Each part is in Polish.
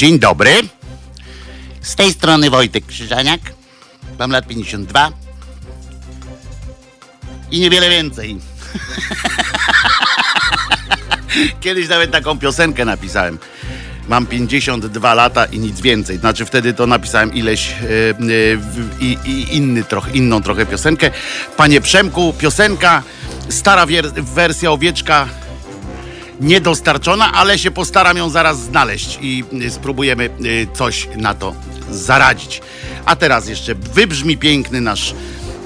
Dzień dobry. Z tej strony Wojtek Krzyżaniak. Mam lat 52. I niewiele więcej. Kiedyś nawet taką piosenkę napisałem. Mam 52 lata i nic więcej. Znaczy wtedy to napisałem ileś yy, yy, i, inny trochę, inną trochę piosenkę. Panie Przemku, piosenka, stara wersja owieczka niedostarczona, ale się postaram ją zaraz znaleźć i spróbujemy y, coś na to zaradzić. A teraz jeszcze wybrzmi piękny nasz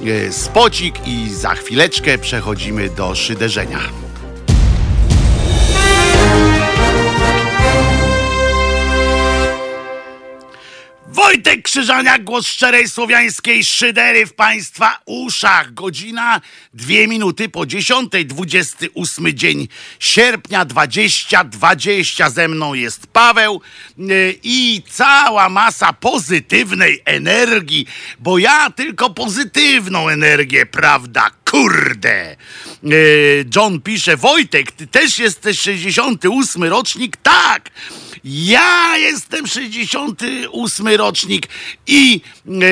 y, spocik i za chwileczkę przechodzimy do szyderzenia. Wojtek Krzyżaniak, głos szczerej słowiańskiej szydery w Państwa uszach. Godzina, dwie minuty po dziesiątej, dwudziesty ósmy dzień sierpnia 2020. Ze mną jest Paweł yy, i cała masa pozytywnej energii, bo ja tylko pozytywną energię, prawda? Kurde! Yy, John pisze, Wojtek, ty też jesteś 68 rocznik? Tak! Ja jestem 68 rocznik i yy,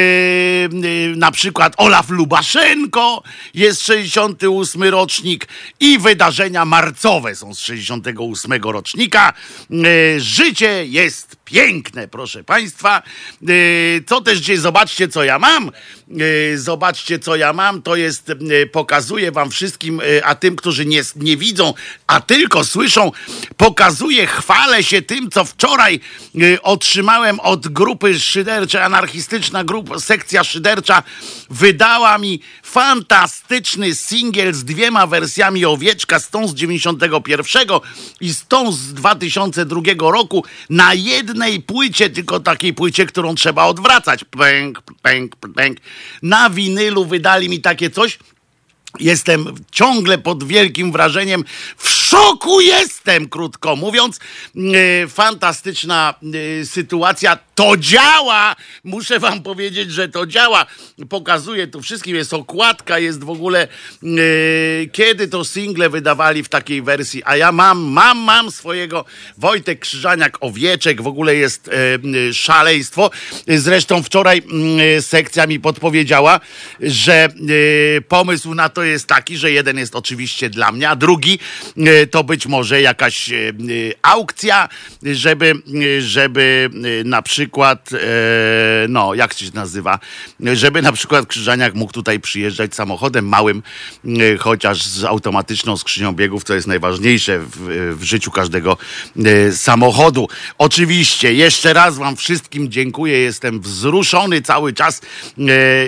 yy, na przykład Olaf Lubaszenko jest 68 rocznik i wydarzenia marcowe są z 68 rocznika. Yy, życie jest piękne, proszę Państwa. Co też dzisiaj zobaczcie, co ja mam. Zobaczcie, co ja mam. To jest, pokazuję Wam wszystkim, a tym, którzy nie, nie widzą, a tylko słyszą, pokazuję, chwalę się tym, co wczoraj otrzymałem od grupy szyderczej, anarchistyczna grupa, sekcja szydercza wydała mi fantastyczny singiel z dwiema wersjami Owieczka, z tą z 91 i z tą z 2002 roku na jednej płycie, tylko takiej płycie, którą trzeba odwracać. Pęk, pęk, pęk. Na winylu wydali mi takie coś. Jestem ciągle pod wielkim wrażeniem. W szoku jestem, krótko mówiąc. E, fantastyczna e, sytuacja. To działa! Muszę wam powiedzieć, że to działa. Pokazuję tu wszystkim. Jest okładka, jest w ogóle e, kiedy to single wydawali w takiej wersji. A ja mam, mam, mam swojego Wojtek Krzyżaniak Owieczek. W ogóle jest szaleństwo. Zresztą wczoraj sekcja mi podpowiedziała, że pomysł na to jest taki, że jeden jest oczywiście dla mnie, a drugi e, to być może jakaś aukcja, żeby, żeby na przykład, no, jak się nazywa, żeby na przykład Krzyżaniak mógł tutaj przyjeżdżać samochodem małym, chociaż z automatyczną skrzynią biegów, co jest najważniejsze w, w życiu każdego samochodu. Oczywiście, jeszcze raz Wam wszystkim dziękuję, jestem wzruszony cały czas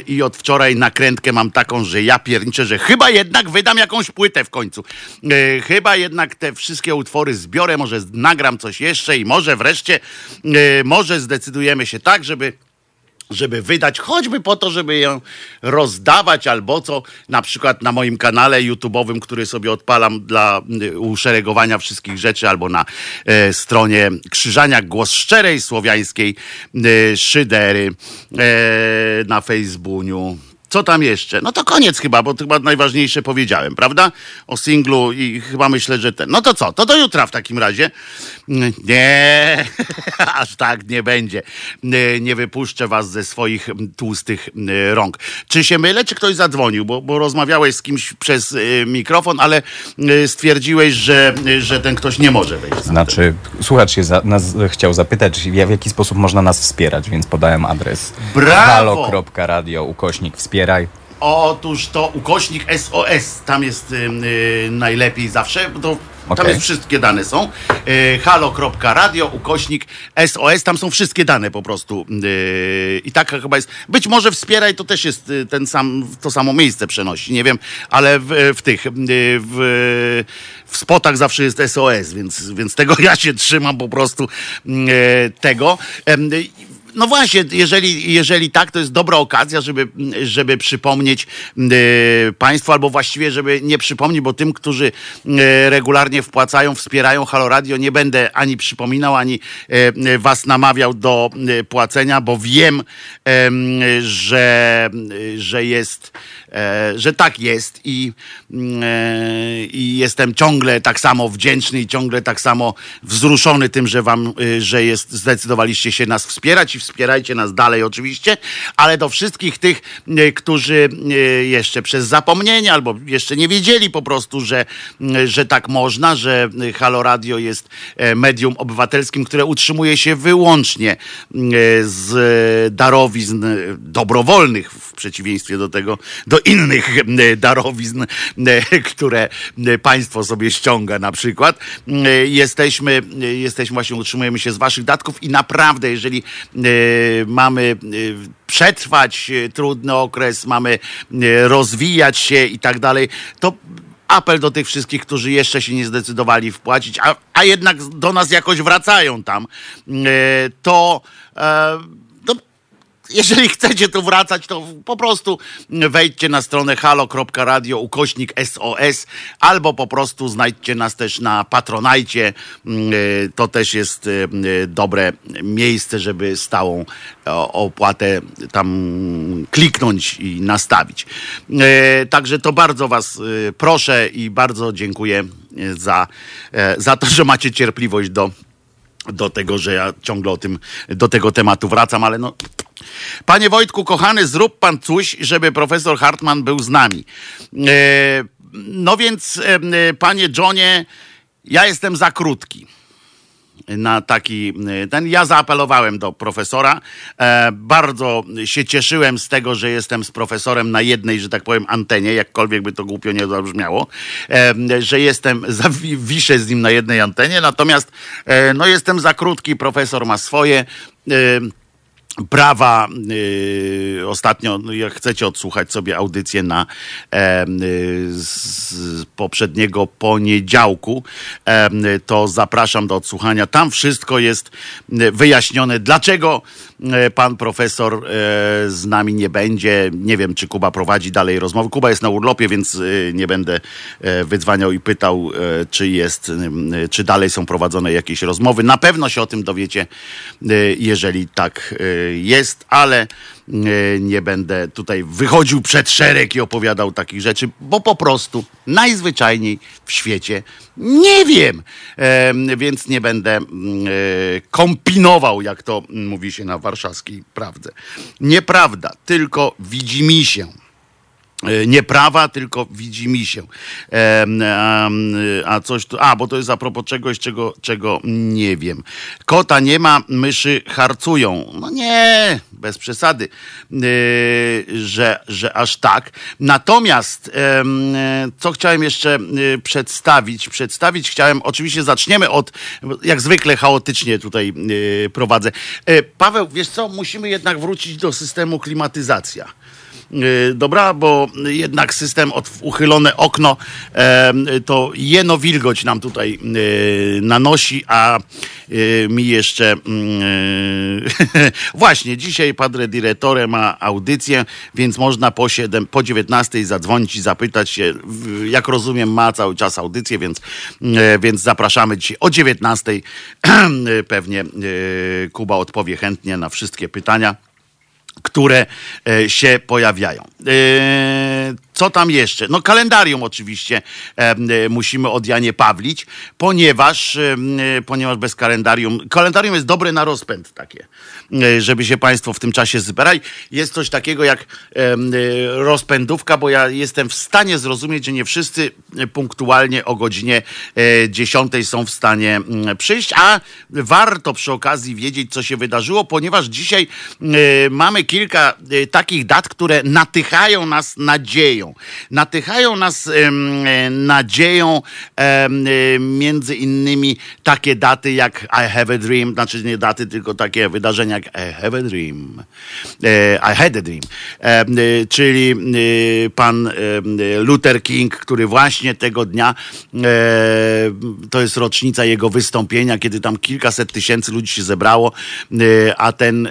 i od wczoraj nakrętkę mam taką, że ja pierniczę, że chyba jednak wydam jakąś płytę w końcu. E, chyba jednak te wszystkie utwory zbiorę, może nagram coś jeszcze i może wreszcie, e, może zdecydujemy się tak, żeby żeby wydać, choćby po to, żeby ją rozdawać albo co, na przykład na moim kanale YouTube'owym, który sobie odpalam dla e, uszeregowania wszystkich rzeczy, albo na e, stronie Krzyżania Głos Szczerej Słowiańskiej e, Szydery e, na Facebooku. Co tam jeszcze? No to koniec chyba, bo chyba najważniejsze powiedziałem, prawda? O singlu i chyba myślę, że ten. No to co? To do jutra w takim razie. Nie, aż tak nie będzie. Nie wypuszczę was ze swoich tłustych rąk. Czy się mylę, czy ktoś zadzwonił? Bo, bo rozmawiałeś z kimś przez y, mikrofon, ale y, stwierdziłeś, że, że ten ktoś nie może wejść. Znaczy, słuchacz się za, nas chciał zapytać, w jaki sposób można nas wspierać, więc podałem adres halo.radio ukośnik wspieraj. Otóż to ukośnik SOS, tam jest yy, najlepiej zawsze, bo to Okay. Tam jest wszystkie dane są. Yy, halo.radio, ukośnik SOS, tam są wszystkie dane po prostu. Yy, I tak chyba jest. Być może wspieraj to też jest y, ten sam, to samo miejsce przenosi, nie wiem, ale w, w tych, y, w, w spotach zawsze jest SOS, więc, więc tego ja się trzymam po prostu tego. No właśnie, jeżeli, jeżeli tak, to jest dobra okazja, żeby, żeby przypomnieć y, Państwu, albo właściwie, żeby nie przypomnieć, bo tym, którzy y, regularnie wpłacają, wspierają Halo Radio, nie będę ani przypominał, ani y, Was namawiał do płacenia, bo wiem, że, że jest że tak jest i, i jestem ciągle tak samo wdzięczny i ciągle tak samo wzruszony tym, że wam, że jest, zdecydowaliście się nas wspierać i wspierajcie nas dalej oczywiście, ale do wszystkich tych, którzy jeszcze przez zapomnienie albo jeszcze nie wiedzieli po prostu, że, że tak można, że Halo Radio jest medium obywatelskim, które utrzymuje się wyłącznie z darowizn dobrowolnych przeciwieństwie do tego, do innych darowizn, które państwo sobie ściąga na przykład. Jesteśmy, jesteśmy właśnie, utrzymujemy się z waszych datków i naprawdę, jeżeli mamy przetrwać trudny okres, mamy rozwijać się i tak dalej, to apel do tych wszystkich, którzy jeszcze się nie zdecydowali wpłacić, a, a jednak do nas jakoś wracają tam, to jeżeli chcecie tu wracać, to po prostu wejdźcie na stronę halo.radio ukośnik SOS albo po prostu znajdźcie nas też na Patronajcie. Mm, y, to też jest y, y, dobre miejsce, żeby stałą opłatę tam kliknąć i nastawić. Także to bardzo Was proszę i bardzo dziękuję za, za to, że macie cierpliwość do do tego, że ja ciągle o tym, do tego tematu wracam, ale no. Panie Wojtku, kochany, zrób pan coś, żeby profesor Hartman był z nami. E, no więc, e, panie Johnie, ja jestem za krótki na taki ten. Ja zaapelowałem do profesora. E, bardzo się cieszyłem z tego, że jestem z profesorem na jednej, że tak powiem, antenie, jakkolwiek by to głupio nie zabrzmiało, e, że jestem, za, wiszę z nim na jednej antenie, natomiast e, no jestem za krótki, profesor ma swoje. E, prawa. Yy, ostatnio, no, jak chcecie odsłuchać sobie audycję na e, z poprzedniego poniedziałku, e, to zapraszam do odsłuchania. Tam wszystko jest wyjaśnione, dlaczego E, pan profesor e, z nami nie będzie. Nie wiem, czy Kuba prowadzi dalej rozmowy. Kuba jest na urlopie, więc nie będę wydzwaniał i pytał, czy jest, czy dalej są prowadzone jakieś rozmowy. Na pewno się o tym dowiecie, jeżeli tak jest, ale nie będę tutaj wychodził przed szereg i opowiadał takich rzeczy, bo po prostu najzwyczajniej w świecie nie wiem, więc nie będę mm, kombinował, jak to mówi się na warszawskiej prawdzie. Nieprawda, tylko widzi mi się. E, nie prawa, tylko widzi mi się. E, a coś tu, a bo to jest a propos czegoś, czego, czego nie wiem. Kota nie ma, myszy harcują. No nie, bez przesady, e, że, że aż tak. Natomiast, co chciałem jeszcze przedstawić? Przedstawić chciałem, oczywiście zaczniemy od, jak zwykle chaotycznie tutaj prowadzę. Paweł, wiesz co, musimy jednak wrócić do systemu klimatyzacja. Y, dobra, bo jednak system od uchylone okno to jeno wilgoć nam tutaj y, nanosi, a y, mi jeszcze mm, właśnie dzisiaj Padre Direttore ma audycję, więc można po 7, po 19 zadzwonić i zapytać się, jak rozumiem ma cały czas audycję, więc, więc zapraszamy dzisiaj o 19 pewnie Kuba odpowie chętnie na wszystkie pytania które e, się pojawiają. E, co tam jeszcze? No kalendarium oczywiście e, musimy od Janie Pawlić, ponieważ, ponieważ bez kalendarium, kalendarium jest dobre na rozpęd takie, żeby się Państwo w tym czasie zbierali. Jest coś takiego jak rozpędówka, bo ja jestem w stanie zrozumieć, że nie wszyscy punktualnie o godzinie 10 są w stanie przyjść, a warto przy okazji wiedzieć, co się wydarzyło, ponieważ dzisiaj mamy kilka takich dat, które natychają nas nadzieją. Natychają nas nadzieją między innymi takie daty jak I have a dream, znaczy nie daty, tylko takie wydarzenia I have a dream. E, I had a dream. Y, czyli pan Luther King, który właśnie tego dnia, e, to jest rocznica jego wystąpienia, kiedy tam kilkaset tysięcy ludzi się zebrało, a ten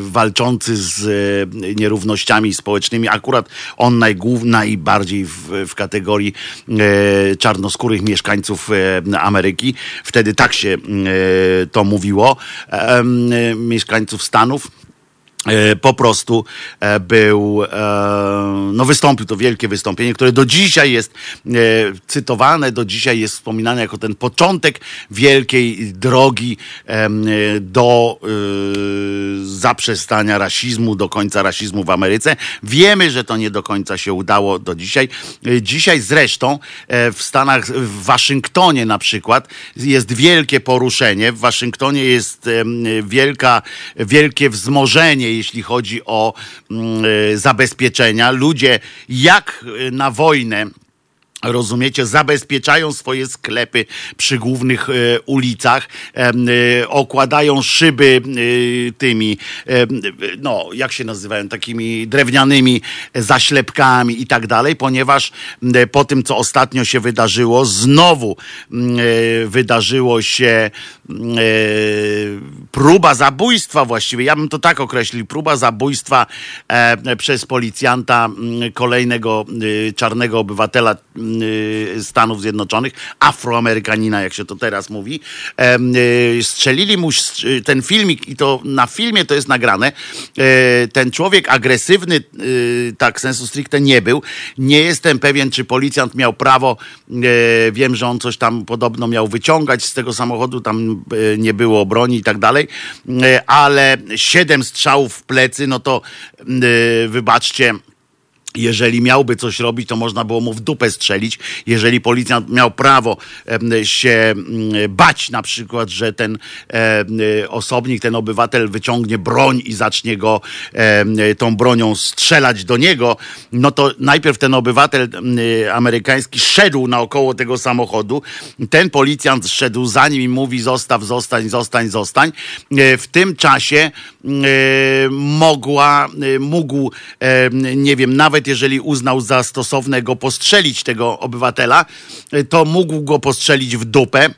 walczący z e, nierównościami społecznymi. Akurat on najgłów, najbardziej w, w kategorii e, czarnoskórych mieszkańców e, Ameryki. Wtedy tak się to mówiło. Mieszkańców Stanów po prostu e, był, e, no wystąpił to wielkie wystąpienie, które do dzisiaj jest cytowane, do dzisiaj jest wspominane jako ten początek wielkiej drogi do zaprzestania rasizmu, do końca rasizmu w Ameryce. Wiemy, że to nie do końca się udało do dzisiaj. Dzisiaj zresztą w Stanach, w Waszyngtonie na przykład jest wielkie poruszenie. W Waszyngtonie jest wielka, wielkie wzmożenie jeśli chodzi o mm, e, zabezpieczenia. Ludzie jak na wojnę Rozumiecie, zabezpieczają swoje sklepy przy głównych e, ulicach, e, e, okładają szyby e, tymi, e, no, jak się nazywają, takimi drewnianymi zaślepkami i tak dalej, ponieważ e, po tym, co ostatnio się wydarzyło, znowu wydarzyło się próba zabójstwa właściwie, ja bym to tak określił, próba zabójstwa przez policjanta kolejnego czarnego obywatela Stanów Zjednoczonych, afroamerykanina, jak się to teraz mówi. Y, strzelili mu y, ten filmik i to na filmie to jest nagrane. E, ten człowiek agresywny, tak sensu stricte nie był. Nie jestem pewien, czy policjant miał prawo, e, wiem, że on coś tam podobno miał wyciągać z tego samochodu, tam e, nie było broni i tak dalej, ale siedem strzałów w plecy, no to wybaczcie, jeżeli miałby coś robić, to można było mu w dupę strzelić. Jeżeli policjant miał prawo się bać na przykład, że ten osobnik, ten obywatel wyciągnie broń i zacznie go tą bronią strzelać do niego, no to najpierw ten obywatel amerykański szedł naokoło tego samochodu. Ten policjant szedł za nim i mówi zostaw, zostań, zostań, zostań. E, w tym czasie mogła, e, mógł, nie wiem, nawet jeżeli uznał za stosowne go postrzelić, tego obywatela, to mógł go postrzelić w dupę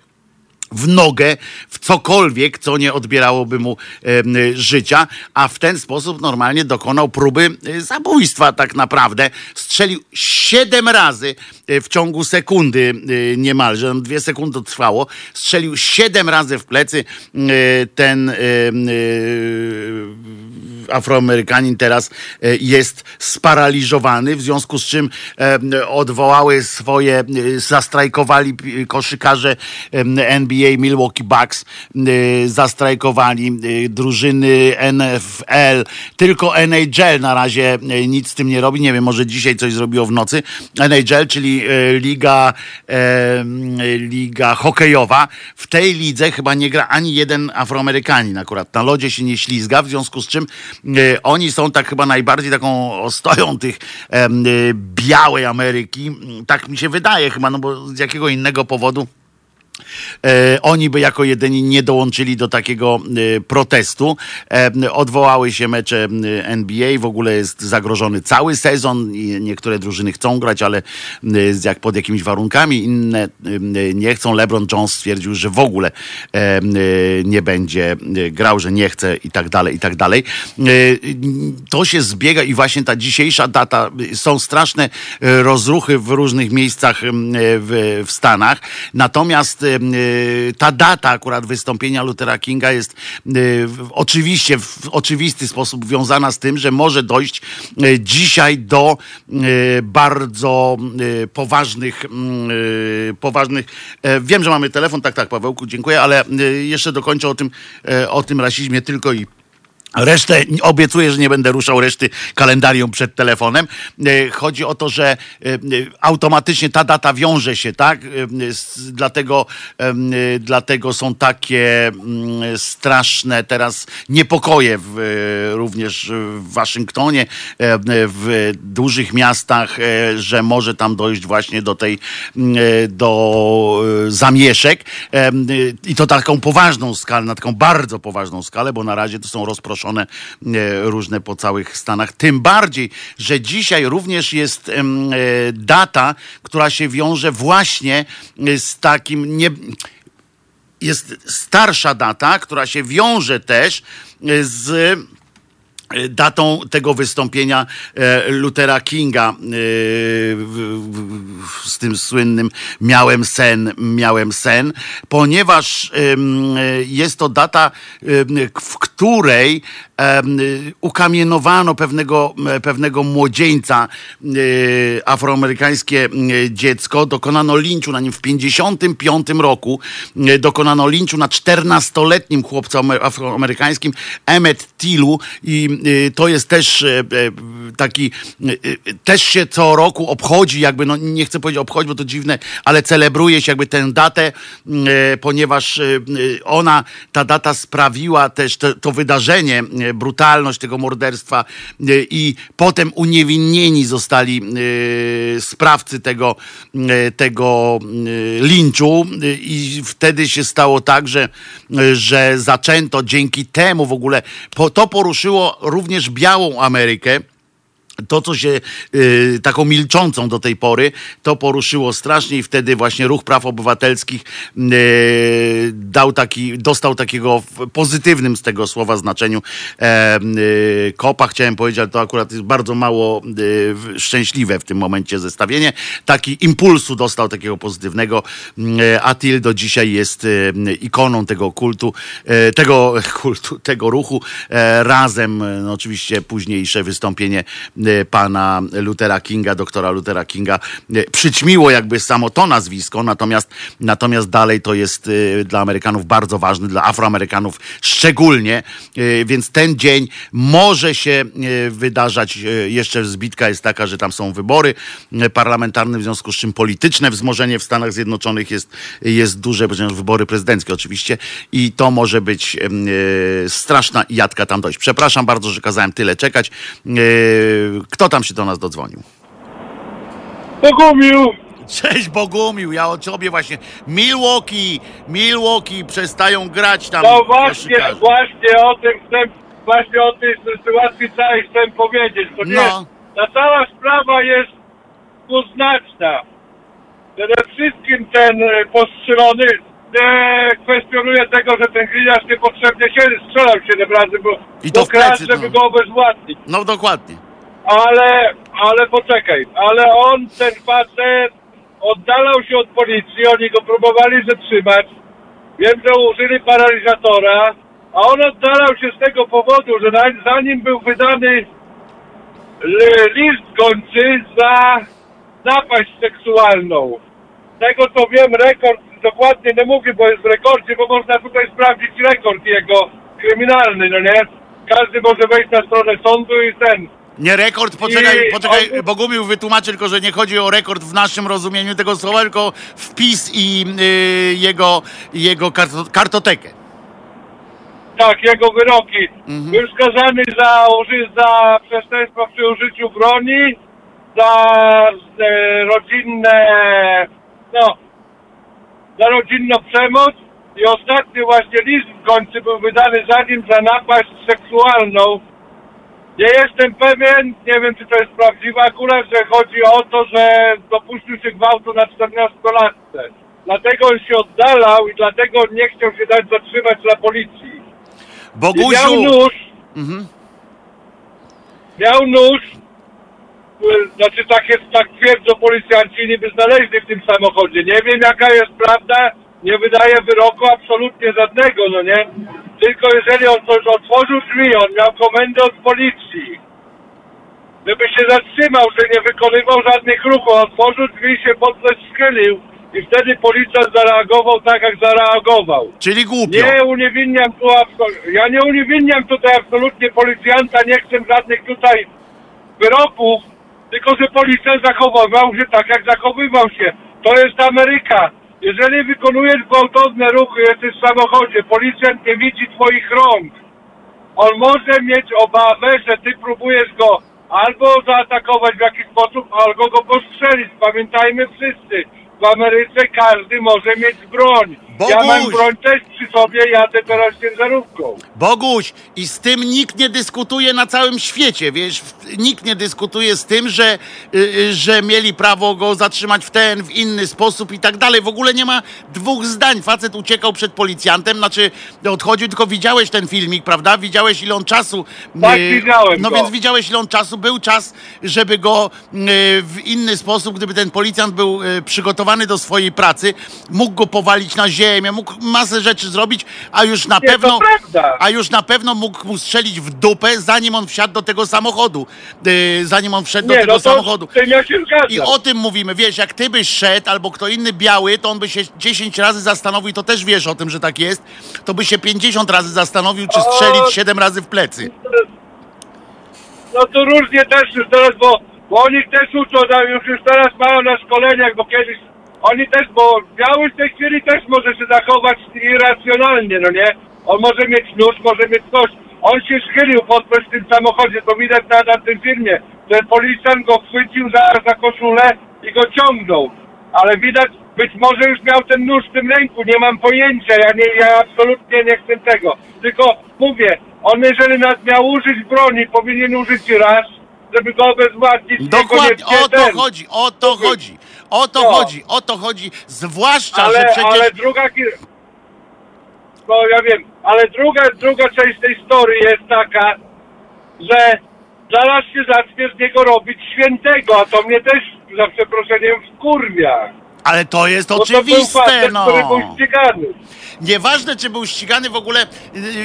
w nogę, w cokolwiek, co nie odbierałoby mu życia, a w ten sposób normalnie dokonał próby e, zabójstwa tak naprawdę. Strzelił siedem razy e, w ciągu sekundy e, niemalże, dwie sekundy trwało, strzelił siedem razy w plecy ten Afroamerykanin teraz jest sparaliżowany, w związku z czym odwołały swoje, zastrajkowali koszykarze NBA Milwaukee Bucks zastrajkowali, drużyny NFL, tylko NHL na razie nic z tym nie robi. Nie wiem, może dzisiaj coś zrobiło w nocy. NHL, czyli liga, liga hokejowa. W tej lidze chyba nie gra ani jeden Afroamerykanin akurat. Na lodzie się nie ślizga, w związku z czym oni są tak chyba najbardziej taką ostoją tych białej Ameryki. Tak mi się wydaje chyba, no bo z jakiego innego powodu E, oni by jako jedyni nie dołączyli do takiego e, protestu. E, odwołały się mecze NBA, w ogóle jest zagrożony cały sezon niektóre drużyny chcą grać, ale jak pod jakimiś warunkami, inne nie chcą. LeBron Jones stwierdził, że w ogóle nie będzie grał, że nie chce i tak dalej, i tak dalej. To się zbiega i właśnie ta dzisiejsza data, są straszne rozruchy w różnych miejscach w, w Stanach, natomiast ta data akurat wystąpienia Luthera Kinga jest y, oczywiście w oczywisty sposób wiązana z tym, że może dojść y, dzisiaj do bardzo poważnych, poważnych. E, wiem, że mamy telefon, tak, tak, Pawełku, dziękuję, ale jeszcze dokończę o tym, e, o tym rasizmie tylko i Resztę obiecuję, że nie będę ruszał reszty kalendarium przed telefonem. E, chodzi o to, że e, e, automatycznie ta data wiąże się, tak? Dlatego, dlatego są takie mm, straszne teraz niepokoje w, również w Waszyngtonie, w dużych miastach, że może tam dojść właśnie do tej, do zamieszek. I to taką poważną skalę, na taką bardzo poważną skalę, bo na razie to są rozproszone rozproszone e, różne po całych Stanach. Tym bardziej, że dzisiaj również jest e, data, która się wiąże właśnie e, z takim nie jest starsza data, która się wiąże też z datą tego wystąpienia e, Luthera Kinga e, z tym słynnym miałem sen, miałem sen, ponieważ jest to data, w której ukamienowano pewnego, pewnego młodzieńca, afroamerykańskie dziecko, dokonano linczu na nim w 55 roku, dokonano linczu na 14-letnim chłopcu afroamerykańskim Emmet Tilu i Y, to jest też taki, y, y, też się co roku obchodzi, jakby, no nie chcę powiedzieć obchodzi, bo to dziwne, ale celebruje się jakby tę datę, ponieważ ona, ta data sprawiła też to, to wydarzenie, brutalność tego morderstwa i potem uniewinnieni zostali sprawcy tego, tego linczu i wtedy się stało tak, że, że zaczęto dzięki temu w ogóle, to poruszyło również białą Amerykę to, co się y, taką milczącą do tej pory, to poruszyło strasznie i wtedy właśnie ruch praw obywatelskich y, dał taki, dostał takiego w pozytywnym z tego słowa znaczeniu e, y, kopa, chciałem powiedzieć, ale to akurat jest bardzo mało y, szczęśliwe w tym momencie zestawienie. Taki impulsu dostał takiego pozytywnego. Y, Atil do dzisiaj jest y, ikoną tego kultu, tego kultu, tego ruchu. E, razem, no, oczywiście późniejsze wystąpienie pana Luthera Kinga, doktora Luthera Kinga, e, przyćmiło jakby samo to nazwisko, natomiast, natomiast dalej to jest e, dla Amerykanów bardzo ważny, dla Afroamerykanów szczególnie, więc ten dzień może się wydarzać, jeszcze zbitka jest taka, że tam są wybory parlamentarne, w związku z czym polityczne wzmożenie w Stanach Zjednoczonych jest, jest duże, ponieważ wybory prezydenckie oczywiście i to może być straszna jadka tam dojść. Przepraszam bardzo, że kazałem tyle czekać. Kto tam się do nas dodzwonił? Bogumił! Cześć Bogumił, ja o tobie właśnie. Milwaukee, Milwaukee przestają grać tam. No właśnie, właśnie o tym chcę, właśnie o tej sytuacji całej chcę powiedzieć, nie, no. ta cała sprawa jest dwuznaczna. Przede wszystkim ten e, postrzelony nie kwestionuje tego, że ten gliniarz niepotrzebnie się strzelał 7 razy, bo, I to bo plecy, żeby no. go obezwładnić. No dokładnie ale, ale poczekaj, ale on, ten facet, oddalał się od policji, oni go próbowali zatrzymać. Wiem, że użyli paralizatora, a on oddalał się z tego powodu, że zanim był wydany list gończy za napaść seksualną. Tego co wiem, rekord dokładnie nie mówię, bo jest w rekordzie, bo można tutaj sprawdzić rekord jego kryminalny, no nie? Każdy może wejść na stronę sądu i ten nie rekord, poczekaj, I poczekaj, on... Bogumił wytłumaczy tylko, że nie chodzi o rekord w naszym rozumieniu tego słowa, tylko wpis i y, jego, jego kartotekę. Tak, jego wyroki. Mhm. Był skazany za, za przestępstwo przy użyciu broni, za e, rodzinne, no, za rodzinną przemoc i ostatni właśnie list w końcu był wydany za nim za napaść seksualną nie jestem pewien, nie wiem czy to jest prawdziwe akurat, że chodzi o to, że dopuścił się gwałtu na 14-latce. Dlatego on się oddalał i dlatego nie chciał się dać zatrzymać dla policji. I miał nóż. Mhm. Miał nóż. Znaczy tak jest, tak twierdzą policjanci, niby znaleźli w tym samochodzie. Nie wiem jaka jest prawda, nie wydaje wyroku absolutnie żadnego, no nie? Tylko jeżeli on otworzył drzwi, on miał komendę od policji, żeby się zatrzymał, że nie wykonywał żadnych ruchów, otworzył drzwi, się pod coś schylił i wtedy policjant zareagował tak, jak zareagował. Czyli głupio. Nie uniewinniam tu absolutnie, ja nie uniewinniam tutaj absolutnie policjanta, nie chcę żadnych tutaj wyroków, tylko że policjant zachowywał się tak, jak zachowywał się. To jest Ameryka. Jeżeli wykonujesz gwałtowne ruchy, jesteś w samochodzie, policjant nie widzi twoich rąk, on może mieć obawę, że ty próbujesz go albo zaatakować w jakiś sposób, albo go postrzelić. Pamiętajmy wszyscy, w Ameryce każdy może mieć broń. Ja mam broń też przy sobie, jadę teraz ciężarówką. Boguś, i z tym nikt nie dyskutuje na całym świecie, wiesz, w- nikt nie dyskutuje z tym, że, y, y, że mieli prawo go zatrzymać w ten, w inny sposób i tak dalej. W ogóle nie ma dwóch zdań. Facet uciekał przed policjantem, znaczy odchodził, tylko widziałeś ten filmik, prawda? Widziałeś ile on czasu... Tak, y, widziałem No go. więc widziałeś ile on czasu. Był czas, żeby go y, w inny sposób, gdyby ten policjant był y, przygotowany do swojej pracy, mógł go powalić na ziemię, mógł masę rzeczy zrobić, a już na Nie, to pewno... prawda. A już na pewno mógł mu strzelić w dupę, zanim on wsiadł do tego samochodu. Yy, zanim on wszedł do Nie, tego no to samochodu. z tym ja się zgadzam. I o tym mówimy, wiesz, jak ty byś szedł, albo kto inny biały, to on by się 10 razy zastanowił, to też wiesz o tym, że tak jest, to by się 50 razy zastanowił, czy strzelić 7 razy w plecy. No to różnie też już teraz, bo, bo oni też uczą, no, już, już teraz mają na szkoleniach, bo kiedyś oni też, bo biały w tej chwili też może się zachować irracjonalnie, no nie? On może mieć nóż, może mieć coś. On się schylił podprzez w tym samochodzie, to widać na, na tym filmie. Ten policjant go chwycił za, za koszulę i go ciągnął. Ale widać, być może już miał ten nóż w tym ręku, nie mam pojęcia, ja, nie, ja absolutnie nie chcę tego. Tylko mówię, on jeżeli nas miał użyć broni, powinien użyć raz, żeby go obezwładnić. Dokładnie, o to ten. chodzi, o to chodzi, o to No. chodzi, o to chodzi. Zwłaszcza, że Ale, przecież... ale druga... ki- No ja wiem, ale druga, druga część tej historii jest taka, że zaraz się zacznie z niego robić świętego, a to mnie też, za przeproszeniem, wkurwia. Ale to jest to był oczywiste, facet, no. który był ścigany. Nieważne, czy był ścigany w ogóle,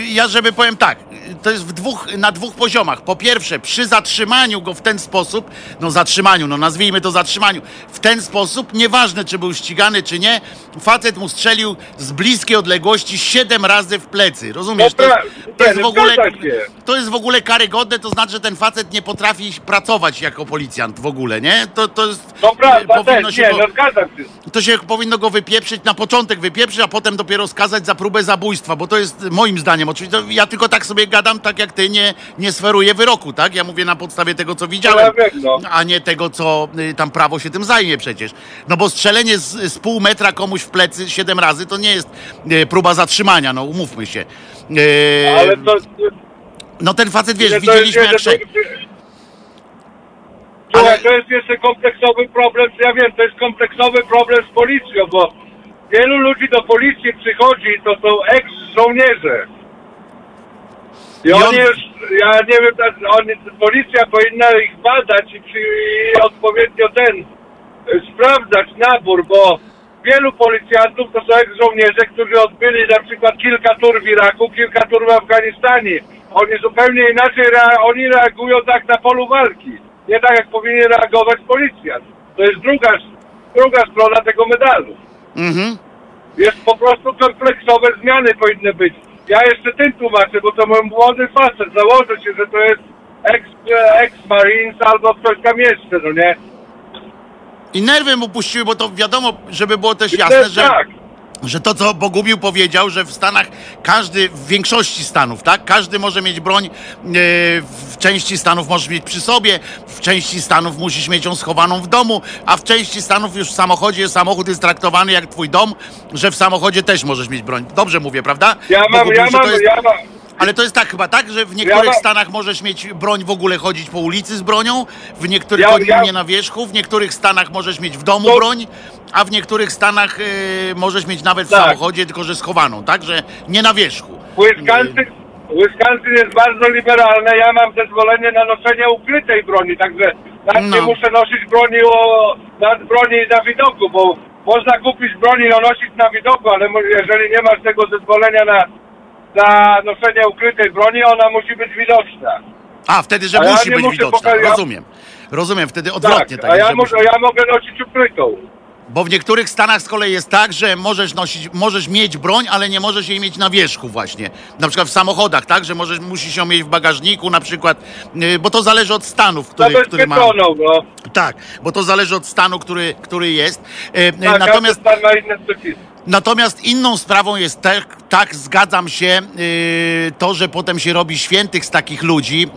ja żeby powiem tak, to jest w dwóch, na dwóch poziomach. Po pierwsze, przy zatrzymaniu go w ten sposób, no zatrzymaniu, no nazwijmy to zatrzymaniu, w ten sposób, nieważne, czy był ścigany, czy nie, facet mu strzelił z bliskiej odległości siedem razy w plecy, rozumiesz? To, Dobra, to, jest nie, w ogóle, zgadza się. to jest w ogóle karygodne, to znaczy, że ten facet nie potrafi pracować jako policjant w ogóle, nie? To, to jest, To prawda powinno też, się nie, go- no zgadzam się. To się powinno go wypieprzyć, na początek wypieprzyć, a potem dopiero skazać za próbę zabójstwa, bo to jest moim zdaniem, oczywiście, ja tylko tak sobie gadam, tak jak ty, nie, nie sferuję wyroku, tak? Ja mówię na podstawie tego, co widziałem, No ja wiem, no. a nie tego, co y, tam prawo się tym zajmie przecież. No bo strzelenie z, z pół metra komuś w plecy siedem razy, to nie jest y, próba zatrzymania, no umówmy się. Y, Ale to... No ten facet, wiesz, widzieliśmy jak... Słuchaj, Ale- to jest jeszcze kompleksowy problem, ja wiem, to jest kompleksowy problem z policją, bo wielu ludzi do policji przychodzi, to są eks-żołnierze. I I on- oni już, ja nie wiem, oni, policja powinna ich badać i, przy, i odpowiednio ten, y, sprawdzać nabór, bo wielu policjantów to są eks-żołnierze, którzy odbyli na przykład kilka tur w Iraku, kilka tur w Afganistanie. Oni zupełnie inaczej rea- oni reagują tak na polu walki. Nie tak jak powinien reagować policjant. To jest druga, druga strona tego medalu. Mhm. Jest po prostu kompleksowe zmiany powinny być. Ja jeszcze tym tłumaczę, bo to mój młody facet. Założę się, że to jest ex, ex-marines albo ktoś tam jeszcze, no nie? I nerwy mu puściły, bo to wiadomo, żeby było też jasne, jest że... tak. że to, co Bogumił powiedział, że w Stanach każdy, w większości Stanów, tak, każdy może mieć broń, e, w części Stanów możesz mieć przy sobie, części Stanów musisz mieć ją schowaną w domu, a w części Stanów już w samochodzie samochód jest traktowany jak twój dom, że w samochodzie też możesz mieć broń. Dobrze mówię, prawda? Ja mam, ja mam, jest- ja mam. ale to jest tak chyba tak, że w niektórych mam- stanach możesz mieć broń w ogóle chodzić po ulicy z bronią, w niektórych Ja- ja- nie na wierzchu, w niektórych stanach możesz mieć w domu To- broń, a w niektórych stanach y, możesz mieć nawet w Tak. samochodzie, tylko że schowaną, tak? Że nie na wierzchu. Wisconsin, Wisconsin jest bardzo liberalne. Ja mam zezwolenie na noszenie ukrytej broni, także nawet No. nie muszę nosić broni o, na, broni na widoku, bo można kupić broń i ją nosić na widoku, ale jeżeli nie masz tego zezwolenia na, na noszenie ukrytej broni, ona musi być widoczna. A, wtedy, że A ja musi nie być widoczna. pokazać- Rozumiem. Rozumiem, wtedy odwrotnie. tak, Tak, a ja, muszę, ja mogę nosić ukrytą. Bo w niektórych stanach z kolei jest tak, że możesz nosić, możesz mieć broń, ale nie możesz jej mieć na wierzchu właśnie. Na przykład w samochodach, tak? Że możesz, musisz ją mieć w bagażniku na przykład, yy, bo to zależy od stanów, który, który ma. No. Tak, bo to zależy od stanu, który, który jest. E, Tak, natomiast, natomiast inną sprawą jest tak, tak, zgadzam się. To, że potem się robi świętych z takich ludzi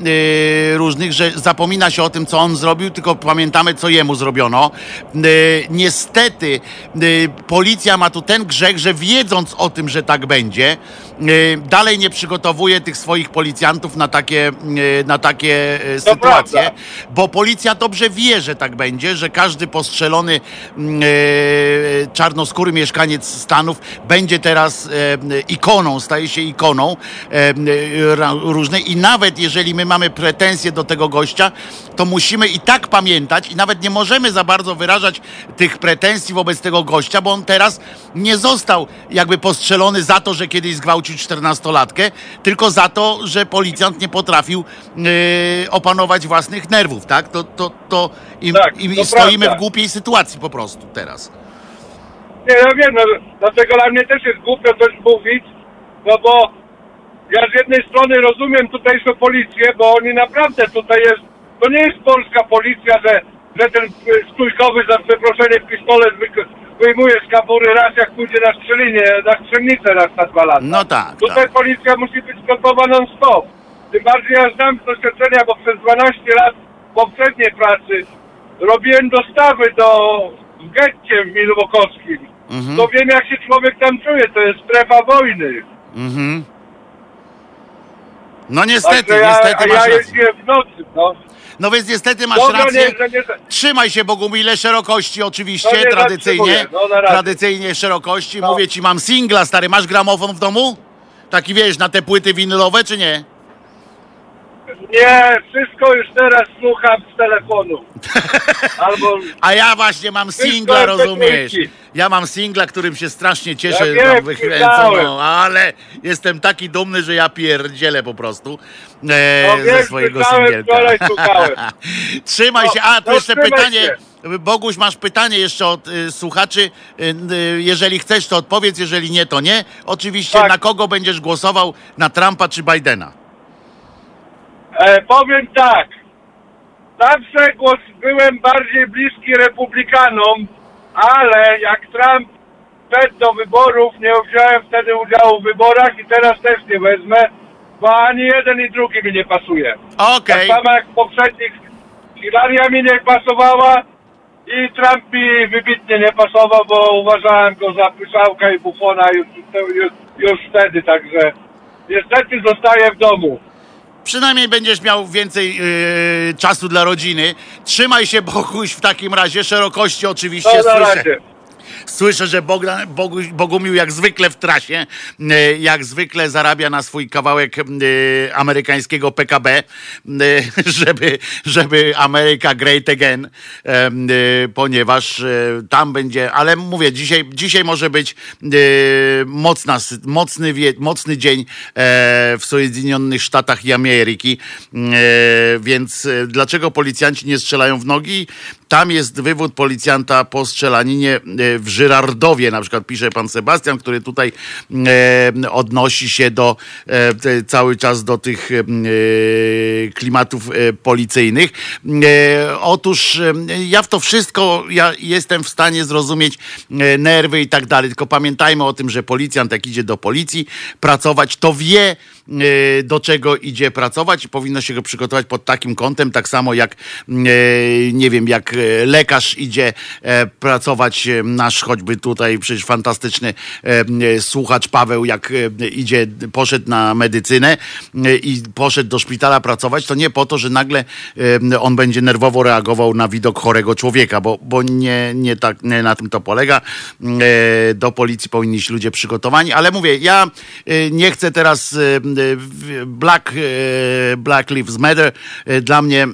różnych, że zapomina się o tym, co on zrobił, tylko pamiętamy, co jemu zrobiono. Niestety, policja ma tu ten grzech, że wiedząc o tym, że tak będzie, dalej nie przygotowuje tych swoich policjantów na takie, na takie sytuacje, prawda. bo policja dobrze wie, że tak będzie, że każdy postrzelony czarnoskóry mieszkaniec Stanów będzie teraz ikoną, staje się ikoną różnej i nawet jeżeli my mamy pretensje do tego gościa, to musimy i tak pamiętać i nawet nie możemy za bardzo wyrażać tych pretensji wobec tego gościa, bo on teraz nie został jakby postrzelony za to, że kiedyś zgwałcił czternastolatkę, tylko za to, że policjant nie potrafił yy, opanować własnych nerwów, tak? To, to, to, i, tak, to stoimy prawda. w głupiej sytuacji po prostu teraz. Nie, ja wiem, no, dlatego dla mnie też jest głupio coś mówić, no bo ja z jednej strony rozumiem tutejszą policję, bo oni naprawdę tutaj jest, to nie jest polska policja, że, że ten stójkowy za przeproszenie pistolet wyjmuje z kabury raz jak pójdzie na strzelinie, na strzelnicę raz na dwa lata. No tak. Tutaj tak. policja musi być gotowa non-stop. Tym bardziej ja znam z doświadczenia, bo przez 12 lat poprzedniej pracy robiłem dostawy do w getcie w Milwokowskim. Mhm. To wiem jak się człowiek tam czuje, to jest strefa wojny. Mhm. No niestety, ja, niestety masz ja jeździłem w nocy, no. No więc niestety masz Dobra, rację. Nie, nie, Trzymaj się Bogumile szerokości oczywiście, no tradycyjnie. No, tradycyjnie szerokości. No. Mówię ci, mam singla stary. Masz gramofon w domu? Taki wiesz, na te płyty winylowe czy nie? Nie, wszystko już teraz słucham z telefonu. Albo... A ja właśnie mam singla, rozumiesz? Ja mam singla, którym się strasznie cieszę, ja wiem, wykręcono, ale jestem taki dumny, że ja pierdzielę po prostu e, no, ze swojego singielka. Trzymaj się. A, to jeszcze pytanie. Boguś, masz pytanie jeszcze od y, słuchaczy. Y, y, jeżeli chcesz, to odpowiedz, jeżeli nie, to nie. Oczywiście, tak. na kogo będziesz głosował? Na Trumpa czy Bidena? E, powiem tak. Zawsze głos byłem bardziej bliski republikanom, ale jak Trump wszedł do wyborów, nie wziąłem wtedy udziału w wyborach i teraz też nie wezmę, bo ani jeden i drugi mi nie pasuje. Okej. Tak samo jak poprzednich Hilaria mi nie pasowała i Trump mi wybitnie nie pasował, bo uważałem go za pyszałka i bufona już, już, już wtedy, także niestety zostaję w domu przynajmniej będziesz miał więcej yy, czasu dla rodziny. Trzymaj się, Boguś, w takim razie. Szerokości oczywiście no, słyszę. Słyszę, że Bogu, Bogumił jak zwykle w trasie, e, jak zwykle zarabia na swój kawałek e, amerykańskiego PKB, e, żeby, żeby Ameryka great again, ponieważ tam będzie, ale mówię, dzisiaj, dzisiaj może być mocna, mocny, mocny dzień w Sojedinionych Sztatach i Ameryki, więc dlaczego policjanci nie strzelają w nogi? Tam jest wywód policjanta po strzelaninie w Żyrardowie, na przykład pisze pan Sebastian, który tutaj e, odnosi się do e, cały czas do tych e, klimatów e, policyjnych. E, otóż e, ja w to wszystko ja jestem w stanie zrozumieć nerwy i tak dalej, tylko pamiętajmy o tym, że policjant jak idzie do policji pracować, to wie, do czego idzie pracować i powinno się go przygotować pod takim kątem, tak samo jak nie wiem, jak lekarz idzie pracować nasz choćby tutaj przecież fantastyczny e, słuchacz Paweł, jak e, idzie, poszedł na medycynę e, i poszedł do szpitala pracować, to nie po to, że nagle on będzie nerwowo reagował na widok chorego człowieka, bo, bo nie, nie, tak, nie na tym to polega. Do policji powinni się ludzie przygotowani, ale mówię, ja nie chcę teraz Black, Black Lives Matter. Dla mnie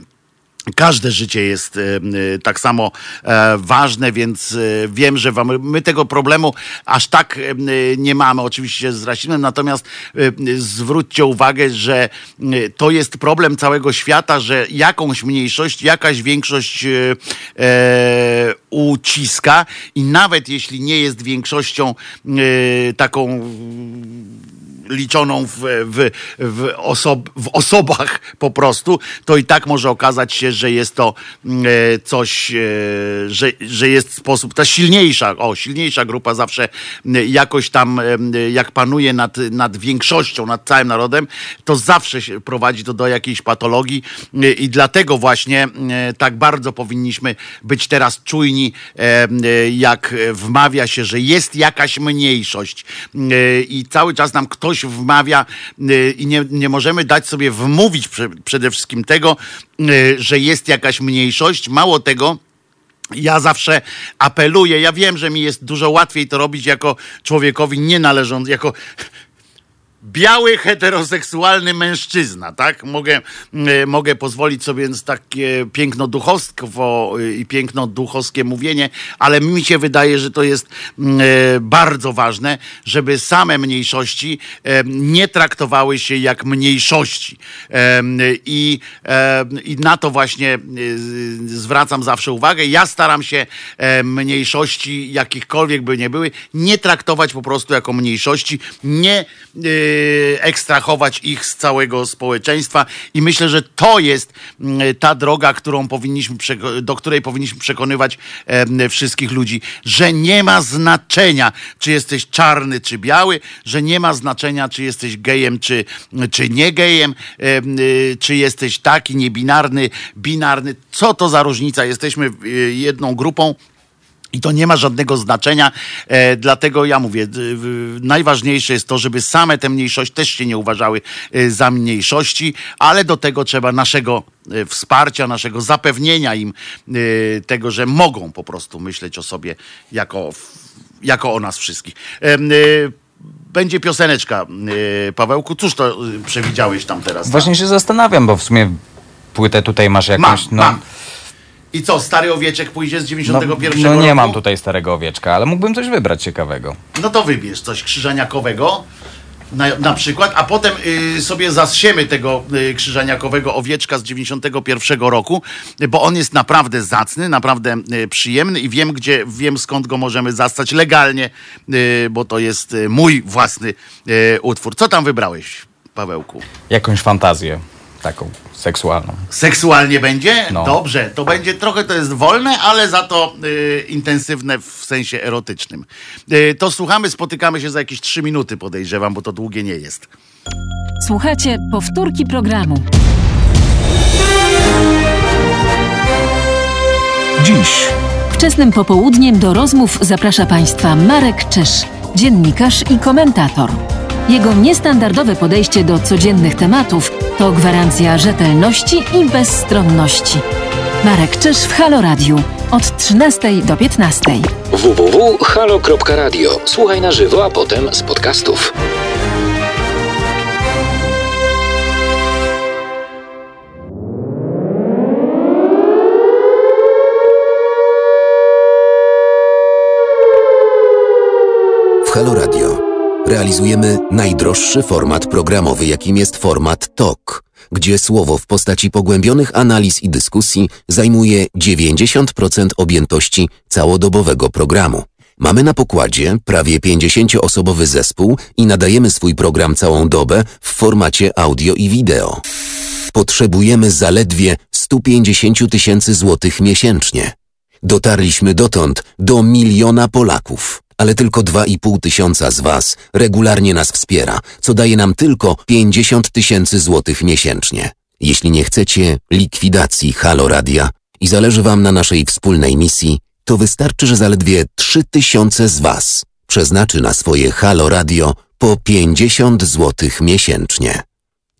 Każde życie jest e, e, tak samo e, ważne, więc wiem, że wam, my tego problemu aż tak nie mamy, oczywiście z rasizmem, natomiast zwróćcie uwagę, że to jest problem całego świata, że jakąś mniejszość, jakaś większość uciska i nawet jeśli nie jest większością taką liczoną w, w, w, osob, w osobach po prostu, to i tak może okazać się, że jest to mm, e, coś, e, że, że jest sposób, ta silniejsza, o, silniejsza grupa zawsze mm, jakoś tam, jak panuje nad, nad większością, nad całym narodem, to zawsze prowadzi to do jakiejś patologii i dlatego właśnie tak bardzo powinniśmy być teraz czujni, jak wmawia się, że jest jakaś mniejszość i cały czas nam ktoś wmawia i nie, nie możemy dać sobie wmówić przede wszystkim tego, że jest jakaś mniejszość. Mało tego, ja zawsze apeluję, ja wiem, że mi jest dużo łatwiej to robić jako człowiekowi nie należący, jako biały, heteroseksualny mężczyzna, tak? Mogę, e, mogę pozwolić sobie takie piękno-duchostwo e, i piękno-duchowskie mówienie, ale mi się wydaje, że to jest e, bardzo ważne, żeby same mniejszości nie traktowały się jak mniejszości. I, na to właśnie zwracam zawsze uwagę. Ja staram się mniejszości, jakichkolwiek by nie były, nie traktować po prostu jako mniejszości, nie ekstrahować ich z całego społeczeństwa i myślę, że to jest mm, ta droga, którą powinniśmy, do której powinniśmy przekonywać wszystkich ludzi, że nie ma znaczenia, czy jesteś czarny, czy biały, że nie ma znaczenia, czy jesteś gejem, czy, czy nie gejem, y, czy jesteś taki, niebinarny, binarny. Co to za różnica? Jesteśmy y, jedną grupą, i to nie ma żadnego znaczenia, e, dlatego ja mówię, najważniejsze jest to, żeby same te mniejszości też się nie uważały e, za mniejszości, ale do tego trzeba naszego e, wsparcia, naszego zapewnienia im e, tego, że mogą po prostu myśleć o sobie jako, jako o nas wszystkich. E, e, będzie pioseneczka, Pawełku. Cóż to przewidziałeś tam teraz? Właśnie się zastanawiam, bo w sumie płytę tutaj masz jakąś... Mam, no... mam i co, stary owieczek pójdzie z 91 no, no nie roku? mam tutaj starego owieczka, ale mógłbym coś wybrać ciekawego. No to wybierz coś krzyżaniakowego. Na, na przykład, a potem y, sobie zasiemy tego y, krzyżaniakowego owieczka z 91 roku, bo on jest naprawdę zacny, naprawdę y, przyjemny i wiem, gdzie, wiem skąd go możemy zastać legalnie, y, bo to jest y, mój własny y, utwór. Co tam wybrałeś, Pawełku? Jakąś fantazję taką seksualną. Seksualnie będzie? No. Dobrze, to będzie trochę to jest wolne, ale za to y, intensywne w sensie erotycznym. Y, to słuchamy, spotykamy się za jakieś trzy minuty, podejrzewam, bo to długie nie jest. Słuchajcie powtórki programu. Dziś. Wczesnym popołudniem do rozmów zaprasza Państwa Marek Czyż, dziennikarz i komentator. Jego niestandardowe podejście do codziennych tematów to gwarancja rzetelności i bezstronności. Marek Czyż w Halo Radio od 13 do 15. www.halo.radio. Słuchaj na żywo, a potem z podcastów. W Halo Radio realizujemy najdroższy format programowy, jakim jest format TOK, gdzie słowo w postaci pogłębionych analiz i dyskusji zajmuje 90% objętości całodobowego programu. Mamy na pokładzie prawie 50-osobowy zespół i nadajemy swój program całą dobę w formacie audio i wideo. Potrzebujemy zaledwie 150 tysięcy złotych miesięcznie. Dotarliśmy dotąd do miliona Polaków ale tylko 2,5 tysiąca z Was regularnie nas wspiera, co daje nam tylko 50 tysięcy złotych miesięcznie. Jeśli nie chcecie likwidacji Halo Radia i zależy Wam na naszej wspólnej misji, to wystarczy, że zaledwie 3 tysiące z Was przeznaczy na swoje Halo Radio po 50 złotych miesięcznie.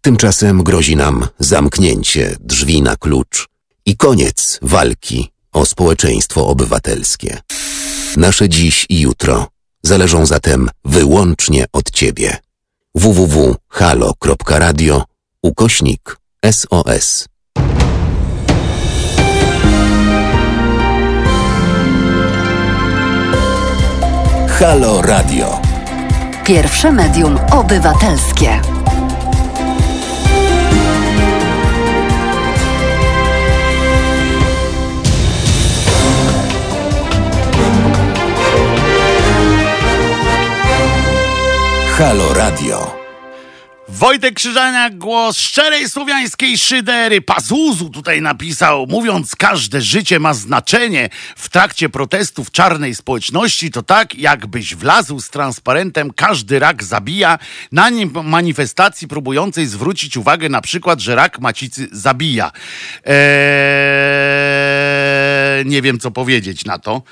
Tymczasem grozi nam zamknięcie drzwi na klucz i koniec walki o społeczeństwo obywatelskie. Nasze dziś i jutro zależą zatem wyłącznie od Ciebie. www.halo.radio ukośnik SOS Halo Radio. Pierwsze medium obywatelskie. Halo Radio. Wojtek Krzyżania, głos szczerej słowiańskiej szydery. Pazuzu tutaj napisał, mówiąc, każde życie ma znaczenie. W trakcie protestów czarnej społeczności to tak, jakbyś wlazł z transparentem, każdy rak zabija. Na nim manifestacji próbującej zwrócić uwagę na przykład, że rak macicy zabija. Eee, nie wiem, co powiedzieć na to.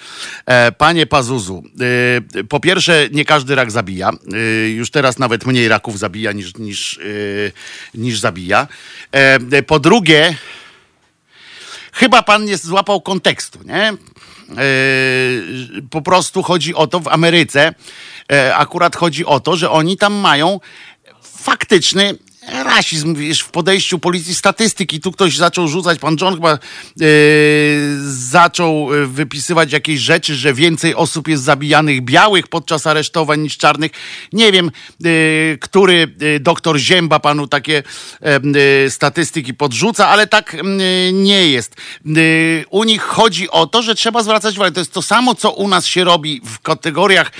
Eee, panie Pazuzu, eee, po pierwsze, nie każdy rak zabija. Eee, już teraz nawet mniej raków zabija niż, niż, yy, niż zabija. E, po drugie, chyba pan nie złapał kontekstu, nie? E, po prostu chodzi o to w Ameryce, e, akurat chodzi o to, że oni tam mają faktyczny rasizm wiesz, w podejściu policji statystyki. Tu ktoś zaczął rzucać, pan John chyba yy, zaczął wypisywać jakieś rzeczy, że więcej osób jest zabijanych białych podczas aresztowań niż czarnych. Nie wiem, yy, który doktor Zięba panu takie yy, statystyki podrzuca, ale tak nie jest. U nich chodzi o to, że trzeba zwracać uwagę. To jest to samo, co u nas się robi w kategoriach,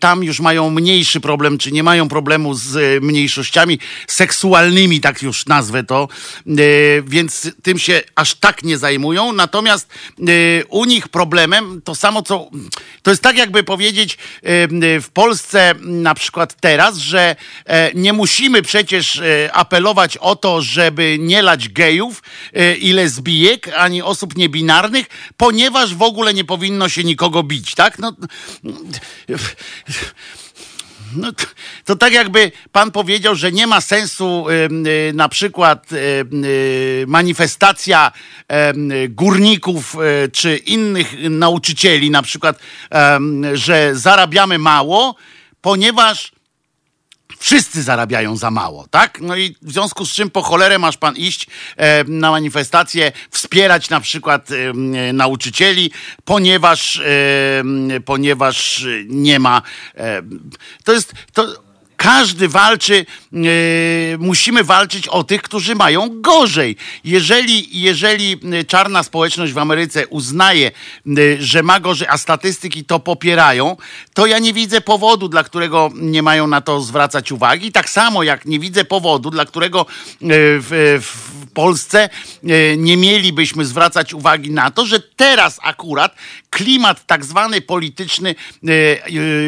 tam już mają mniejszy problem, czy nie mają problemu z mniejszościami seksualnymi, tak już nazwę to, e, więc tym się aż tak nie zajmują. Natomiast e, u nich problemem to samo, co. To jest tak, jakby powiedzieć e, w Polsce na przykład teraz, że nie musimy przecież apelować o to, żeby nie lać gejów i lesbijek, ani osób niebinarnych, ponieważ w ogóle nie powinno się nikogo bić, tak? No no to, to, tak jakby pan powiedział, że nie ma sensu y, na przykład y, y, manifestacja górników y, czy innych nauczycieli, na przykład, że zarabiamy mało, ponieważ wszyscy zarabiają za mało, tak? No i w związku z czym po cholerę masz pan iść e, na manifestację, wspierać na przykład e, nauczycieli, ponieważ, e, ponieważ nie ma. E, to jest. To, każdy walczy, e, musimy walczyć o tych, którzy mają gorzej. Jeżeli, jeżeli czarna społeczność w Ameryce uznaje, że ma gorzej, a statystyki to popierają, to ja nie widzę powodu, dla którego nie mają na to zwracać uwagi. Tak samo jak nie widzę powodu, dla którego e, w, w Polsce e, nie mielibyśmy zwracać uwagi na to, że teraz akurat klimat tak zwany polityczny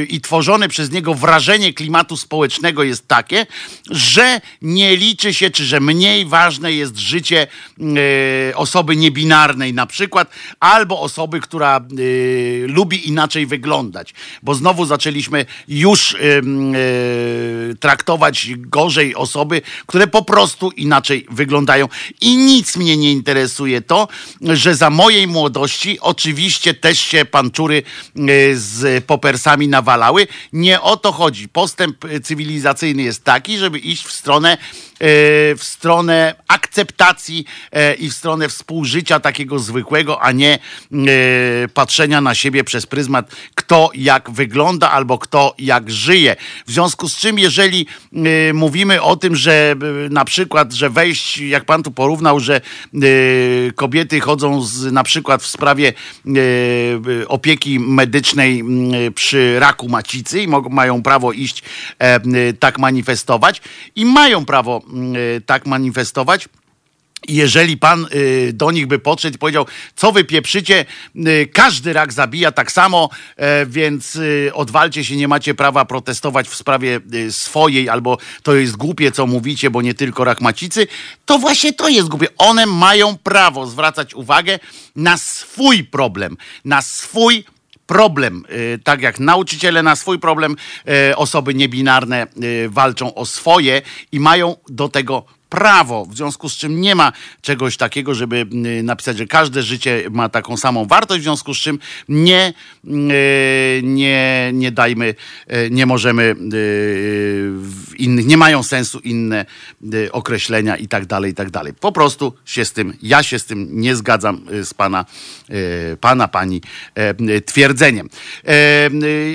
i tworzone przez niego wrażenie klimatu społecznego, jest takie, że nie liczy się, czy że mniej ważne jest życie osoby niebinarnej na przykład, albo osoby, która lubi inaczej wyglądać. Bo znowu zaczęliśmy już traktować gorzej osoby, które po prostu inaczej wyglądają. I nic mnie nie interesuje to, że za mojej młodości oczywiście też się panczury z popersami nawalały. Nie o to chodzi. Postęp cywilizacyjny cywilizacyjny jest taki, żeby iść w stronę, e, w stronę akceptacji e, i w stronę współżycia takiego zwykłego, a nie e, patrzenia na siebie przez pryzmat, kto jak wygląda albo kto jak żyje. W związku z czym, jeżeli mówimy o tym, że na przykład, że wejść, jak pan tu porównał, że kobiety chodzą z, na przykład w sprawie opieki medycznej przy raku macicy i mają prawo iść tak manifestować i mają prawo tak manifestować. Jeżeli pan y, do nich by podszedł i powiedział, co wy pieprzycie, każdy rak zabija tak samo, więc odwalcie się, nie macie prawa protestować w sprawie swojej, albo to jest głupie, co mówicie, bo nie tylko rak macicy, to właśnie to jest głupie. One mają prawo zwracać uwagę na swój problem, na swój problem. Y, tak jak nauczyciele na swój problem, y, osoby niebinarne y, walczą o swoje i mają do tego prawo, w związku z czym nie ma czegoś takiego, żeby napisać, że każde życie ma taką samą wartość, w związku z czym nie, nie, nie dajmy, nie możemy innych, nie mają sensu inne określenia i tak dalej, i tak dalej. Po prostu się z tym, ja się z tym nie zgadzam z pana, pana, pani twierdzeniem.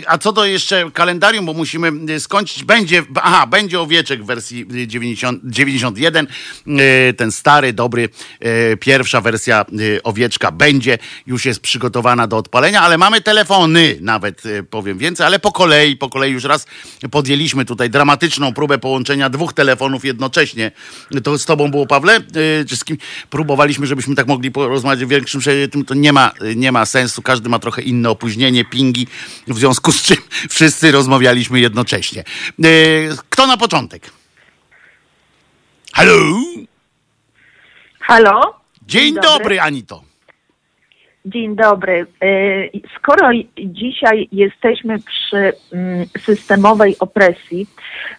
A co do jeszcze kalendarium, bo musimy skończyć, będzie, aha, będzie owieczek w wersji 90, 91, jeden, e, ten stary, dobry, e, pierwsza wersja e, owieczka będzie, już jest przygotowana do odpalenia, ale mamy telefony nawet, powiem więcej, ale po kolei, po kolei już raz podjęliśmy tutaj dramatyczną próbę połączenia dwóch telefonów jednocześnie. To z tobą było, Pawle? Y, czy z kim? Próbowaliśmy, żebyśmy tak mogli porozmawiać w większym tym to nie ma, nie ma sensu. Każdy ma trochę inne opóźnienie, pingi, w związku z czym wszyscy rozmawialiśmy jednocześnie. Y, kto na początek? Halo? Halo? Dzień, dobry. dobry, Anito. Dzień dobry. Y, skoro dzisiaj jesteśmy przy mm, systemowej opresji,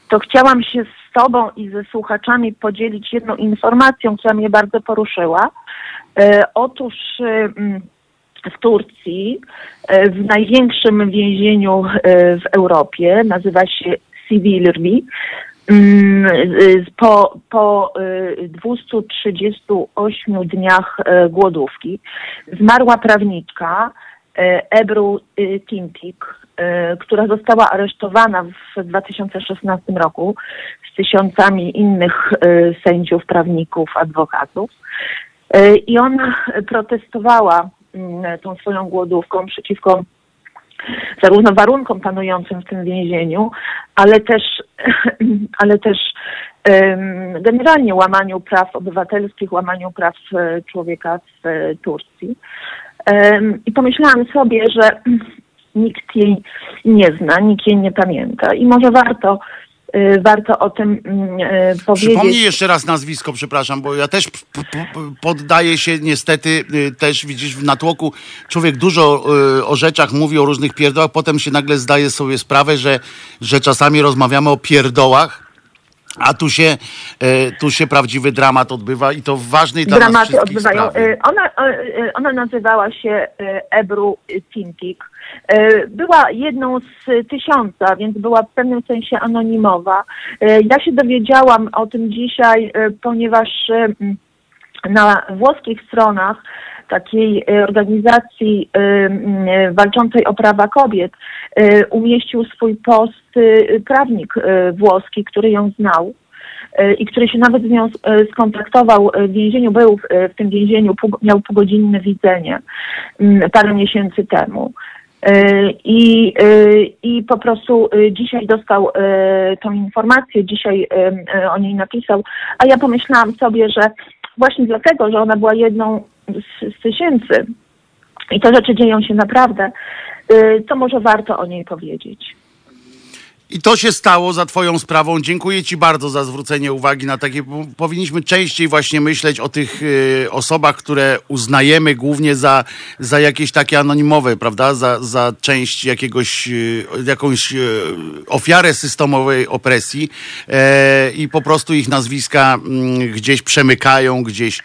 to chciałam się z Tobą i ze słuchaczami podzielić jedną informacją, która mnie bardzo poruszyła. Y, otóż mm, w Turcji, y, w największym więzieniu w Europie, nazywa się Sivilri, po, po 238 y, dniach y, głodówki zmarła prawniczka y, Ebru Tintik, która została aresztowana w 2016 roku z tysiącami innych sędziów, prawników, adwokatów. I ona protestowała mm, tą swoją głodówką przeciwko zarówno warunkom panującym w tym więzieniu, ale też, ale też generalnie łamaniu praw obywatelskich, łamaniu praw e, człowieka w e, Turcji. I pomyślałam sobie, że nikt jej nie zna, nikt jej nie pamięta i może warto warto o tym mm, y, powiedzieć. Przypomnij jeszcze raz nazwisko, przepraszam, bo ja też poddaję się niestety y, też, widzisz, w natłoku człowiek dużo o rzeczach mówi, o różnych pierdołach, potem się nagle zdaje sobie sprawę, że, że czasami rozmawiamy o pierdołach, a tu się, tu się prawdziwy dramat odbywa i to w ważnej dla Dramaty nas odbywają. Ona, ona nazywała się Ebru Tintik E, była jedną z tysiąca, więc była w pewnym sensie anonimowa. E, ja się dowiedziałam o tym dzisiaj, e, ponieważ na włoskich stronach takiej organizacji walczącej o prawa kobiet umieścił swój post prawnik włoski, który ją znał i który się nawet z nią skontaktował w więzieniu, był w tym więzieniu, miał półgodzinne widzenie parę miesięcy temu. I, I po prostu dzisiaj dostał tą informację, dzisiaj o niej napisał, a ja pomyślałam sobie, że właśnie dlatego, że ona była jedną z, z tysięcy i te rzeczy dzieją się naprawdę, to może warto o niej powiedzieć. I to się stało za Twoją sprawą. Dziękuję Ci bardzo za zwrócenie uwagi na takie. Powinniśmy częściej właśnie myśleć o tych y, osobach, które uznajemy głównie za, za jakieś takie anonimowe, prawda? Za, za część jakiegoś, y, jakąś y, ofiarę systemowej opresji e, i po prostu ich nazwiska mm, gdzieś przemykają, gdzieś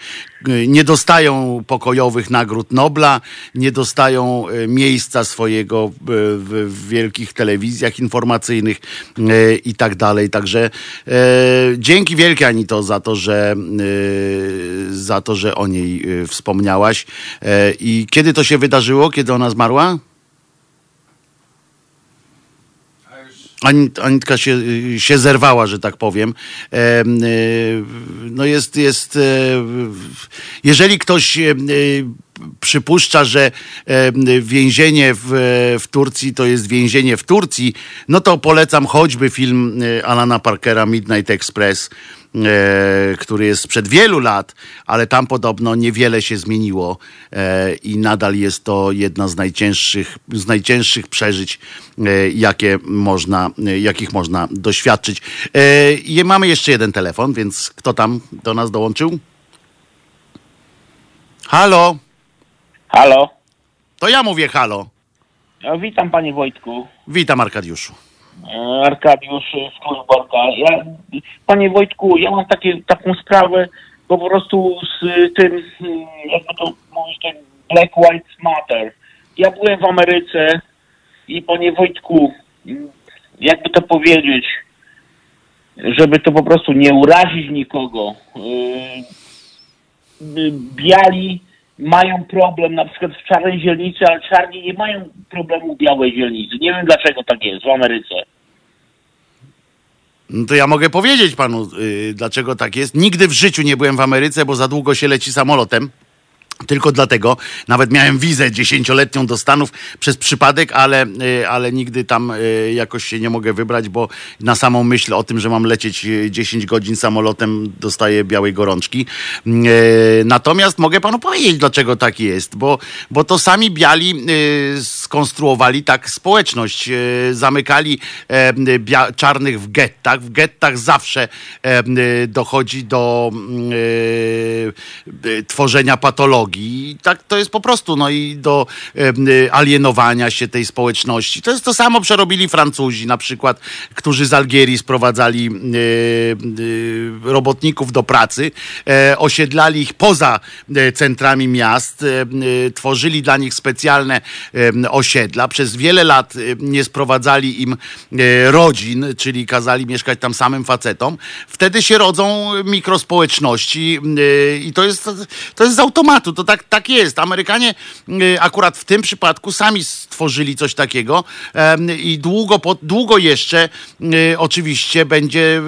nie dostają pokojowych nagród Nobla, nie dostają e, miejsca swojego w, w wielkich telewizjach informacyjnych i tak dalej. Także dzięki wielkie Anito za to, że za to, że o niej wspomniałaś. I kiedy to się wydarzyło? Kiedy ona zmarła? Anitka się, się zerwała, że tak powiem. E, no jest, jest, e, jeżeli ktoś e, przypuszcza, że więzienie w, w Turcji to jest więzienie w Turcji, no to polecam choćby film Alana Parkera Midnight Express e, który jest sprzed wielu lat, ale tam podobno niewiele się zmieniło e, i nadal jest to jedna z najcięższych, z najcięższych przeżyć, e, jakie można, e, jakich można doświadczyć. E, mamy jeszcze jeden telefon, więc kto tam do nas dołączył? Halo? Halo? To ja mówię halo. No, witam panie Wojtku. Witam Arkadiuszu. Arkadiusz Skórborka. Ja, panie Wojtku, ja mam takie, taką sprawę po prostu z tym, jakby to mówić, ten Black White Matter. Ja byłem w Ameryce i panie Wojtku, jakby to powiedzieć, żeby to po prostu nie urazić nikogo. Yy, biali mają problem na przykład w czarnej zielnicy, ale czarni nie mają problemu w białej zielnicy. Nie wiem dlaczego tak jest w Ameryce. No to ja mogę powiedzieć panu, yy, dlaczego tak jest. Nigdy w życiu nie byłem w Ameryce, bo za długo się leci samolotem. Tylko dlatego, nawet miałem wizę dziesięcioletnią do Stanów przez przypadek, ale, y, ale nigdy tam y, jakoś się nie mogę wybrać, bo na samą myśl o tym, że mam lecieć 10 godzin samolotem, dostaję białej gorączki. Natomiast mogę panu powiedzieć, dlaczego tak jest, bo, bo to sami biali skonstruowali tak społeczność. Zamykali czarnych w gettach. W gettach zawsze dochodzi do tworzenia patologii i tak to jest po prostu, no i do y, alienowania się tej społeczności. To jest to samo przerobili Francuzi na przykład, którzy z Algierii sprowadzali y, y, robotników do pracy, e, osiedlali ich poza e, centrami miast, e, tworzyli dla nich specjalne osiedla. Przez wiele lat nie sprowadzali im rodzin, czyli kazali mieszkać tam samym facetom. Wtedy się rodzą mikrospołeczności i to jest, to jest z automatu to tak, tak jest. Amerykanie y, akurat w tym przypadku sami stworzyli coś takiego i długo, długo jeszcze y, oczywiście będzie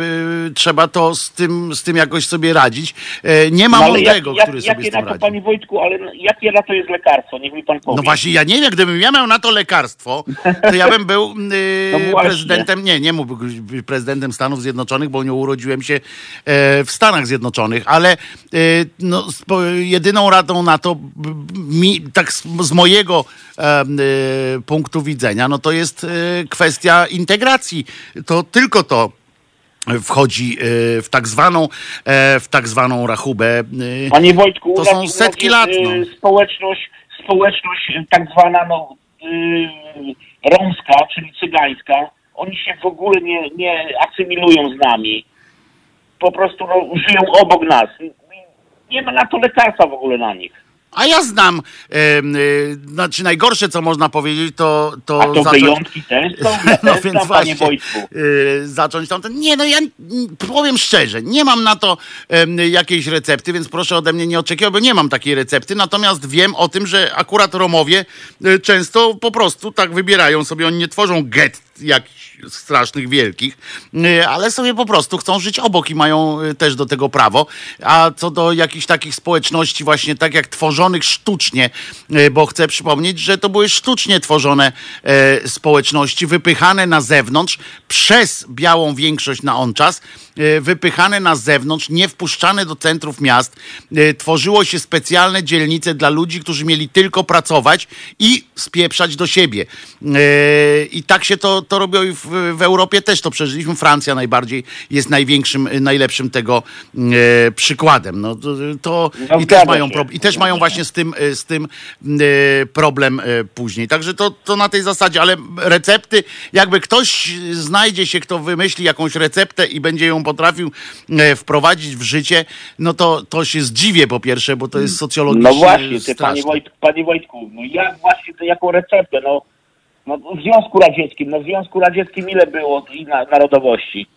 y, trzeba to z tym, z tym jakoś sobie radzić. E, nie ma no, mądrego, jak, który jak, sobie tym na to, Panie Wojtku, ale jakie na to jest lekarstwo? Niech mi Pan powie. No właśnie, ja nie wiem, gdybym ja miał na to lekarstwo, to ja bym był no prezydentem, nie, nie mógłbym być prezydentem Stanów Zjednoczonych, bo nie urodziłem się e, w Stanach Zjednoczonych, ale no, jedyną radą na to, mi, tak z, z mojego e, punktu widzenia, no to jest e, kwestia integracji. To tylko to wchodzi e, w tak zwaną, e, w tak zwaną rachubę. Panie Wojtku, to są setki lat. No. Społeczność, społeczność tak zwana no, romska, czyli cygańska, oni się w ogóle nie, nie asymilują z nami. Po prostu no, żyją obok nas nie ma na to lekarstwa w ogóle na nich. A ja znam, e, znaczy najgorsze, co można powiedzieć, to... to A to zacząć, wyjątki też są? no też więc właśnie, e, zacząć tam... Nie, no ja powiem szczerze, nie mam na to e, jakiejś recepty, więc proszę ode mnie nie oczekiwać, bo nie mam takiej recepty, natomiast wiem o tym, że akurat Romowie e, często po prostu tak wybierają sobie, oni nie tworzą get jakichś strasznych, wielkich, y, ale sobie po prostu chcą żyć obok i mają y, też do tego prawo. A co do jakichś takich społeczności właśnie tak jak tworzonych sztucznie, y, bo chcę przypomnieć, że to były sztucznie tworzone społeczności, wypychane na zewnątrz przez białą większość na on czas, wypychane na zewnątrz, nie wpuszczane do centrów miast. Tworzyło się specjalne dzielnice dla ludzi, którzy mieli tylko pracować i spieprzać do siebie. I tak się to, to robią i w, w Europie też to przeżyliśmy. Francja najbardziej jest największym, najlepszym tego e, przykładem. No, to, no, i, też mają I też mają właśnie z tym, e, z tym e, problem e, później. Także to, to na tej zasadzie, ale recepty, jakby ktoś znajdzie się, kto wymyśli jakąś receptę i będzie ją potrafił e, wprowadzić w życie, no to, to się zdziwię po pierwsze, bo to jest socjologicznie No właśnie, ty, panie, Wojtku, panie Wojtku, no jak właśnie to, jaką receptę, no no, w Związku Radzieckim, no w Związku Radzieckim ile było narodowości?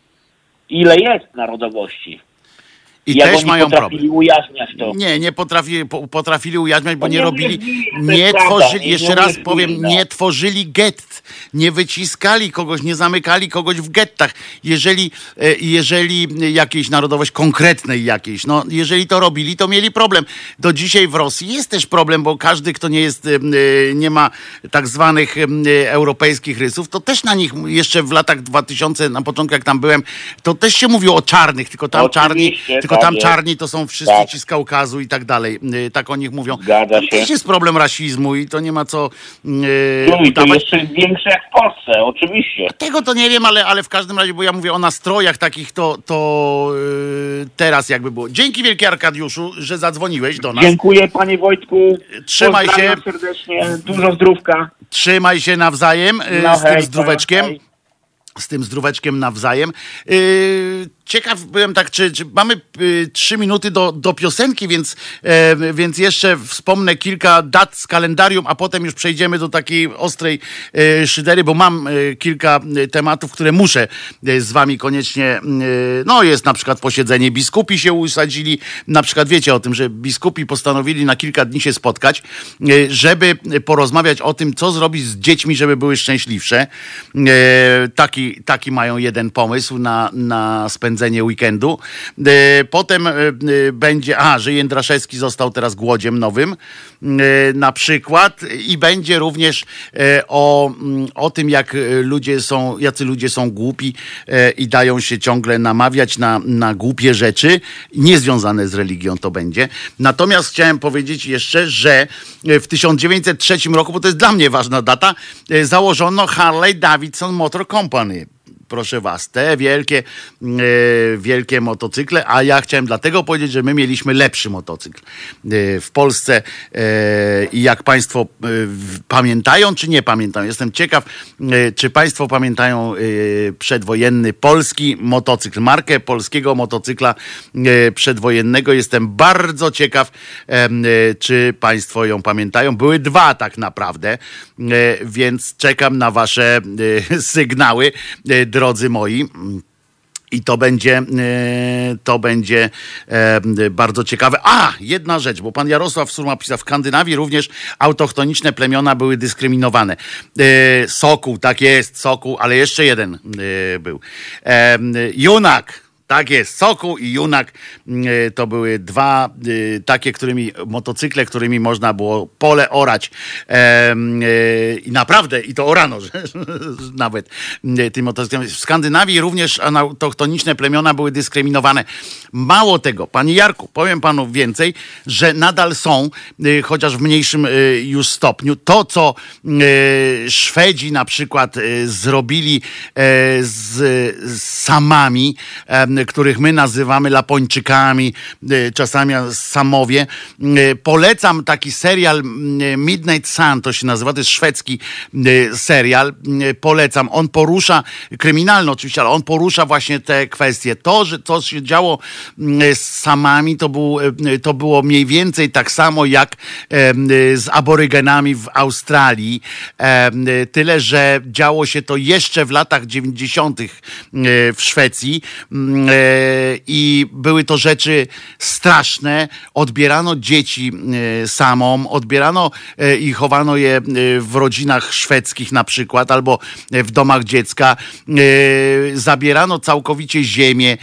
Ile jest narodowości? I też mają problem. ujaśniać to. Nie, nie potrafili, potrafili ujaśniać, bo nie, nie robili, nie tworzyli, nie, jeszcze raz powiem, nie tworzyli gett, nie wyciskali kogoś, nie zamykali kogoś w gettach. Jeżeli, e, jeżeli jakiejś narodowość konkretnej jakiejś, no jeżeli to robili, to mieli problem. Do dzisiaj w Rosji jest też problem, bo każdy, kto nie jest, e, nie ma tak zwanych europejskich rysów, to też na nich jeszcze w latach 2000, na początku jak tam byłem, to też się mówiło o czarnych, tylko tam Oczywiście, czarni, tylko tam czarni to są wszyscy tak. ci z Kaukazu i tak dalej. Y, tak o nich mówią. Zgadza się. To też jest problem rasizmu i to nie ma co yy, no i to jeszcze większe jak w Polsce, oczywiście. Tego to nie wiem, ale, ale w każdym razie, bo ja mówię o nastrojach takich, to, to yy, teraz jakby było. Dzięki wielkie Arkadiuszu, że zadzwoniłeś do nas. Dziękuję panie Wojtku. Trzymaj się. serdecznie. Dużo zdrówka. Trzymaj się nawzajem yy, no, z hej, tym zdróweczkiem. Hej. Z tym zdróweczkiem nawzajem. Yy, ciekaw byłem tak, czy, czy mamy y, trzy minuty do, do piosenki, więc, e, więc jeszcze wspomnę kilka dat z kalendarium, a potem już przejdziemy do takiej ostrej e, szydery, bo mam e, kilka tematów, które muszę z wami koniecznie. No jest na przykład posiedzenie biskupi się usadzili, na przykład wiecie o tym, że biskupi postanowili na kilka dni się spotkać, żeby porozmawiać o tym, co zrobić z dziećmi, żeby były szczęśliwsze. Taki taki, mają jeden pomysł na, na spędzenie weekendu. Potem będzie, a, że Jędraszewski został teraz głodziem nowym na przykład i będzie również o, mm, o tym, jak ludzie są, jacy ludzie są głupi i dają się ciągle namawiać na, na głupie rzeczy, niezwiązane z religią to będzie. Natomiast chciałem powiedzieć jeszcze, że w 1903 roku, bo to jest dla mnie ważna data, założono Harley Davidson Motor Company proszę was, te wielkie, e, wielkie motocykle, a ja chciałem dlatego powiedzieć, że my mieliśmy lepszy motocykl e, w Polsce e, i jak państwo pamiętają, czy nie pamiętają, jestem ciekaw, czy państwo pamiętają przedwojenny polski motocykl, markę polskiego motocykla przedwojennego. Jestem bardzo ciekaw, czy państwo ją pamiętają. Były dwa tak naprawdę, więc czekam na wasze sygnały drodzy moi. I to będzie, e, to będzie e, bardzo ciekawe. A, jedna rzecz, bo pan Jarosław Surma pisał, w Skandynawii również autochtoniczne plemiona były dyskryminowane. E, sokół, tak jest, sokół, ale jeszcze jeden był. Junak, tak jest, Sokół i Junak mm, e, to były dwa e, takie, którymi motocykle, którymi można było pole orać. E, I naprawdę, i to orano, że, nawet tym motocyklem. W Skandynawii również autochtoniczne plemiona były dyskryminowane. Mało tego, panie Jarku, powiem panu więcej, że nadal są, chociaż w mniejszym już stopniu, to co Szwedzi na przykład zrobili z samami, których my nazywamy Lapończykami, e, czasami Samowie. E, polecam taki serial e, Midnight Sun, to się nazywa, to jest szwedzki serial. Polecam. On porusza, kryminalny oczywiście, ale on porusza właśnie te kwestie. To, że to się działo z samami, to, był, to było mniej więcej tak samo jak z aborygenami w Australii. Tyle, że działo się to jeszcze w latach 90. w Szwecji i były to rzeczy straszne. Odbierano dzieci e, samom, odbierano e, i chowano je e, w rodzinach szwedzkich na przykład, albo w domach dziecka. Zabierano całkowicie ziemię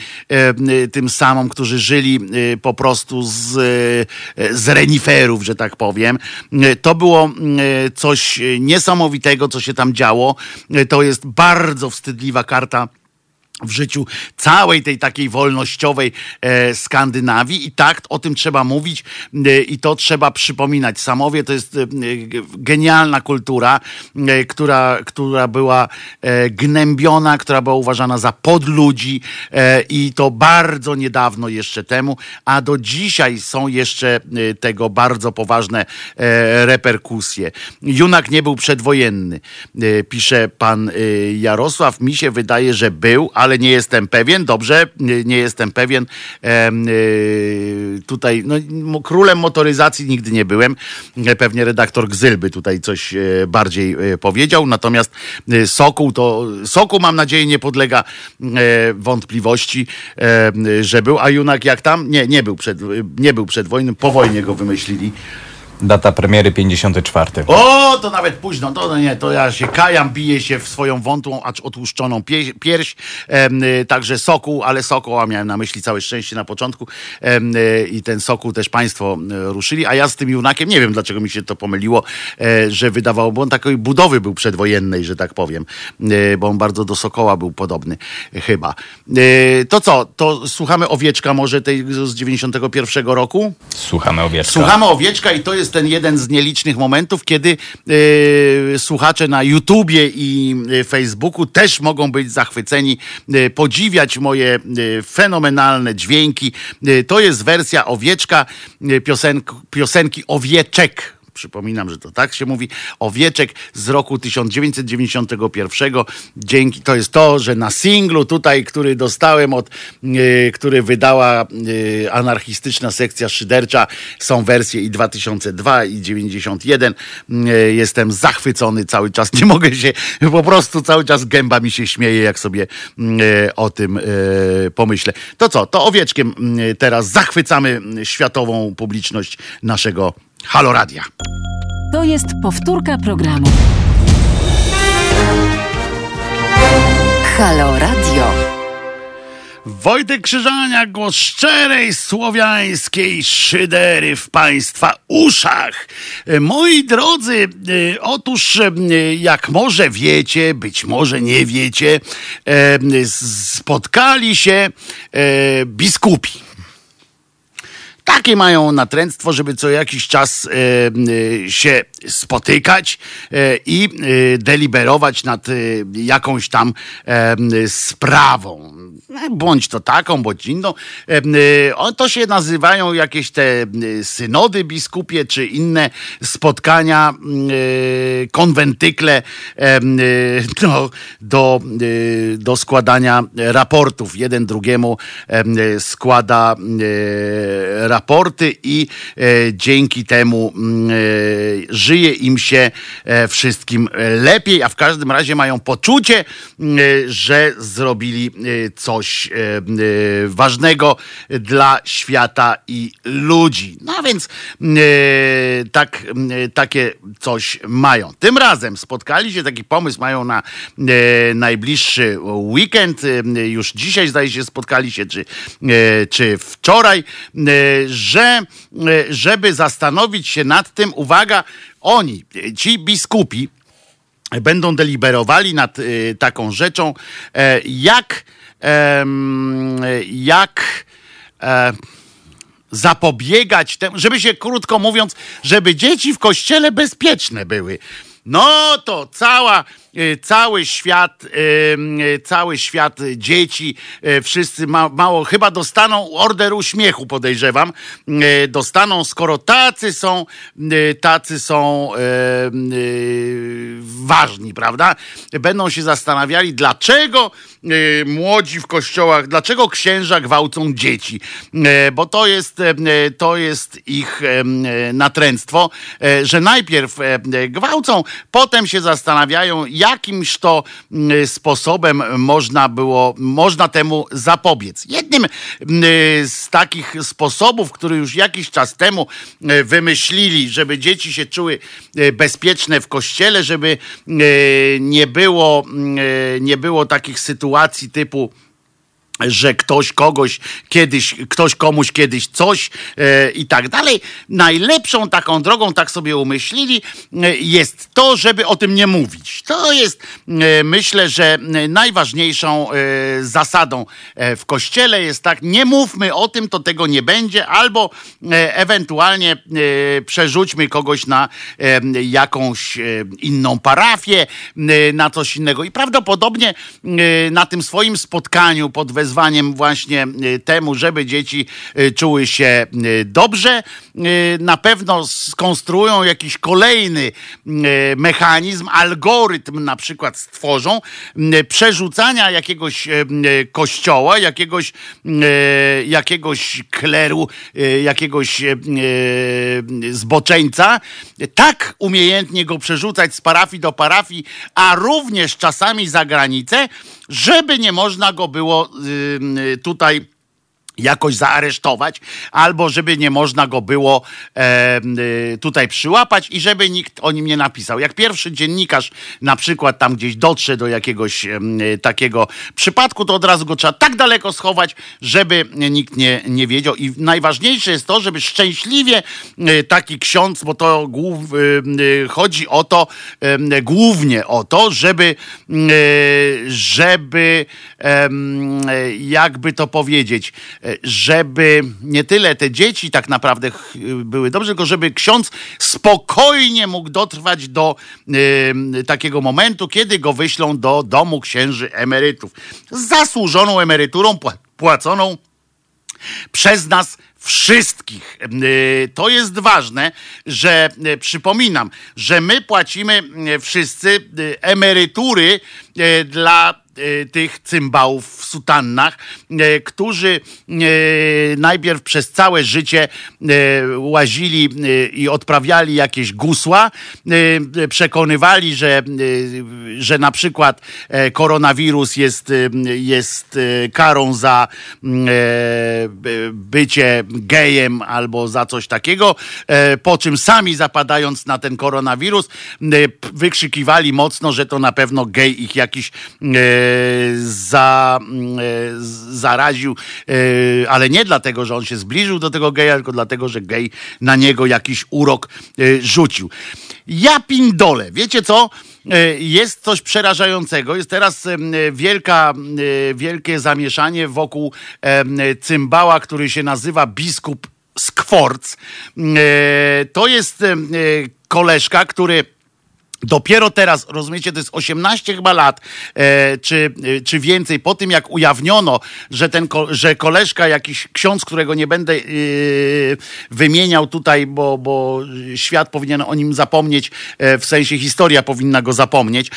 tym samom, którzy żyli po prostu z, z reniferów, że tak powiem. To było coś niesamowitego, co się tam działo. To jest bardzo wstydliwa karta w życiu całej tej takiej wolnościowej e, Skandynawii i tak o tym trzeba mówić e, i to trzeba przypominać. Samowie to jest e, genialna kultura, e, która, która była e, gnębiona, która była uważana za podludzi e, i to bardzo niedawno jeszcze temu, a do dzisiaj są jeszcze tego bardzo poważne reperkusje. Junak nie był przedwojenny, pisze pan Jarosław. Mi się wydaje, że był, ale ale nie jestem pewien. Dobrze, nie jestem pewien. Y, tutaj no, królem motoryzacji nigdy nie byłem. Pewnie redaktor Gzyl by tutaj coś e, bardziej e, powiedział. Natomiast e, Sokół to Sokół mam nadzieję nie podlega wątpliwości, że był. A Junak jak tam? Nie, nie był przed, nie był przed wojną. Po wojnie go wymyślili. Data premiery 54. O, to nawet późno. To no nie, to ja się kajam, biję się w swoją wątłą, acz otłuszczoną pie, pierś. E, także soku, ale soku, a miałem na myśli całe szczęście na początku. E, I ten soku też państwo e, ruszyli. A ja z tym junakiem, nie wiem dlaczego mi się to pomyliło, e, że wydawało, bo on takiej budowy był przedwojennej, że tak powiem. E, bo on bardzo do sokoła był podobny, chyba. E, to co, to słuchamy owieczka może tej z 91 roku? Słuchamy owieczka. Słuchamy owieczka i to jest jest ten jeden z nielicznych momentów, kiedy e, słuchacze na YouTubie i e, Facebooku też mogą być zachwyceni, e, podziwiać moje fenomenalne dźwięki. To jest wersja owieczka, piosenk, piosenki Owieczek Przypominam, że to tak się mówi. Owieczek z roku 1991. Dzięki, to jest to, że na singlu tutaj, który dostałem od, yy, który wydała yy, anarchistyczna sekcja szydercza, są wersje i 2002 i 91. Yy, jestem zachwycony cały czas. Nie mogę się, po prostu cały czas gęba mi się śmieje, jak sobie o tym pomyślę. To co, to owieczkiem teraz zachwycamy światową publiczność naszego Halo Radia. To jest powtórka programu. Halo Radio. Wojtek Krzyżania, głos szczerej słowiańskiej szydery w Państwa uszach. Moi drodzy, e, otóż e, jak może wiecie, być może nie wiecie, e, spotkali się biskupi takie mają natręctwo, żeby co jakiś czas e, się spotykać e, i deliberować nad jakąś tam sprawą bądź to taką, bądź inną. Y, to się nazywają jakieś te synody biskupie, czy inne spotkania, konwentykle do, do, do składania raportów. Jeden drugiemu składa raporty i dzięki temu żyje im się e, wszystkim lepiej, a w każdym razie mają poczucie, że zrobili coś coś e, e, ważnego dla świata i ludzi. No więc e, tak, takie coś mają. Tym razem spotkali się, taki pomysł mają na najbliższy weekend. Już dzisiaj zdaje się spotkali się, czy, czy wczoraj, że żeby zastanowić się nad tym, uwaga, oni, ci biskupi, będą deliberowali nad taką rzeczą, jak jak e, zapobiegać temu, żeby się krótko mówiąc, żeby dzieci w kościele bezpieczne były. No to cała cały świat, y, y, cały świat dzieci, wszyscy ma, mało, chyba dostaną order uśmiechu, podejrzewam. Dostaną, skoro tacy są, tacy są ważni, prawda? Będą się zastanawiali, dlaczego młodzi w kościołach, dlaczego księża gwałcą dzieci, bo to jest, to jest ich natręctwo, że najpierw gwałcą, potem się zastanawiają, jak jakimś to mm, sposobem można było, można temu zapobiec. Jednym mm, z takich sposobów, który już jakiś czas temu e, wymyślili, żeby dzieci się czuły e, bezpieczne w kościele, żeby e, nie było, mm, nie było takich sytuacji typu że ktoś kogoś kiedyś, ktoś komuś kiedyś coś e, i tak dalej. Najlepszą taką drogą, tak sobie umyślili, e, jest to, żeby o tym nie mówić. To jest, e, myślę, że najważniejszą e, zasadą e, w kościele jest tak, nie mówmy o tym, to tego nie będzie, albo e, ewentualnie przerzućmy kogoś na jakąś inną parafię, na coś innego. I prawdopodobnie na tym swoim spotkaniu pod wezwaniem wezwaniem właśnie y, temu, żeby dzieci y, czuły się y, dobrze. Na pewno skonstruują jakiś kolejny mechanizm, algorytm na przykład stworzą przerzucania jakiegoś kościoła, jakiegoś, jakiegoś kleru, jakiegoś zboczeńca, tak umiejętnie go przerzucać z parafii do parafii, a również czasami za granicę, żeby nie można go było y, tutaj jakoś zaaresztować, albo żeby nie można go było e, tutaj przyłapać i żeby nikt o nim nie napisał. Jak pierwszy dziennikarz na przykład tam gdzieś dotrze do jakiegoś e, takiego przypadku, to od razu go trzeba tak daleko schować, żeby nikt nie, nie wiedział. I najważniejsze jest to, żeby szczęśliwie e, taki ksiądz, bo to głów, chodzi o to, głównie o to, żeby, żeby jakby to powiedzieć, żeby nie tyle te dzieci tak naprawdę były dobrze, tylko żeby ksiądz spokojnie mógł dotrwać do y, takiego momentu, kiedy go wyślą do domu księży emerytów. Z zasłużoną emeryturą płaconą przez nas wszystkich. To jest ważne, że przypominam, że my płacimy wszyscy emerytury dla E, tych cymbałów w sutannach, e, którzy e, najpierw przez całe życie łazili i odprawiali jakieś gusła, przekonywali, że, że na przykład koronawirus jest, jest karą za bycie gejem albo za coś takiego, po czym sami zapadając na ten koronawirus, wykrzykiwali mocno, że to na pewno gej ich jakiś za, zaraził, ale nie dlatego, że on się zbliżył do tego geja, tylko dlatego, że gej na niego jakiś urok rzucił. Ja pindole, wiecie co? E, jest coś przerażającego. Jest teraz e, wielka, e, wielkie zamieszanie wokół cymbała, który się nazywa biskup Skworc. To jest koleżka, który Dopiero teraz, rozumiecie, to jest 18 chyba lat, e, czy, e, czy więcej, po tym jak ujawniono, że ten, że koleżka, jakiś ksiądz, którego nie będę e, wymieniał tutaj, bo, bo świat powinien o nim zapomnieć, e, w sensie historia powinna go zapomnieć, e,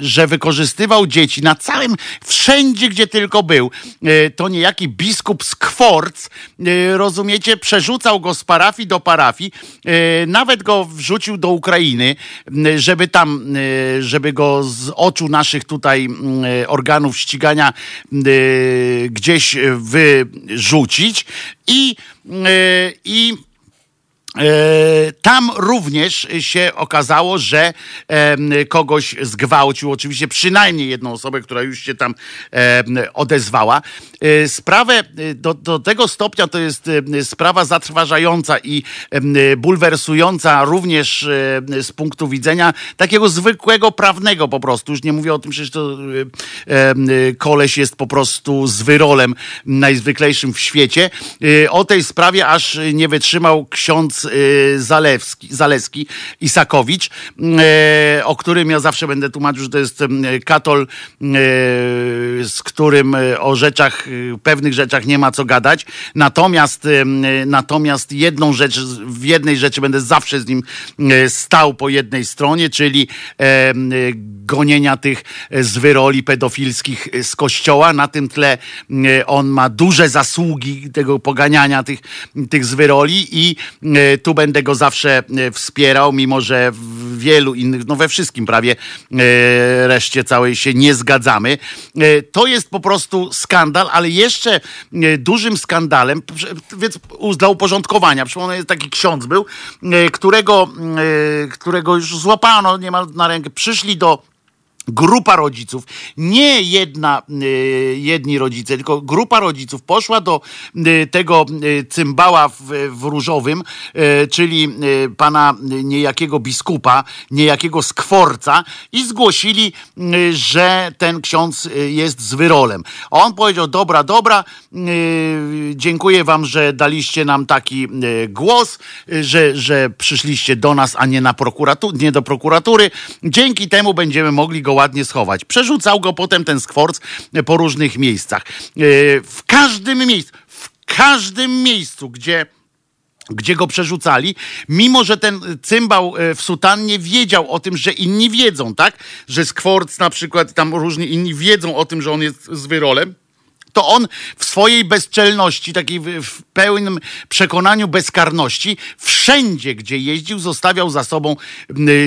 że wykorzystywał dzieci na całym, wszędzie gdzie tylko był, e, to niejaki biskup z Kworc, rozumiecie, przerzucał go z parafii do parafii, nawet go wrzucił do Ukrainy, żeby tam, y, żeby go z oczu naszych tutaj y, organów ścigania y, gdzieś wyrzucić. I, i tam również się okazało, że kogoś zgwałcił, oczywiście przynajmniej jedną osobę, która już się tam odezwała. E, sprawę e, do, do tego stopnia to jest sprawa zatrważająca i bulwersująca również z punktu widzenia takiego zwykłego prawnego po prostu. Już nie mówię o tym, że to koleś jest po prostu z wyrolem najzwyklejszym w świecie. O tej sprawie aż nie wytrzymał ksiądz Y, Zalewski, Zaleski, Isakowicz, y, o którym ja zawsze będę tłumaczył, że to jest y, katol, z którym o rzeczach, pewnych rzeczach nie ma co gadać. Natomiast, natomiast jedną rzecz, w jednej rzeczy będę zawsze z nim stał po jednej stronie, czyli gonienia tych zwyroli pedofilskich z kościoła. Na tym tle on ma duże zasługi tego poganiania tych, tych zwyroli i tu będę go zawsze e, wspierał, mimo że w wielu innych, no we wszystkim prawie e, reszcie całej się nie zgadzamy. E, to jest po prostu skandal, ale jeszcze dużym skandalem, więc dla uporządkowania, przypomnę, taki ksiądz był, którego, którego już złapano niemal na rękę, przyszli do grupa rodziców, nie jedna, y, jedni rodzice, tylko grupa rodziców poszła do y, tego y, cymbała w, w różowym, czyli pana niejakiego biskupa, niejakiego skworca i zgłosili, że ten ksiądz jest z wyrolem. On powiedział, dobra, dobra, dziękuję wam, że daliście nam taki głos, że, że przyszliście do nas, a nie, na prokuratur, nie do prokuratury. Dzięki temu będziemy mogli go ładnie schować. Przerzucał go potem ten skworc po różnych miejscach. E, w każdym miejscu, w każdym miejscu, gdzie gdzie go przerzucali, mimo że ten cymbał e, w sutannie wiedział o tym, że inni wiedzą, tak? Że Skworc na przykład, tam różni inni wiedzą o tym, że on jest z wyrolem to on w swojej bezczelności, takiej w pełnym przekonaniu bezkarności, wszędzie, gdzie jeździł, zostawiał za sobą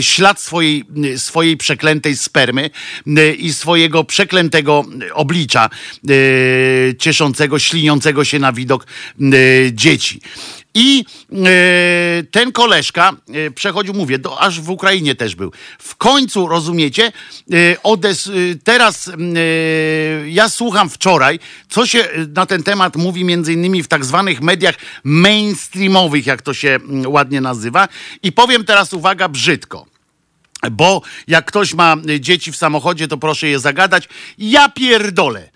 ślad swojej, swojej przeklętej spermy i swojego przeklętego oblicza, cieszącego, śliniącego się na widok dzieci. I e, ten koleżka e, przechodził, mówię, do, aż w Ukrainie też był. W końcu, rozumiecie, e, odes, teraz ja słucham wczoraj, co się na ten temat mówi między innymi w tak zwanych mediach mainstreamowych, jak to się ładnie nazywa. I powiem teraz, uwaga, brzydko. Bo jak ktoś ma dzieci w samochodzie, to proszę je zagadać. Ja pierdolę.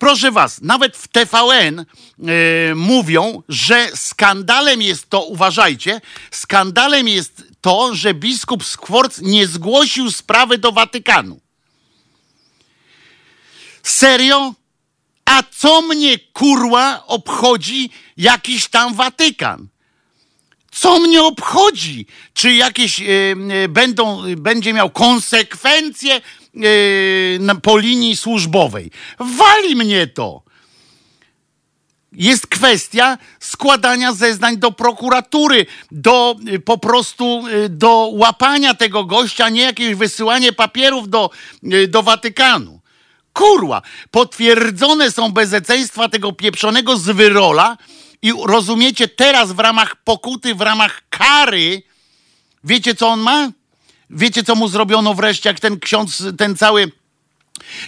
Proszę was, nawet w TVN e, mówią, że skandalem jest to, uważajcie, skandalem jest to, że biskup Skworc nie zgłosił sprawy do Watykanu. Serio? A co mnie kurła obchodzi jakiś tam Watykan? Co mnie obchodzi? Czy jakieś yy, będą, będzie miał konsekwencje po linii służbowej? Wali mnie to. Jest kwestia składania zeznań do prokuratury, do po prostu do łapania tego gościa, nie jakieś wysyłanie papierów do, do Watykanu. Kurwa, potwierdzone są bezeceństwa tego pieprzonego zwyrola, I rozumiecie, teraz w ramach pokuty, w ramach kary, wiecie co on ma? Wiecie co mu zrobiono wreszcie, jak ten ksiądz, ten cały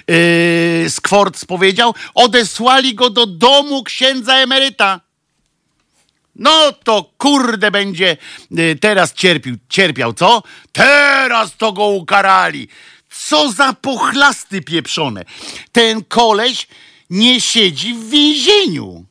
yy, powiedział? Odesłali go do domu księdza emeryta. No to kurde będzie yy, teraz cierpił, cierpiał, co? Teraz to go ukarali. Co za pochlasty pieprzone. Ten koleś nie siedzi w więzieniu.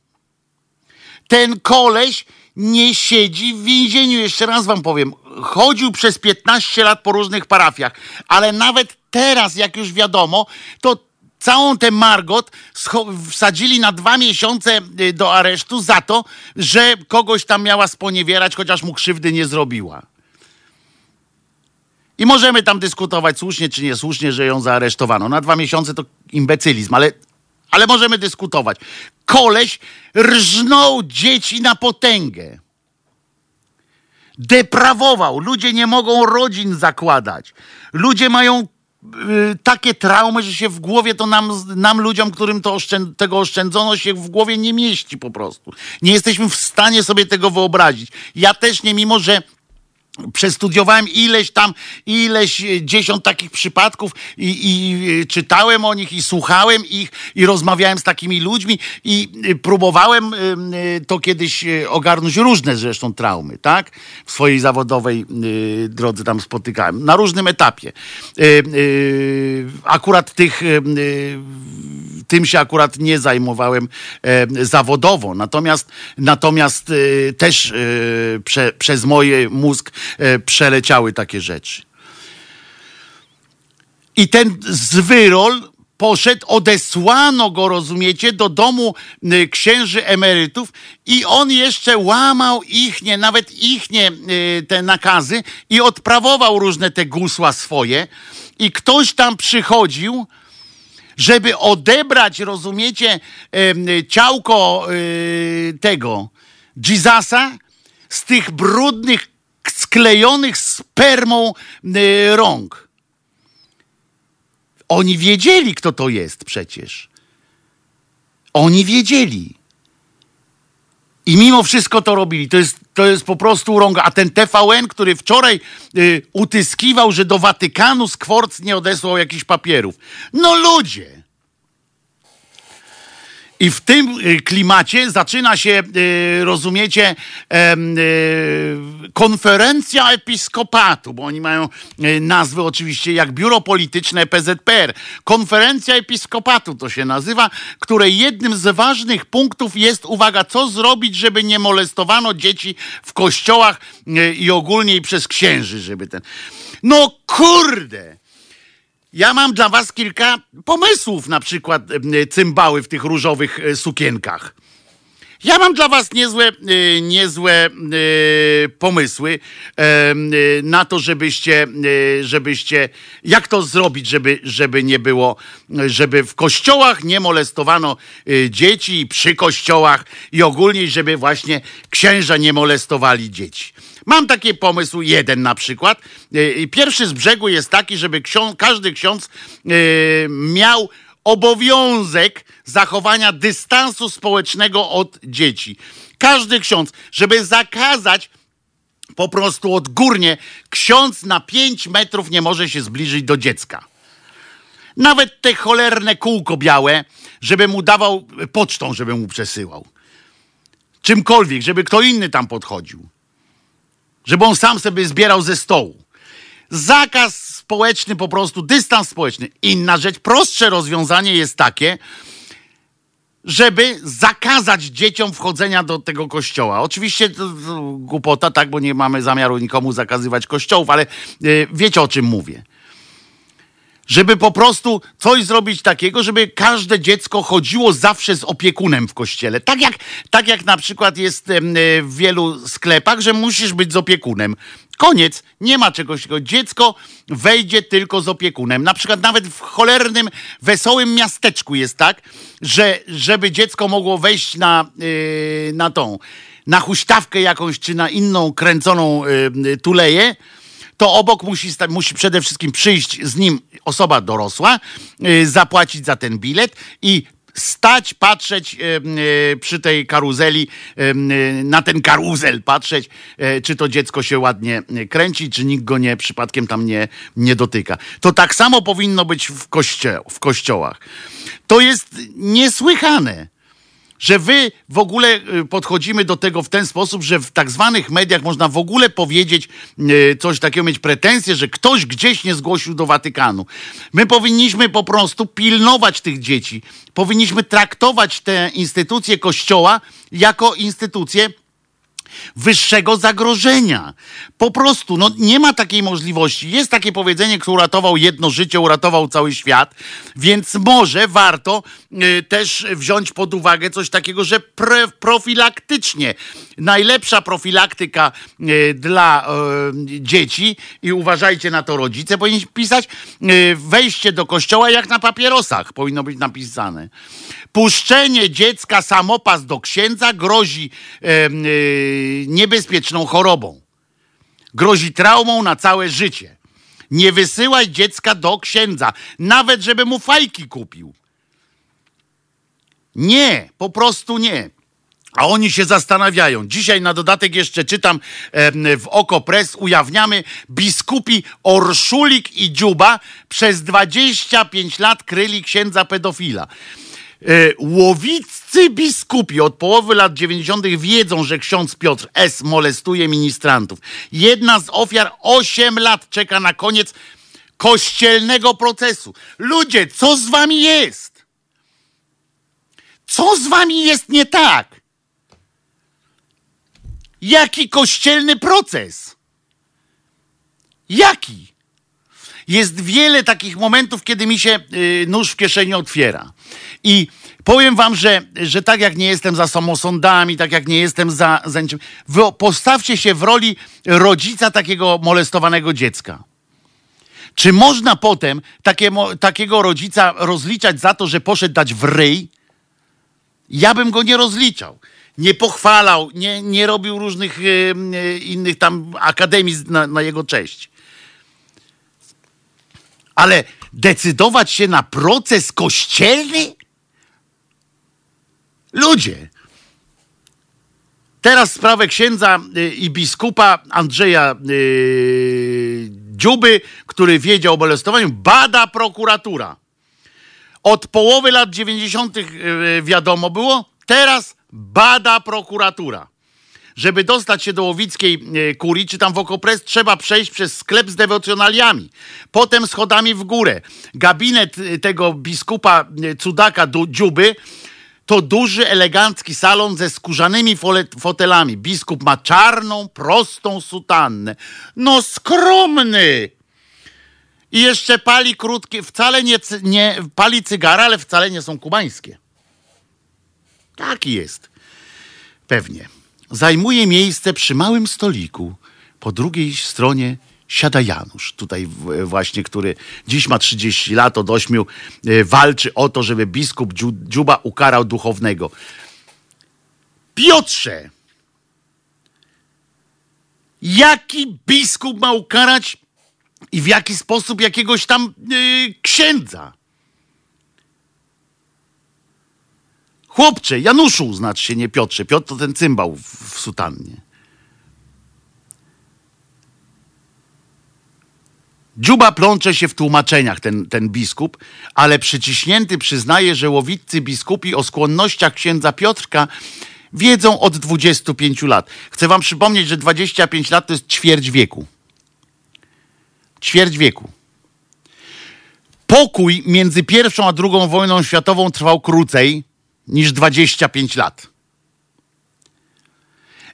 Ten koleś nie siedzi w więzieniu. Jeszcze raz wam powiem. Chodził przez 15 lat po różnych parafiach, ale nawet teraz, jak już wiadomo, to całą tę Margot wsadzili na dwa miesiące y, do aresztu za to, że kogoś tam miała sponiewierać, chociaż mu krzywdy nie zrobiła. I możemy tam dyskutować słusznie czy niesłusznie, że ją zaaresztowano. Na dwa miesiące to imbecylizm, ale, ale możemy dyskutować. Koleś rżnął dzieci na potęgę. Deprawował. Ludzie nie mogą rodzin zakładać. Ludzie mają y, takie traumy, że się w głowie to nam, nam ludziom, którym to oszczęd tego oszczędzono, się w głowie nie mieści po prostu. Nie jesteśmy w stanie sobie tego wyobrazić. Ja też nie, mimo że Przestudiowałem ileś tam, ileś e, dziesiąt takich przypadków i, i, e, czytałem o nich i słuchałem ich i rozmawiałem z takimi ludźmi i e, próbowałem to kiedyś ogarnąć różne zresztą traumy, tak? W swojej zawodowej drodze tam spotykałem, na różnym etapie. Akurat tych, tym się akurat nie zajmowałem zawodowo, natomiast, natomiast też prze, przez moje mózg przeleciały takie rzeczy. I ten zwyrol poszedł, odesłano go, rozumiecie, do domu e, księży emerytów i on jeszcze łamał ichnie, nawet ichnie e, te nakazy i odprawował różne te gusła swoje i ktoś tam przychodził, żeby odebrać, rozumiecie, ciałko tego Jezusa z tych brudnych sklejonych spermą y, rąk. Oni wiedzieli, kto to jest przecież. Oni wiedzieli. I mimo wszystko to robili. To jest, to jest po prostu rąga. A ten TVN, który wczoraj y, utyskiwał, że do Watykanu Skworc nie odesłał jakichś papierów. No ludzie! I w tym y, klimacie zaczyna się, y, rozumiecie, y, konferencja episkopatu, bo oni mają nazwy oczywiście jak biuro polityczne PZPR. Konferencja episkopatu to się nazywa, której jednym z ważnych punktów jest, uwaga, co zrobić, żeby nie molestowano dzieci w kościołach i ogólnie i przez księży, żeby ten. No kurde! Ja mam dla was kilka pomysłów, na przykład cymbały w tych różowych e, sukienkach. Ja mam dla was niezłe, e, niezłe e, pomysły na to, żebyście, żebyście, jak to zrobić, żeby, żeby nie było, żeby w kościołach nie molestowano dzieci, przy kościołach i ogólnie, żeby właśnie księża nie molestowali dzieci. Mam taki pomysł, jeden na przykład. E, pierwszy z brzegu jest taki, żeby ksiądz, każdy ksiądz yy, miał obowiązek zachowania dystansu społecznego od dzieci. Każdy ksiądz, żeby zakazać po prostu odgórnie, ksiądz na 5 metrów nie może się zbliżyć do dziecka. Nawet te cholerne kółko białe, żeby mu dawał pocztą, żeby mu przesyłał. Czymkolwiek, żeby kto inny tam podchodził żeby on sam sobie zbierał ze stołu. Zakaz społeczny, po prostu dystans społeczny. Inna rzecz, prostsze rozwiązanie jest takie, żeby zakazać dzieciom wchodzenia do tego kościoła. Oczywiście to, to głupota, tak, bo nie mamy zamiaru nikomu zakazywać kościołów, ale yy, wiecie o czym mówię żeby po prostu coś zrobić takiego, żeby każde dziecko chodziło zawsze z opiekunem w kościele. Tak jak, tak jak na przykład jest w wielu sklepach, że musisz być z opiekunem. Koniec, nie ma czegoś takiego. Dziecko wejdzie tylko z opiekunem. Na przykład nawet w cholernym, wesołym miasteczku jest tak, że żeby dziecko mogło wejść na, yy, na tą, na huśtawkę jakąś, czy na inną kręconą yy, tuleję, to obok musi, musi przede wszystkim przyjść z nim osoba dorosła, yy, zapłacić za ten bilet i stać, patrzeć e, przy tej karuzeli, na ten karuzel patrzeć, czy to dziecko się ładnie kręci, czy nikt go nie przypadkiem tam nie, nie dotyka. To tak samo powinno być w, koście, w kościołach. To jest niesłychane że wy w ogóle y, podchodzimy do tego w ten sposób, że w tak zwanych mediach można w ogóle powiedzieć y, coś takiego, mieć pretensje, że ktoś gdzieś nie zgłosił do Watykanu. My powinniśmy po prostu pilnować tych dzieci. Powinniśmy traktować te instytucje Kościoła jako instytucje wyższego zagrożenia. Po prostu, no nie ma takiej możliwości. Jest takie powiedzenie, kto uratował jedno życie, uratował cały świat, więc może warto y, też wziąć pod uwagę coś takiego, że pre, profilaktycznie. Najlepsza profilaktyka y, dla y, dzieci i uważajcie na to rodzice, powinni pisać y, wejście do kościoła jak na papierosach powinno być napisane. Puszczenie dziecka samopas do księdza grozi e, niebezpieczną chorobą. Grozi traumą na całe życie. Nie wysyłaj dziecka do księdza, nawet żeby mu fajki kupił. Nie, po prostu nie. A oni się zastanawiają. Dzisiaj na dodatek jeszcze czytam w Okopres, ujawniamy biskupi Orszulik i Dziuba przez 25 lat kryli księdza pedofila. E, łowiccy biskupi od połowy lat 90. wiedzą, że ksiądz Piotr S. molestuje ministrantów. Jedna z ofiar 8 lat czeka na koniec kościelnego procesu. Ludzie, co z wami jest? Co z wami jest nie tak? Jaki kościelny proces? Jaki? Jest wiele takich momentów, kiedy mi się y, nóż w kieszeni otwiera. I powiem wam, że, że tak jak nie jestem za samosądami, tak jak nie jestem za, za niczym, postawcie się w roli rodzica takiego molestowanego dziecka. Czy można potem takie, takiego rodzica rozliczać za to, że poszedł dać w ryj? Ja bym go nie rozliczał. Nie pochwalał, nie, nie robił różnych e, innych tam akademii na, na jego cześć. Ale decydować się na proces kościelny? Ludzie. Teraz sprawę księdza y, i biskupa Andrzeja yy, Dziuby, który wiedział o molestowaniu, bada prokuratura. Od połowy lat 90. Yy, wiadomo było, teraz bada prokuratura. Żeby dostać się do Łowickiej e, Kurii, czy tam w Okopres, trzeba przejść przez sklep z dewocjonaliami. Potem schodami w górę. Gabinet tego biskupa cudaka Dziuby to duży, elegancki salon ze skórzanymi fotelami. Biskup ma czarną, prostą sutannę. No skromny! I jeszcze pali krótkie, wcale nie, nie pali cygara, ale wcale nie są kubańskie. Taki jest. Pewnie zajmuje miejsce przy małym stoliku. Po drugiej stronie siada Janusz, tutaj właśnie, który dziś ma 30 lat, od 8 e, walczy o to, żeby biskup Dziuba ukarał duchownego. Piotrze! Jaki biskup ma ukarać i w jaki sposób jakiegoś tam yy, księdza? Chłopcze, Januszu, znacz się, nie Piotrze. Piotr to ten cymbał w, w sutannie. Dziuba plącze się w tłumaczeniach, ten, ten biskup, ale przyciśnięty przyznaje, że łowiccy biskupi o skłonnościach księdza Piotrka wiedzą od 25 lat. Chcę wam przypomnieć, że 25 lat to jest ćwierć wieku. Ćwierć wieku. Pokój między pierwszą a drugą wojną światową trwał krócej, niż 25 lat.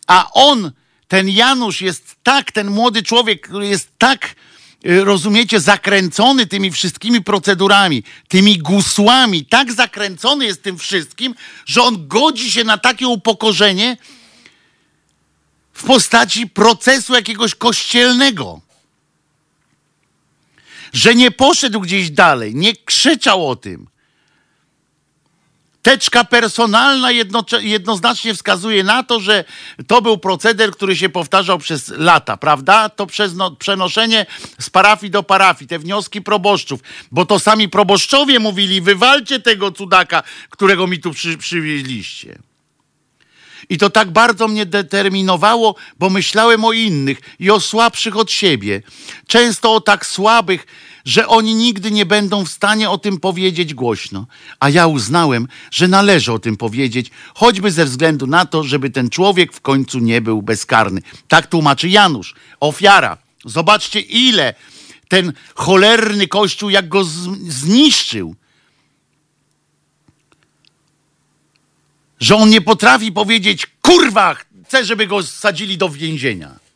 A on, ten Janusz jest tak, ten młody człowiek, który jest tak, rozumiecie, zakręcony tymi wszystkimi procedurami, tymi gusłami, tak zakręcony jest tym wszystkim, że on godzi się na takie upokorzenie w postaci procesu jakiegoś kościelnego. Że nie poszedł gdzieś dalej, nie krzyczał o tym teczka personalna jednoznacznie wskazuje na to, że to był proceder, który się powtarzał przez lata, prawda? To przez no, przenoszenie z parafii do parafii, te wnioski proboszczów, bo to sami proboszczowie mówili, wywalcie tego cudaka, którego mi tu przy, przywieźliście. I to tak bardzo mnie determinowało, bo myślałem o innych i o słabszych od siebie. Często o tak słabych, że oni nigdy nie będą w stanie o tym powiedzieć głośno. A ja uznałem, że należy o tym powiedzieć, choćby ze względu na to, żeby ten człowiek w końcu nie był bezkarny. Tak tłumaczy Janusz, ofiara. Zobaczcie, ile ten cholerny kościół, jak go zniszczył. Że on nie potrafi powiedzieć, kurwa, chcę, żeby go sadzili do więzienia.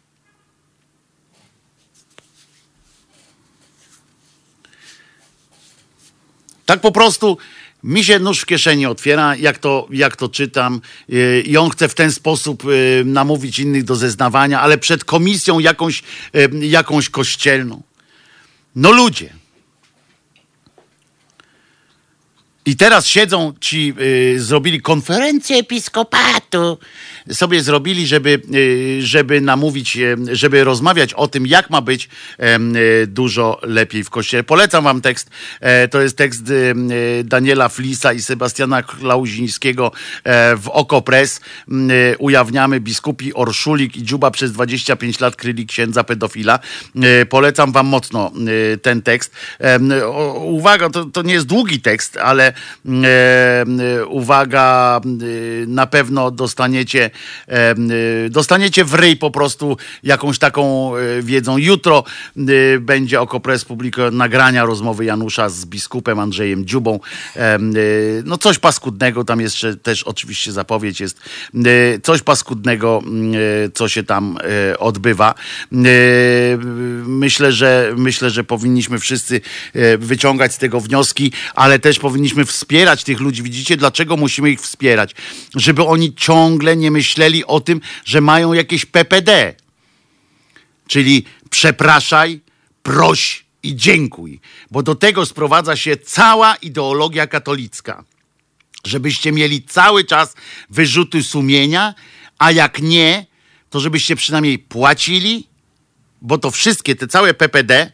Tak po prostu mi się nóż w kieszeni otwiera, jak to, jak to czytam, yy, i on chce w ten sposób yy, namówić innych do zeznawania, ale przed komisją jakąś, yy, jakąś kościelną. No ludzie. I teraz siedzą ci, zrobili konferencję episkopatu sobie zrobili, żeby, y, żeby namówić, y, żeby rozmawiać o tym, jak ma być y, dużo lepiej w kościele. Polecam wam tekst. E, to jest tekst Daniela Flisa i Sebastiana Klauzińskiego e, w Okopres. Ujawniamy biskupi Orszulik i Dziuba przez 25 lat kryli księdza pedofila. E, polecam wam mocno ten tekst. Uwaga, to, to nie jest długi tekst, ale uwaga, na pewno dostaniecie Y, dostaniecie w ryj po prostu jakąś taką e, wiedzą. Jutro będzie Okopres publikuje nagrania rozmowy Janusza z biskupem Andrzejem Dziubą. No coś paskudnego, tam jeszcze też oczywiście zapowiedź jest. Coś paskudnego, co się tam e, odbywa. Myślę, że myślę, że powinniśmy wszyscy e, wyciągać z tego wnioski, ale też powinniśmy wspierać tych ludzi. Widzicie, dlaczego musimy ich wspierać? Żeby oni ciągle nie myśleli, myśleli o tym, że mają jakieś PPD. Czyli przepraszaj, proś i dziękuj, bo do tego sprowadza się cała ideologia katolicka. Żebyście mieli cały czas wyrzuty sumienia, a jak nie, to żebyście przynajmniej płacili, bo to wszystkie, te całe PPD,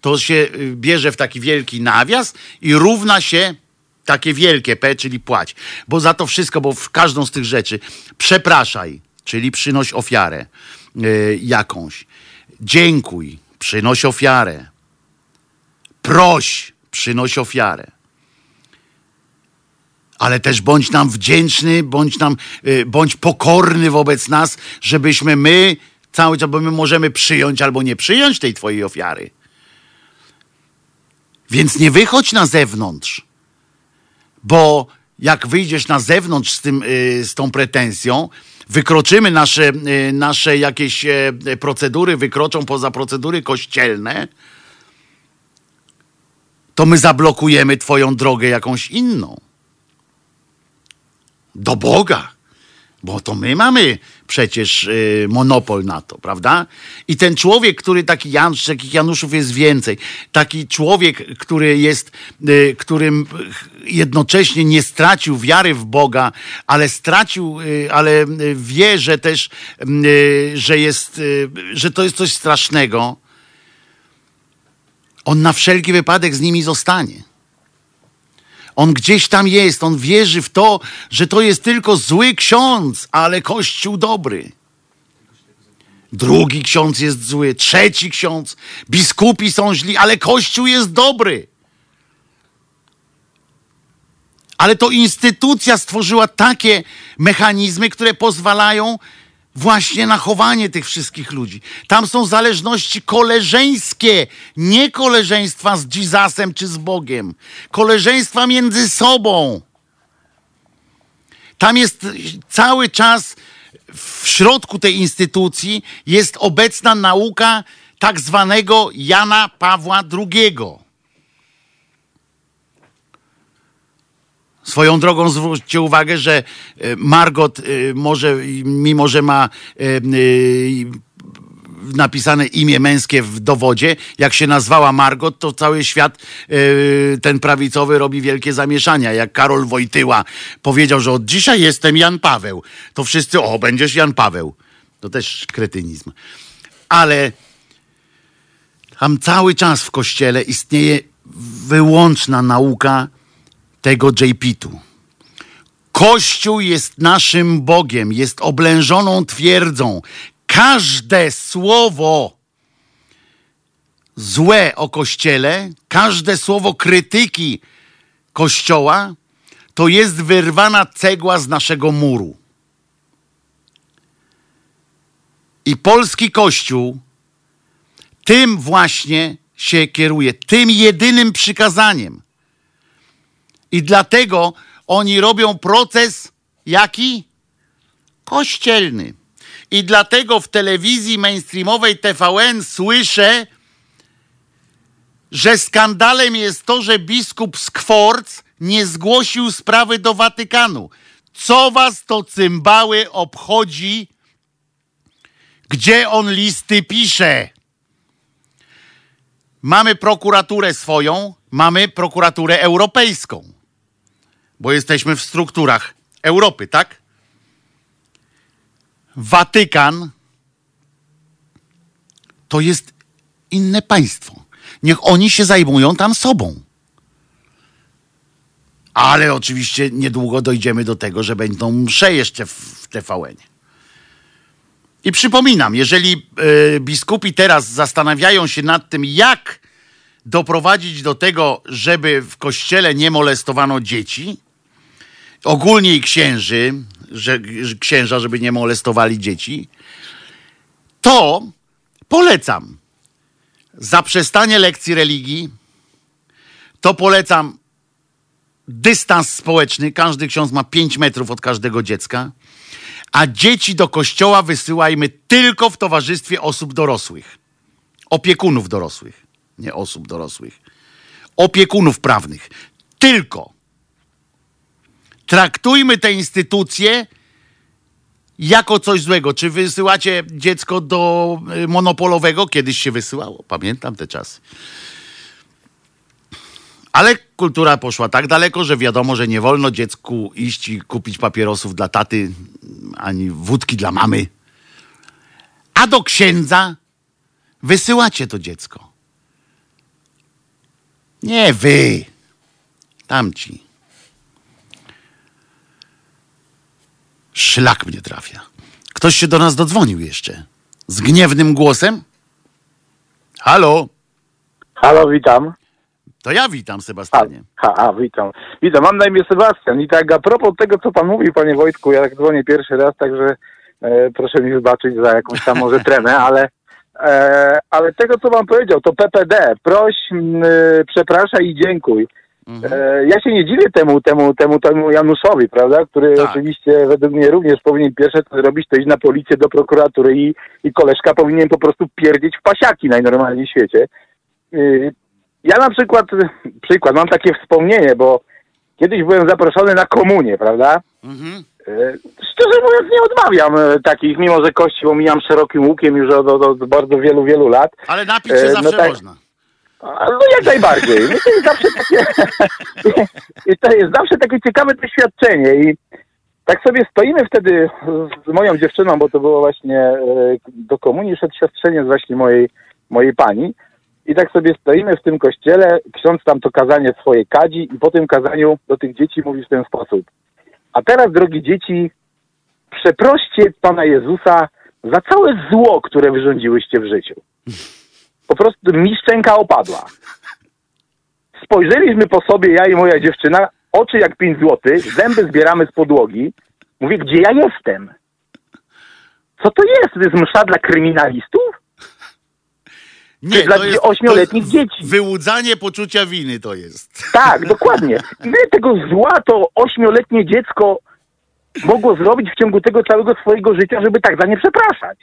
to się y, bierze w taki wielki nawias i równa się takie wielkie P, czyli płać. Bo za to wszystko, bo w każdą z tych rzeczy przepraszaj, czyli przynoś ofiarę yy, jakąś. Dziękuj, przynoś ofiarę. Proś, przynoś ofiarę. Ale też bądź nam wdzięczny, bądź nam, yy, bądź pokorny wobec nas, żebyśmy my cały czas, bo my możemy przyjąć albo nie przyjąć tej twojej ofiary. Więc nie wychodź na zewnątrz bo jak wyjdziesz na zewnątrz z, tym, y, z tą pretensją, wykroczymy nasze, y, nasze jakieś e, procedury, wykroczą poza procedury kościelne, to my zablokujemy Twoją drogę jakąś inną. Do Boga. Bo to my mamy przecież y, monopol na to, prawda? I ten człowiek, który taki Janusz, takich Januszów jest więcej, taki człowiek, który jest, y, którym jednocześnie nie stracił wiary w Boga, ale stracił, y, ale wie, że też, że jest, że to jest coś strasznego, on na wszelki wypadek z nimi zostanie. On gdzieś tam jest, on wierzy w to, że to jest tylko zły ksiądz, ale kościół dobry. Drugi ksiądz jest zły, trzeci ksiądz, biskupi są źli, ale kościół jest dobry. Ale to instytucja stworzyła takie mechanizmy, które pozwalają właśnie na chowanie tych wszystkich ludzi. Tam są zależności koleżeńskie, nie koleżeństwa z Jezusem czy z Bogiem. Koleżeństwa między sobą. Tam jest cały czas w środku tej instytucji jest obecna nauka tak zwanego Jana Pawła II. Swoją drogą zwróćcie uwagę, że e, Margot e, może, mimo że ma e, napisane imię męskie w dowodzie. Jak się nazwała Margot, to cały świat ten prawicowy robi wielkie zamieszania. Jak Karol Wojtyła powiedział, że od dzisiaj jestem Jan Paweł, to wszyscy, o, będziesz Jan Paweł. To też kretynizm. Ale tam cały czas w kościele istnieje wyłączna nauka tego JP-tu. Kościół jest naszym Bogiem, jest oblężoną twierdzą. Każde słowo złe o Kościele, każde słowo krytyki Kościoła, to jest wyrwana cegła z naszego muru. I polski Kościół tym właśnie się kieruje, tym jedynym przykazaniem. I dlatego oni robią proces jaki? Kościelny. I dlatego w telewizji mainstreamowej TVN słyszę, że skandalem jest to, że biskup Skworc nie zgłosił sprawy do Watykanu. Co was to cymbały obchodzi, gdzie on listy pisze? Mamy prokuraturę swoją, mamy prokuraturę europejską, bo jesteśmy w strukturach Europy, tak? Watykan to jest inne państwo. Niech oni się zajmują tam sobą. Ale oczywiście niedługo dojdziemy do tego, że będą msze jeszcze w TVN. I przypominam, jeżeli y, biskupi teraz zastanawiają się nad tym, jak doprowadzić do tego, żeby w kościele nie molestowano dzieci, ogólnie i księży, że, księża, żeby nie molestowali dzieci, to polecam. Zaprzestanie lekcji religii, to polecam dystans społeczny. Każdy ksiądz ma 5 metrów od każdego dziecka. A dzieci do kościoła wysyłajmy tylko w towarzystwie osób dorosłych, opiekunów dorosłych, nie osób dorosłych, opiekunów prawnych. Tylko traktujmy te instytucje jako coś złego. Czy wysyłacie dziecko do y, monopolowego? Kiedyś się wysyłało, pamiętam te czasy. Ale kultura poszła tak daleko, że wiadomo, że nie wolno dziecku iść i kupić papierosów dla taty, ani wódki dla mamy. A do księdza wysyłacie to dziecko. Nie wy, tamci. Szlak mnie trafia. Ktoś się do nas dodzwonił jeszcze. Z gniewnym głosem? Halo? Halo, witam. To ja witam, Sebastianie. A, a, witam. Witam, mam na imię Sebastian. I tak a propos tego, co pan mówi, panie Wojtku, ja tak dzwonię pierwszy raz, także e, proszę mi wybaczyć za jakąś tam może tremę, ale, e, ale tego, co pan powiedział, to PPD. Proś, m, e, przepraszaj i dziękuj. Mhm. E, ja się nie dziwię temu, temu, temu, temu Januszowi, prawda, który Tak. oczywiście według mnie również powinien pierwsze co zrobić, to iść na policję do prokuratury i, i koleżka powinien po prostu pierdzieć w pasiaki najnormalniej w świecie. Y, Ja na przykład, przykład, mam takie wspomnienie, bo kiedyś byłem zaproszony na komunię, prawda? Mhm. Y, Szczerze mówiąc nie odmawiam y, takich, mimo że kościół omijam szerokim łukiem już od, od, od bardzo wielu, wielu lat. Ale napić się E, no zawsze tak. można. No jak najbardziej. No to jest zawsze takie, i to jest zawsze takie ciekawe doświadczenie i tak sobie stoimy wtedy z moją dziewczyną, bo to było właśnie e, do komunii szedł siostrzeniec właśnie mojej, mojej pani i tak sobie stoimy w tym kościele, ksiądz tam to kazanie swoje kadzi i po tym kazaniu do tych dzieci mówi w ten sposób. A teraz, drogi dzieci, przeproście Pana Jezusa za całe zło, które wyrządziłyście w życiu. Po prostu mi szczęka opadła. Spojrzeliśmy po sobie, ja i moja dziewczyna, oczy jak pięć złotych, zęby zbieramy z podłogi. Mówię, gdzie ja jestem? Co to jest? To jest msza dla kryminalistów? Nie, dla to jest ośmioletnich dzieci. Wyłudzanie poczucia winy to jest. Tak, dokładnie. Ile tego zła to ośmioletnie dziecko mogło zrobić w ciągu tego całego swojego życia, żeby tak za nie przepraszać?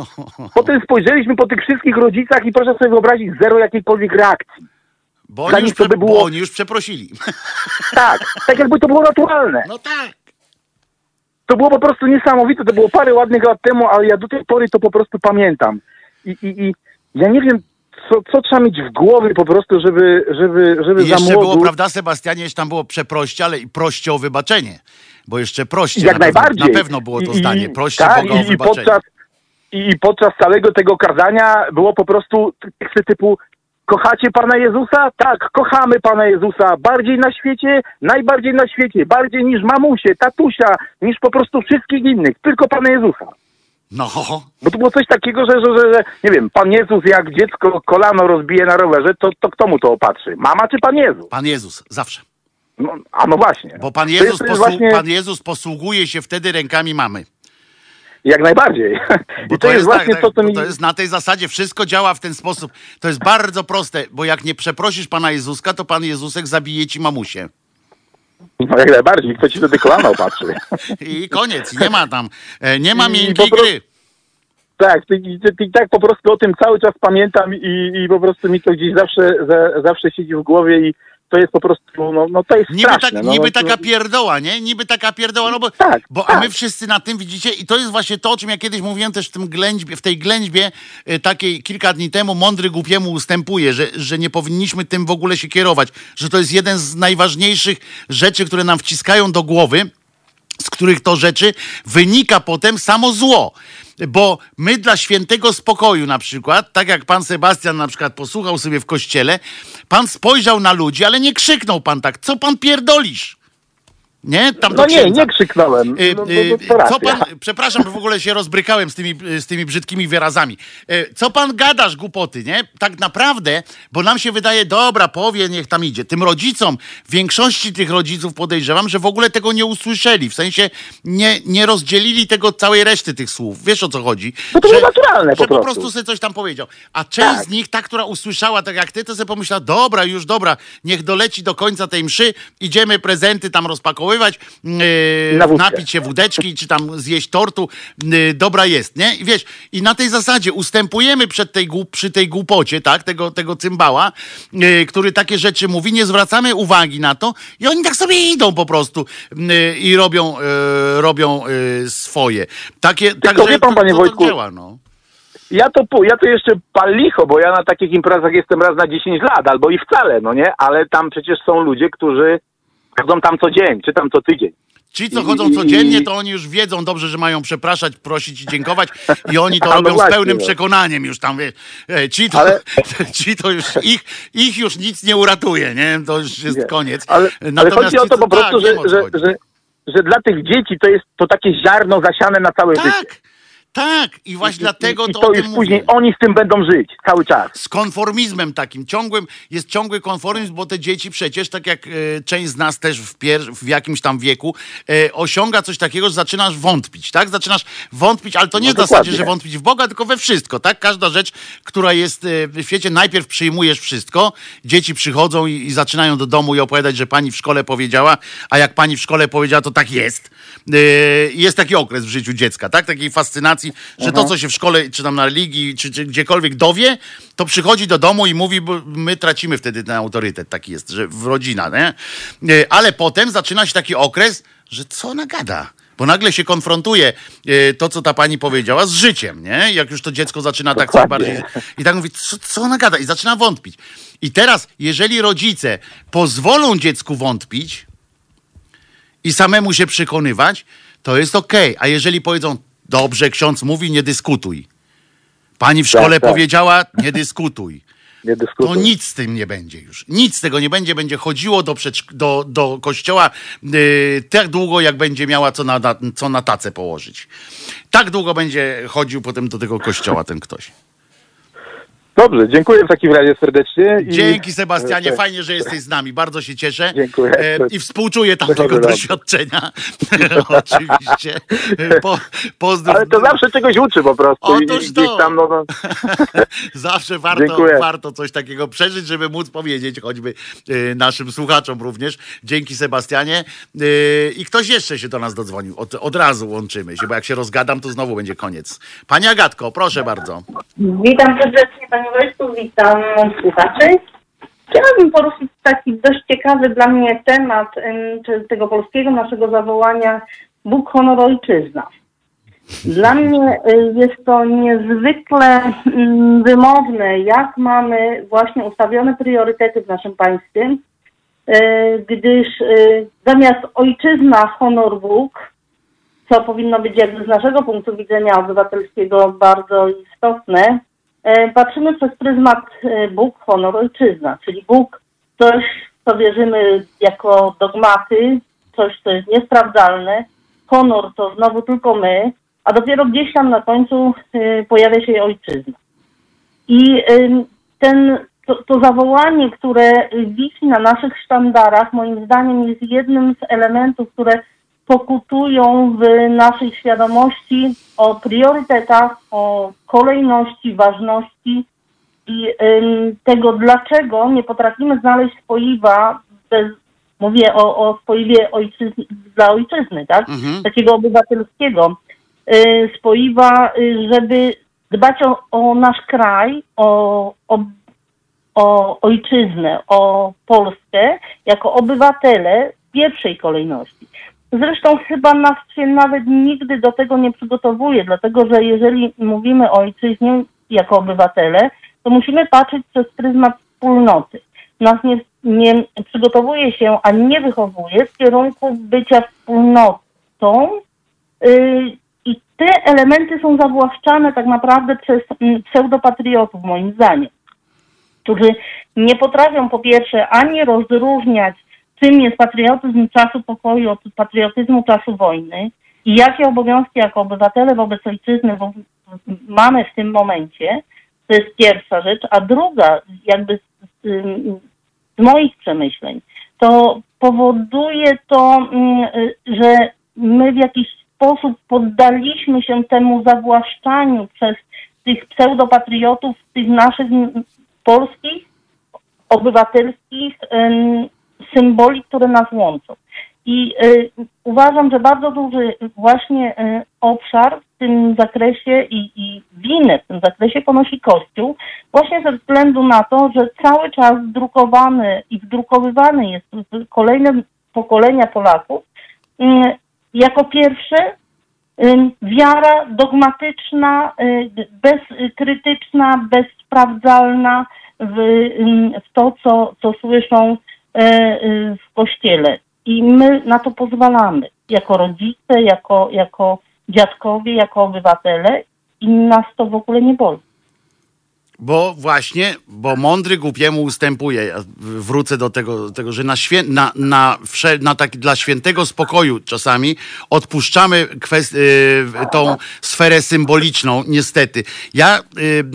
Potem spojrzeliśmy po tych wszystkich rodzicach i proszę sobie wyobrazić zero jakiejkolwiek reakcji. Bo oni, już, prze- by było- oni już przeprosili. Tak, tak jakby to było naturalne. No tak. To było po prostu niesamowite, to było parę ładnych lat temu, ale ja do tej pory to po prostu pamiętam. I, i, i ja nie wiem, co, co trzeba mieć w głowie po prostu, żeby, żeby, żeby I za jeszcze młodu... było, prawda, Sebastianie, jeszcze tam było przeproście, ale i proście o wybaczenie. Bo jeszcze proście Jak na najbardziej. Pewno, na pewno było to I- zdanie. i- Proście tak, Boga o i, i, wybaczenie. podczas, i, I podczas całego tego kazania było po prostu teksty typu Kochacie Pana Jezusa? Tak, kochamy Pana Jezusa. Bardziej na świecie, najbardziej na świecie. Bardziej niż mamusie, tatusia, niż po prostu wszystkich innych. Tylko Pana Jezusa. No, Bo to było coś takiego, że, że, że, że nie wiem, Pan Jezus jak dziecko kolano rozbije na rowerze, to, to kto mu to opatrzy? Mama czy Pan Jezus? Pan Jezus, zawsze. No, a no właśnie. Bo Pan Jezus, posłu- właśnie- Pan Jezus posługuje się wtedy rękami mamy. Jak najbardziej. Bo I to, jest właśnie tak, to, co bo mi... to jest na tej zasadzie, wszystko działa w ten sposób. To jest bardzo proste, bo jak nie przeprosisz Pana Jezuska, to Pan Jezusek zabije ci mamusię. No jak najbardziej, kto ci wtedy kolana opatrzy. I koniec, nie ma tam, e, nie ma I miękkiej po gry. Tak, i, i, i tak po prostu o tym cały czas pamiętam i, i po prostu mi to gdzieś zawsze, za, zawsze siedzi w głowie i to jest po prostu, no, no to jest Niby, straszne. tak, no, niby no, taka pierdoła, nie? Niby taka pierdoła, no bo, Tak, bo a my wszyscy na tym widzicie i to jest właśnie to, o czym ja kiedyś mówiłem też w tym ględźbie, w tej ględźbie e, takiej kilka dni temu, mądry głupiemu ustępuje, że, że nie powinniśmy tym w ogóle się kierować, że to jest jeden z najważniejszych rzeczy, które nam wciskają do głowy, z których to rzeczy wynika potem samo zło. Bo my dla świętego spokoju na przykład, tak jak pan Sebastian na przykład posłuchał sobie w kościele, pan spojrzał na ludzi, ale nie krzyknął pan tak, co pan pierdolisz? Nie? Tam do No nie, nie krzyknąłem. Y, No, no, y, no. Co pan, przepraszam, że w ogóle się rozbrykałem z tymi, z tymi brzydkimi wyrazami. Y, Co pan gadasz, głupoty, nie? Tak naprawdę, bo nam się wydaje, dobra, powie, niech tam idzie. Tym rodzicom, większości tych rodziców podejrzewam, że w ogóle tego nie usłyszeli. W sensie nie, nie rozdzielili tego całej reszty tych słów. Wiesz o co chodzi? No to że, naturalne po że po prostu. prostu sobie coś tam powiedział. A część z nich, ta, która usłyszała tak jak ty, to sobie pomyślała, dobra, już dobra, niech doleci do końca tej mszy, idziemy prezenty tam rozpakowywać, wódkę. napić się wódeczki, czy tam zjeść tortu, yy, dobra jest, nie? I wiesz, i na tej zasadzie ustępujemy przed tej, przy tej głupocie, tak, tego, tego cymbała, yy, który takie rzeczy mówi, nie zwracamy uwagi na to i oni tak sobie idą po prostu i robią, robią swoje. Takie, Tylko wie pan, panie to, to Wojtku, działa, no. Ja to, ja to jeszcze pal licho, bo ja na takich imprezach jestem raz na 10 lat, albo i wcale, no nie? Ale tam przecież są ludzie, którzy chodzą tam co dzień, czy tam co tydzień. Ci, co chodzą codziennie, to oni już wiedzą dobrze, że mają przepraszać, prosić i dziękować i oni to no robią z właśnie, pełnym no. przekonaniem już tam, wie, e, ci to, Ale- ci to już, ich, ich już nic nie uratuje, nie? To już jest Nie. koniec. Ale, ale chodzi o to po prostu, tak, że, że, że, że dla tych dzieci to jest to takie ziarno zasiane na całe życie. Tak, i właśnie dlatego I, to, to o już tym później mówię. oni z tym będą żyć cały czas. z konformizmem takim ciągłym, jest ciągły konformizm, bo te dzieci przecież, tak jak e, część z nas też w, pier- w jakimś tam wieku, e, osiąga coś takiego, że zaczynasz wątpić, tak? Zaczynasz wątpić, ale to nie No w zasadzie, że wątpić w Boga, tylko we wszystko, tak? Każda rzecz, która jest e, w świecie, najpierw przyjmujesz wszystko, dzieci przychodzą i, i zaczynają do domu i opowiadać, że pani w szkole powiedziała, a jak pani w szkole powiedziała, to tak jest. E, jest taki okres w życiu dziecka, tak? Takiej fascynacji, że to, co się w szkole, czy tam na religii, czy, czy gdziekolwiek dowie, to przychodzi do domu i mówi, bo my tracimy wtedy ten autorytet, taki jest, że w rodzina, nie? E, Ale potem zaczyna się taki okres, że co ona gada? Bo nagle się konfrontuje e, to, co ta pani powiedziała, z życiem, nie? Jak już to dziecko zaczyna tak coś Dokładnie. bardziej... I tak mówi, co, co ona gada? I zaczyna wątpić. I teraz, jeżeli rodzice pozwolą dziecku wątpić i samemu się przekonywać, to jest okej. A jeżeli powiedzą, dobrze, ksiądz mówi, nie dyskutuj. Pani w szkole tak. powiedziała, nie dyskutuj. Nie To dyskutuj. nic z tym nie będzie już. Nic z tego nie będzie. Będzie chodziło do, do, do kościoła yy, tak długo, jak będzie miała co na, na, co na tacę położyć. Tak długo będzie chodził potem do tego kościoła ten ktoś. Dobrze, dziękuję w takim razie serdecznie. I... Dzięki Sebastianie, fajnie, że jesteś z nami. Bardzo się cieszę. Dziękuję. E, I współczuję tamtego dobrze. doświadczenia. Oczywiście. Po, pozdrów. Ale to zawsze czegoś uczy po prostu. I Otóż to. tam, no, no, Zawsze warto, Dziękuję. warto coś takiego przeżyć, żeby móc powiedzieć choćby e, naszym słuchaczom również. Dzięki Sebastianie. E, I ktoś jeszcze się do nas dodzwonił. Od, od razu łączymy się, bo jak się rozgadam, to znowu będzie koniec. Pani Agatko, proszę bardzo. Witam serdecznie Panie Wojtku, witam słuchaczy. Chciałabym poruszyć taki dość ciekawy dla mnie temat tego polskiego naszego zawołania Bóg, honor, ojczyzna. Dla mnie y, jest to niezwykle mm, wymowne, jak mamy właśnie ustawione priorytety w naszym państwie, y, gdyż y, zamiast ojczyzna, honor, Bóg, co powinno być jakby z naszego punktu widzenia obywatelskiego bardzo istotne, patrzymy przez pryzmat Bóg, honor, ojczyzna, czyli Bóg coś, co wierzymy jako dogmaty, coś, co jest niesprawdzalne, honor to znowu tylko my, a dopiero gdzieś tam na końcu y, pojawia się ojczyzna. I ten, to, to zawołanie, które wisi na naszych sztandarach, moim zdaniem jest jednym z elementów, które pokutują w naszej świadomości o priorytetach, o kolejności, ważności i tego, dlaczego nie potrafimy znaleźć spoiwa bez, mówię o, o spoiwie ojczyzny, dla ojczyzny, tak? Mhm. Takiego obywatelskiego Y, spoiwa, y, żeby dbać o, o nasz kraj, o, o, o ojczyznę, o Polskę jako obywatele w pierwszej kolejności. Zresztą chyba nas się nawet nigdy do tego nie przygotowuje, dlatego że jeżeli mówimy o ojczyźnie jako obywatele, to musimy patrzeć przez pryzmat wspólnoty. Nas nie, nie przygotowuje się, a nie wychowuje w kierunku bycia wspólnotą, yy, i te elementy są zawłaszczane tak naprawdę przez mm, pseudopatriotów, moim zdaniem, którzy nie potrafią po pierwsze ani rozróżniać, czym jest patriotyzm czasu pokoju od patriotyzmu czasu wojny i jakie obowiązki jako obywatele wobec ojczyzny mamy w tym momencie. To jest pierwsza rzecz. A druga, jakby z, z moich przemyśleń, to powoduje to, mm, że my w jakiś sposób poddaliśmy się temu zawłaszczaniu przez tych pseudopatriotów, tych naszych polskich, obywatelskich symboli, które nas łączą. I y, uważam, że bardzo duży właśnie y, obszar w tym zakresie i, i winę w tym zakresie ponosi Kościół, właśnie ze względu na to, że cały czas drukowany i wdrukowywany jest w kolejne pokolenia Polaków y, jako pierwsze wiara dogmatyczna, y, bezkrytyczna, bezsprawdzalna w, w to, co, co słyszą y, y, w kościele. I my na to pozwalamy jako rodzice, jako, jako dziadkowie, jako obywatele i nas to w ogóle nie boli. Bo właśnie, bo mądry głupiemu ustępuje. Ja wrócę do tego, tego że na, świę, na, na, na taki, dla świętego spokoju czasami odpuszczamy kwest, y, tą sferę symboliczną, niestety. Ja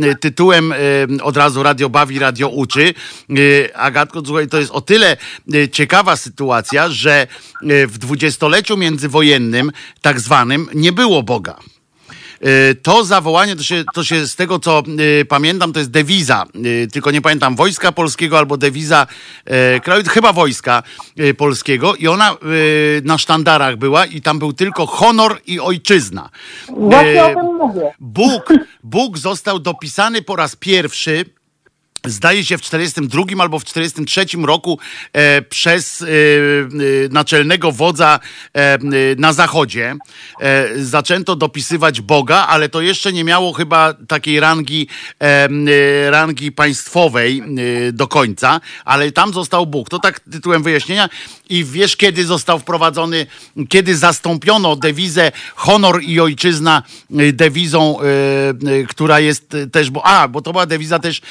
y, tytułem y, od razu Radio Bawi, Radio Uczy. Y, Agatko, słuchaj, to jest o tyle y, ciekawa sytuacja, że y, w dwudziestoleciu międzywojennym, tak zwanym, nie było Boga. Y, to zawołanie, to się, to się z tego co y, pamiętam, to jest dewiza, y, tylko nie pamiętam, Wojska Polskiego albo dewiza kraju, chyba Wojska Polskiego i ona na sztandarach była i tam był tylko honor i ojczyzna. Właśnie o tym mówię. Bóg, Bóg został dopisany po raz pierwszy zdaje się w 42 albo w 43 roku e, przez e, e, naczelnego wodza e, na zachodzie e, zaczęto dopisywać Boga, ale to jeszcze nie miało chyba takiej rangi e, rangi państwowej do końca, ale tam został Bóg. To tak tytułem wyjaśnienia i wiesz kiedy został wprowadzony, kiedy zastąpiono dewizę honor i ojczyzna dewizą, która jest też, bo a, bo to była dewiza też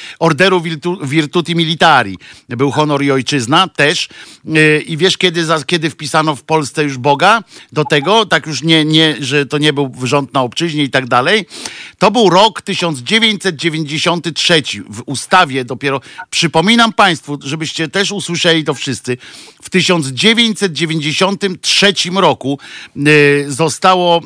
orderu Virtuti Militari. Był honor i ojczyzna też. Y, I wiesz, kiedy, kiedy wpisano w Polsce już Boga do tego, tak już nie, nie, że to nie był rząd na obczyźnie i tak dalej. To był rok 1993. W ustawie dopiero, przypominam Państwu, żebyście też usłyszeli to wszyscy, w 1993 roku y, zostało,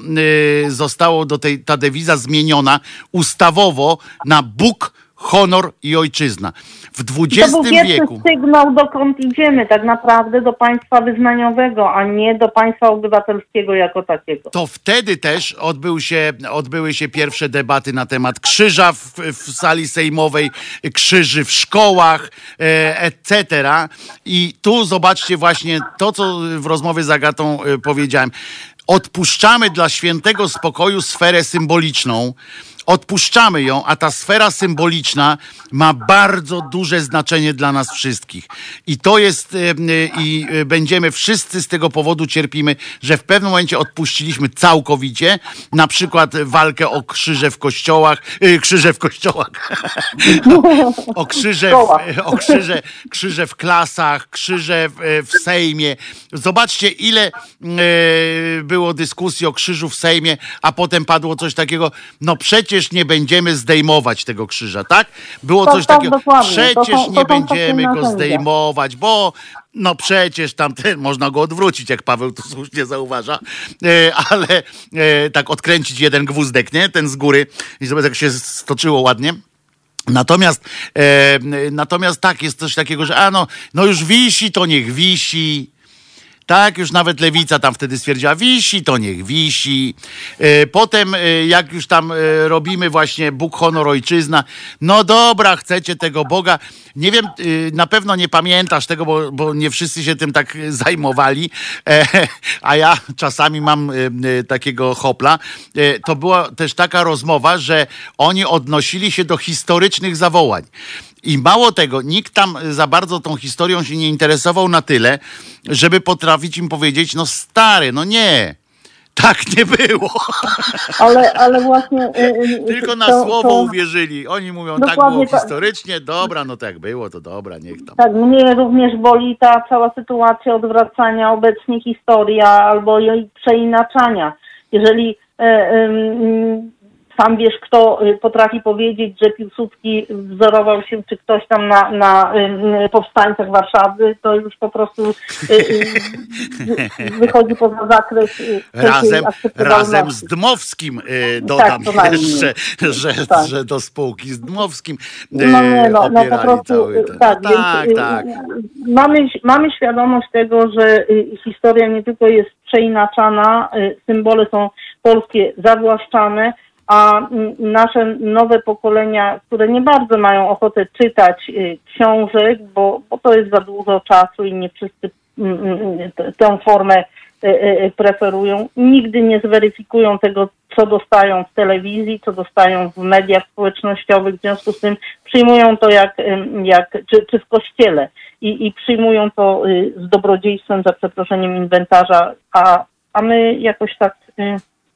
y, zostało do tej, ta dewiza zmieniona ustawowo na Bóg honor i ojczyzna. W XX to był wieku. sygnał, dokąd idziemy, tak naprawdę do państwa wyznaniowego, a nie do państwa obywatelskiego jako takiego. To wtedy też odbył się, odbyły się pierwsze debaty na temat krzyża w, w sali sejmowej, krzyży w szkołach, e, etc. I tu zobaczcie właśnie to, co w rozmowie z Agatą e, powiedziałem. odpuszczamy dla świętego spokoju sferę symboliczną, odpuszczamy ją, a ta sfera symboliczna ma bardzo duże znaczenie dla nas wszystkich. I to jest, e, e, i e, będziemy wszyscy z tego powodu cierpimy, że w pewnym momencie odpuściliśmy całkowicie, na przykład walkę o krzyże w kościołach, krzyże w kościołach, o krzyże, w, o krzyże, krzyże w klasach, krzyże w, w Sejmie. Zobaczcie, ile było dyskusji o krzyżu w Sejmie, a potem padło coś takiego, no przecież nie będziemy zdejmować tego krzyża, tak? Było To- coś to takiego, dokładnie. przecież To są- to nie takie będziemy go zdejmować, bo no przecież tamten można go odwrócić, jak Paweł tu słusznie zauważa, e, ale e, tak odkręcić jeden gwózdek, nie? Ten z góry i zobacz, jak się stoczyło ładnie. Natomiast, e, natomiast tak, jest coś takiego, że a no, no już wisi, to niech wisi. Tak, już nawet lewica tam wtedy stwierdziła, wisi, to niech wisi. E, Potem, e, jak już tam e, robimy właśnie Bóg, honor, ojczyzna, no dobra, chcecie tego Boga. Nie wiem, na pewno nie pamiętasz tego, bo, bo nie wszyscy się tym tak zajmowali, a ja czasami mam takiego hopla. To była też taka rozmowa, że oni odnosili się do historycznych zawołań. I mało tego, nikt tam za bardzo tą historią się nie interesował na tyle, żeby potrafić im powiedzieć, no stary, no nie, tak nie było. Ale, ale właśnie... y, y, Tylko na to- słowo to- uwierzyli. Oni mówią, tak było tak. historycznie, dobra, no tak było, to dobra, niech tam. Tak, mnie również boli ta cała sytuacja odwracania obecnie historii albo jej przeinaczania. Jeżeli e, sam wiesz, kto y, potrafi powiedzieć, że Piłsudski wzorował się, czy ktoś tam na, na em, powstańcach Warszawy, to już po prostu y, y, wychodzi poza zakres y, Razem, razem z Dmowskim y, dodam najmniej. jeszcze, że, Tak. że do spółki z Dmowskim y, No nie, no, no po opierali prostu tak, no, więc, tak, y, tak. Mamy, mamy świadomość tego, że y, historia nie tylko jest przeinaczana, y, symbole są polskie zawłaszczane, a mm, nasze nowe pokolenia, które nie bardzo mają ochotę czytać y, książek, bo, bo to jest za dużo czasu i nie wszyscy mm, mm, t- tę formę y, y, preferują, nigdy nie zweryfikują tego, co dostają w telewizji, co dostają w mediach społecznościowych, w związku z tym przyjmują to jak, jak czy, czy w kościele. I, i przyjmują to z dobrodziejstwem, za przeproszeniem inwentarza, a, a my jakoś tak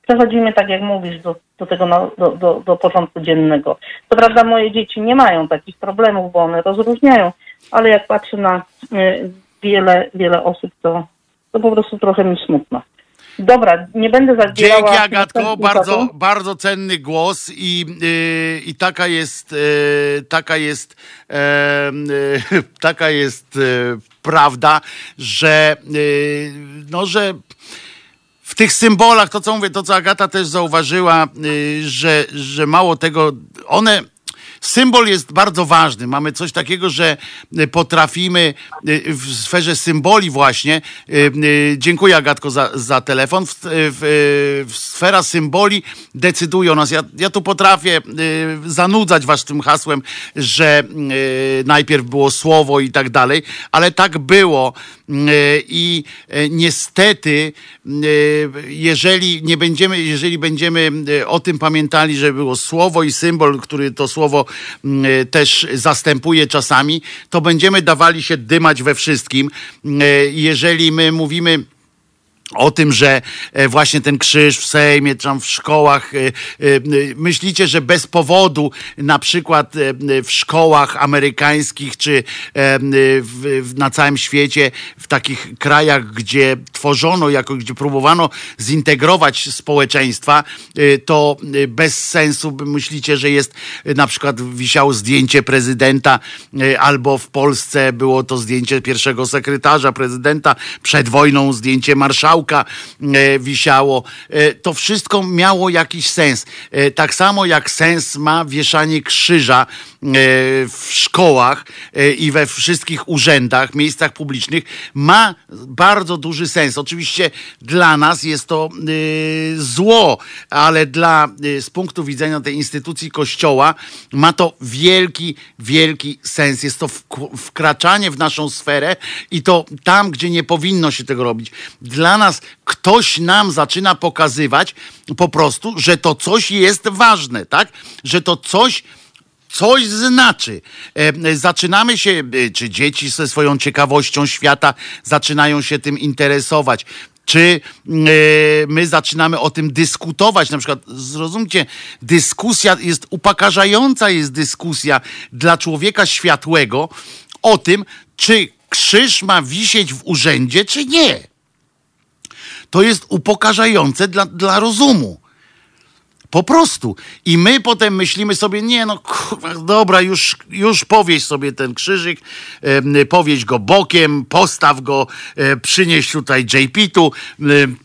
przechodzimy, tak jak mówisz, do, do tego no, do, do, do porządku dziennego. Co prawda moje dzieci nie mają takich problemów, bo one rozróżniają, ale jak patrzę na y, wiele, wiele osób, to, to po prostu trochę mi smutno. Dobra, nie będę zabierała... Dzięki Agatko, bardzo, bardzo cenny głos i, yy, i taka jest, yy, taka jest, yy, taka jest yy, prawda, że, yy, no, że tych symbolach, to co mówię, to co Agata też zauważyła, yy, że, że mało tego, one. Symbol jest bardzo ważny. Mamy coś takiego, że y, potrafimy y, w sferze symboli właśnie. y, Dziękuję Agatko za, za telefon. W, w, w sfera symboli decyduje o nas. Ja, ja tu potrafię zanudzać was tym hasłem, że najpierw było słowo i tak dalej, ale tak było i niestety jeżeli nie będziemy, jeżeli będziemy o tym pamiętali, że było słowo i symbol, który to słowo też zastępuje czasami, to będziemy dawali się dymać we wszystkim. Y, Jeżeli my mówimy o tym, że e, właśnie ten krzyż w Sejmie, tam w szkołach, e, e, myślicie, że bez powodu na przykład w szkołach amerykańskich, czy na całym świecie, w takich krajach, gdzie tworzono, jako, gdzie próbowano zintegrować społeczeństwa, to bez sensu myślicie, że jest na przykład wisiało zdjęcie prezydenta, albo w Polsce było to zdjęcie pierwszego sekretarza prezydenta, przed wojną zdjęcie marszałka e, wisiało. E, To wszystko miało jakiś sens. E, Tak samo jak sens ma wieszanie krzyża w szkołach i we wszystkich urzędach, miejscach publicznych, ma bardzo duży sens. Oczywiście dla nas jest to zło, ale dla, z punktu widzenia tej instytucji kościoła ma to wielki, wielki sens. Jest to wk- wkraczanie w naszą sferę i to tam, gdzie nie powinno się tego robić. Dla nas nas ktoś nam zaczyna pokazywać po prostu, że to coś jest ważne, tak? Że to coś coś znaczy. Zaczynamy się, e, czy dzieci ze swoją ciekawością świata zaczynają się tym interesować. Czy e, my zaczynamy o tym dyskutować? Na przykład, zrozumcie, dyskusja jest upokarzająca, jest dyskusja dla człowieka światłego o tym, czy krzyż ma wisieć w urzędzie, czy nie. To jest upokarzające dla, dla rozumu. Po prostu. I my potem myślimy sobie, nie no, kurwa, dobra, już, już powieś sobie ten krzyżyk, e, powieś go bokiem, postaw go, e, przynieś tutaj JP tu,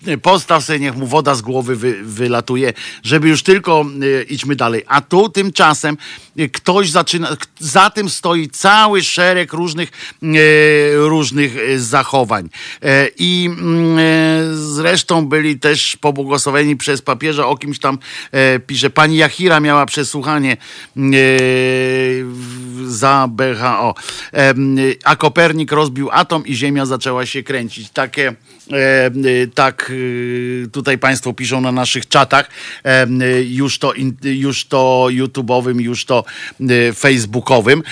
e, postaw sobie, niech mu woda z głowy wy, wylatuje, żeby już tylko e, idźmy dalej. A tu tymczasem ktoś zaczyna, za tym stoi cały szereg różnych, e, różnych e, zachowań. E, I mm, zresztą byli też pobłogosławieni przez papieża o kimś tam pisze, pani Jachira miała przesłuchanie za BHO. A Kopernik rozbił atom i Ziemia zaczęła się kręcić. Takie tak tutaj Państwo piszą na naszych czatach, już to, już to YouTube'owym, już to facebookowym.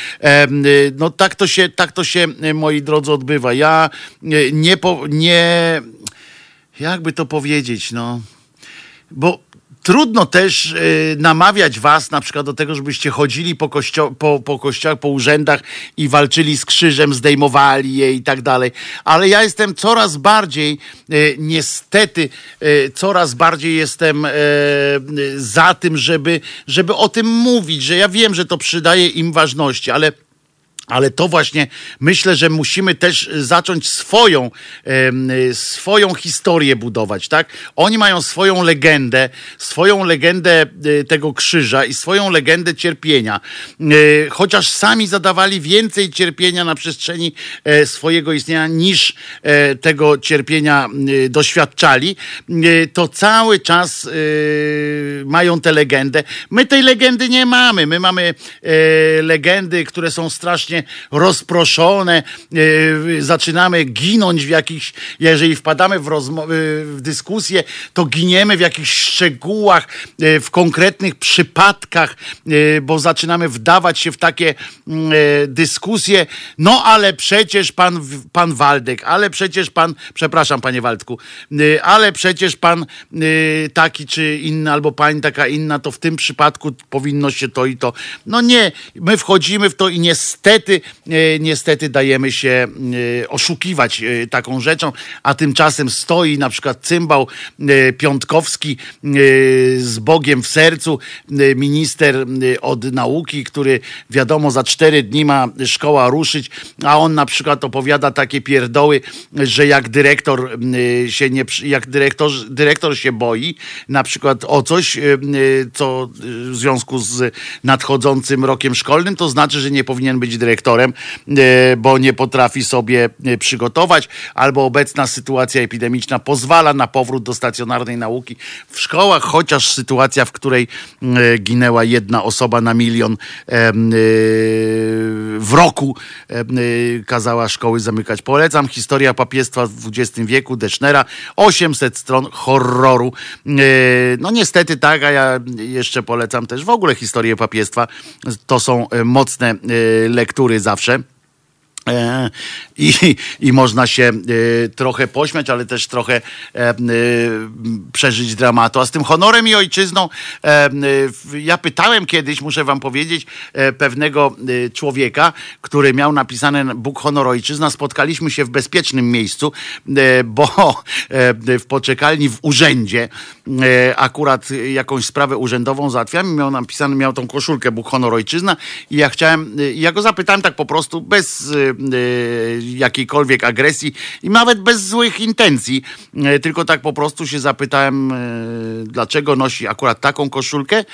No tak to się, tak to się, moi drodzy, odbywa. Ja nie, nie jakby to powiedzieć, no, bo trudno też y, namawiać was na przykład do tego, żebyście chodzili po, kościo- po, po kościołach, po urzędach i walczyli z krzyżem, zdejmowali je i tak dalej. Ale ja jestem coraz bardziej, y, niestety, y, coraz bardziej jestem za tym, żeby, żeby o tym mówić, że ja wiem, że to przydaje im ważności, ale ale to właśnie myślę, że musimy też zacząć swoją, swoją historię budować, tak? Oni mają swoją legendę, swoją legendę e, tego krzyża i swoją legendę cierpienia. E, chociaż sami zadawali więcej cierpienia na przestrzeni e, swojego istnienia niż tego cierpienia doświadczali, to cały czas mają tę legendę. My tej legendy nie mamy. My mamy legendy, które są strasznie rozproszone, e, zaczynamy ginąć w jakichś, jeżeli wpadamy w, rozmowy, w dyskusję, to giniemy w jakichś szczegółach, e, w konkretnych przypadkach, e, bo zaczynamy wdawać się w takie mm, dyskusje, no ale przecież pan, pan Waldek, ale przecież pan, przepraszam panie Waldku, ale przecież pan taki czy inny, albo pani taka inna, to w tym przypadku powinno się to i to. No nie, my wchodzimy w to i niestety niestety, e, niestety dajemy się e, oszukiwać e, taką rzeczą, a tymczasem stoi na przykład cymbał Piątkowski z Bogiem w sercu, minister od nauki, który wiadomo za cztery dni ma szkoła ruszyć, a on na przykład opowiada takie pierdoły, że jak dyrektor się nie, jak dyrektor, dyrektor się boi na przykład o coś, co w związku z nadchodzącym rokiem szkolnym, to znaczy, że nie powinien być dyrektorem dyrektorem, e, bo nie potrafi sobie e, przygotować, albo obecna sytuacja epidemiczna pozwala na powrót do stacjonarnej nauki w szkołach, chociaż sytuacja, w której e, ginęła jedna osoba na milion w roku, kazała szkoły zamykać. Polecam historia papiestwa w XX wieku Deschnera, 800 stron horroru. No niestety tak, a ja jeszcze polecam też w ogóle historię papiestwa. To są mocne lektury góry zawsze. E, I, I można się e, trochę pośmiać, ale też trochę e, przeżyć dramatu. A z tym honorem i ojczyzną, ja pytałem kiedyś, muszę wam powiedzieć, pewnego człowieka, który miał napisane Bóg, honor, ojczyzna. Spotkaliśmy się w bezpiecznym miejscu, bo w poczekalni w urzędzie akurat jakąś sprawę urzędową załatwiałem. Miał napisane, miał tą koszulkę Bóg, honor, ojczyzna i ja chciałem, ja go zapytałem tak po prostu, bez jakiejkolwiek agresji i nawet bez złych intencji, y, tylko tak po prostu się zapytałem, y, dlaczego nosi akurat taką koszulkę.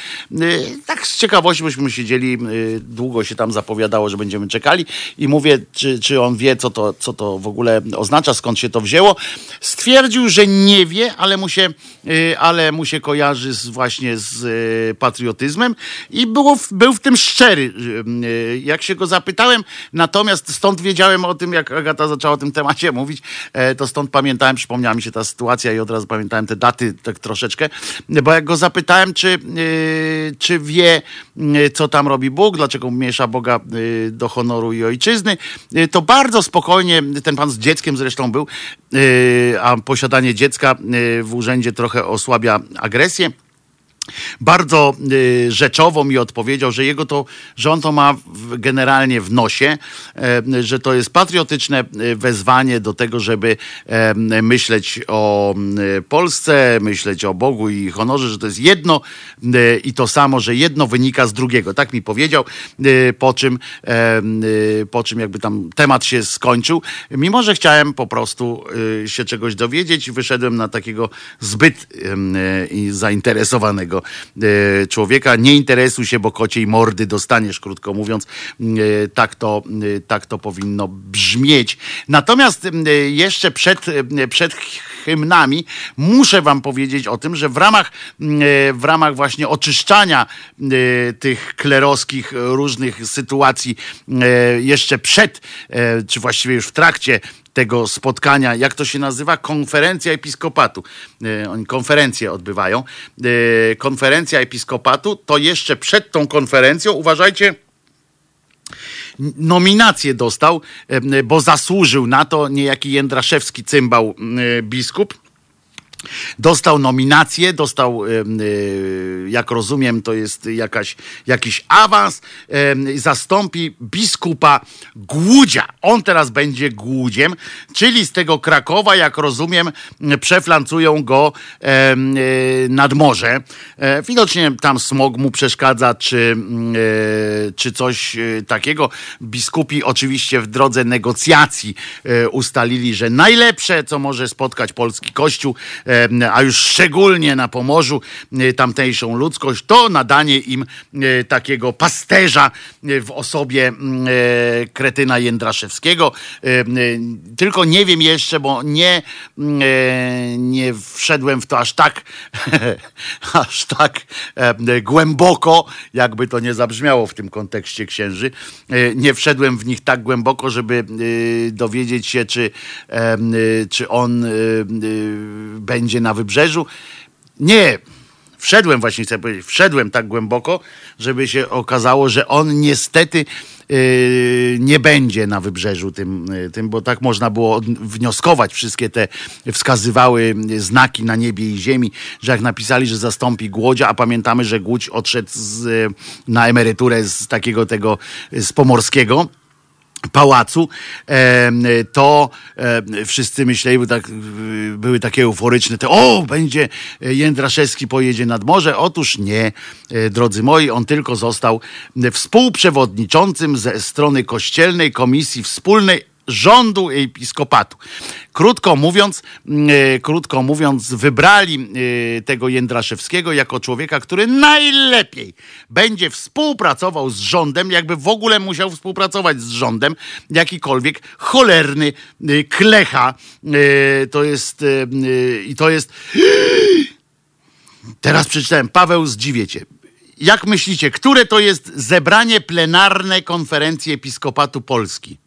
Tak z ciekawości byśmy siedzieli, długo się tam zapowiadało, że będziemy czekali i mówię, czy, czy on wie, co to, co to w ogóle oznacza, skąd się to wzięło. Stwierdził, że nie wie, ale mu się, ale mu się kojarzy z, właśnie z patriotyzmem i było, był w tym szczery, jak się go zapytałem. Natomiast stąd wiedziałem o tym, jak Agata zaczęła o tym temacie mówić, to stąd pamiętałem, przypomniała mi się ta sytuacja i od razu pamiętałem te daty tak troszeczkę, bo jak go zapytałem, czy, czy wie, co tam robi Bóg, dlaczego miesza Boga do honoru i ojczyzny, to bardzo spokojnie, ten pan z dzieckiem zresztą był, a posiadanie dziecka w urzędzie trochę osłabia agresję bardzo y, rzeczowo mi odpowiedział, że jego to, że on to ma generalnie w nosie, e, że to jest patriotyczne e, wezwanie do tego, żeby e, myśleć o Polsce, myśleć o Bogu i honorze, że to jest jedno i to samo, że jedno wynika z drugiego. Tak mi powiedział, po czym, po czym jakby tam temat się skończył. Mimo, że chciałem po prostu się czegoś dowiedzieć, wyszedłem na takiego zbyt zainteresowanego E, człowieka. Nie interesuj się, bo kociej mordy dostaniesz, krótko mówiąc. E, tak to, e, tak to powinno brzmieć. Natomiast jeszcze przed, przed hymnami muszę wam powiedzieć o tym, że w ramach, w ramach właśnie oczyszczania tych klerowskich różnych sytuacji jeszcze przed, czy właściwie już w trakcie tego spotkania, jak to się nazywa? Konferencja Episkopatu. E, oni konferencje odbywają. E, konferencja Episkopatu to jeszcze przed tą konferencją, uważajcie, nominację dostał, e, bo zasłużył na to niejaki Jędraszewski cymbał biskup Dostał nominację, dostał, jak rozumiem, to jest jakaś, jakiś awans, zastąpi biskupa Głudzia. On teraz będzie Głudziem, czyli z tego Krakowa, jak rozumiem, przeflancują go e, nad morze. E, widocznie tam smog mu przeszkadza, czy, e, czy coś takiego. Biskupi oczywiście w drodze negocjacji ustalili, że najlepsze, co może spotkać polski kościół, a już szczególnie na Pomorzu e, tamtejszą ludzkość, to nadanie im e, takiego pasterza e, w osobie mm, kretyna Jędraszewskiego. Tylko nie wiem jeszcze, bo nie, mm, nie wszedłem w to aż tak, aż tak głęboko, jakby to nie zabrzmiało w tym kontekście księży. Nie wszedłem w nich tak głęboko, żeby dowiedzieć się, czy, czy on będzie na wybrzeżu. Nie, wszedłem właśnie, chcę powiedzieć, wszedłem tak głęboko, żeby się okazało, że on niestety yy, nie będzie na wybrzeżu tym, yy, tym, bo tak można było wnioskować. Wszystkie te wskazywały znaki na niebie i ziemi, że jak napisali, że zastąpi Głodzia, a pamiętamy, że Głódź odszedł z, na emeryturę z takiego tego, z Pomorskiego, pałacu, to wszyscy myśleli, tak, były takie euforyczne, to o, będzie Jędraszewski pojedzie nad morze. Otóż nie, e, drodzy moi, on tylko został współprzewodniczącym ze strony kościelnej Komisji Wspólnej rządu episkopatu. Krótko mówiąc, mm, e, krótko mówiąc, wybrali e, tego Jędraszewskiego jako człowieka, który najlepiej będzie współpracował z rządem, jakby w ogóle musiał współpracować z rządem, jakikolwiek cholerny e, klecha. To jest i to jest Teraz przeczytałem, Paweł, zdziwiecie. Jak myślicie, które to jest zebranie plenarne konferencji Episkopatu Polski?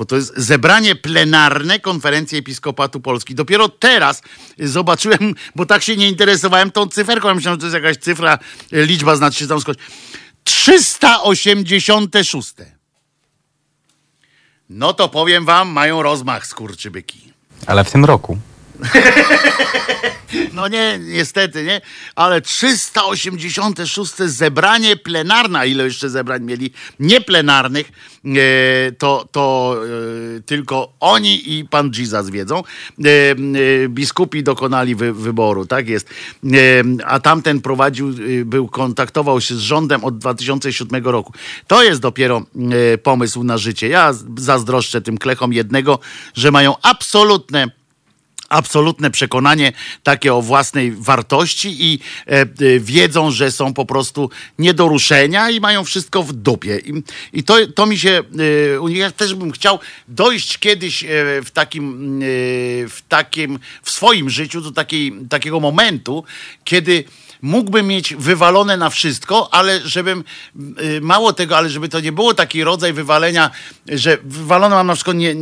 Bo to jest zebranie plenarne konferencji Episkopatu Polski. Dopiero teraz zobaczyłem, bo tak się nie interesowałem tą cyferką. Myślałem, że to jest jakaś cyfra, liczba znaczy się tam skądś. 386. No to powiem wam, mają rozmach skurczybyki. Ale w tym roku. No nie, niestety, nie? Ale 386 zebranie plenarne, ile jeszcze zebrań mieli nieplenarnych, e, to, to e, tylko oni i pan Jesus wiedzą. E, biskupi dokonali wy, wyboru, tak jest. A tamten prowadził, był, kontaktował się z rządem od 2007 roku. To jest dopiero pomysł na życie. Ja zazdroszczę tym klechom jednego, że mają absolutne absolutne przekonanie takie o własnej wartości i e, e, wiedzą, że są po prostu nie do ruszenia i mają wszystko w dupie. I, i to, to mi się, e, ja też bym chciał dojść kiedyś w takim, w takim, w swoim życiu do takiej, takiego momentu, kiedy mógłbym mieć wywalone na wszystko, ale żebym, mało tego, ale żeby to nie było taki rodzaj wywalenia, że wywalone mam na przykład nie,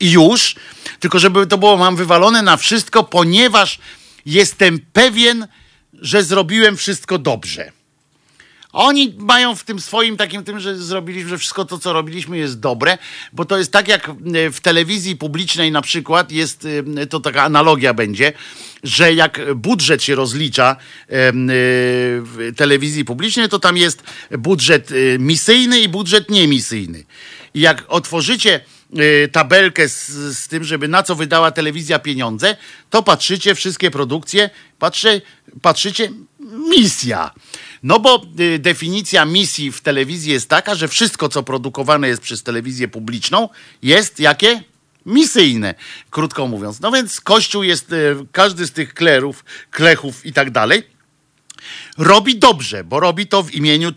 już, tylko żeby to było, mam wywalone na wszystko, ponieważ jestem pewien, że zrobiłem wszystko dobrze. Oni mają w tym swoim takim tym, że zrobiliśmy, że wszystko to, co robiliśmy jest dobre, bo to jest tak jak e, w telewizji publicznej na przykład jest, e, to taka analogia będzie, że jak budżet się rozlicza e, w telewizji publicznej, to tam jest budżet misyjny i budżet niemisyjny. I jak otworzycie tabelkę z, z, tym, żeby na co wydała telewizja pieniądze, to patrzycie wszystkie produkcje, patrzcie, patrzycie misja. No bo y, definicja misji w telewizji jest taka, że wszystko, co produkowane jest przez telewizję publiczną, jest jakie? Misyjne, krótko mówiąc. No więc Kościół jest, y, każdy z tych klerów, klechów i tak dalej, robi dobrze, bo robi to w imieniu?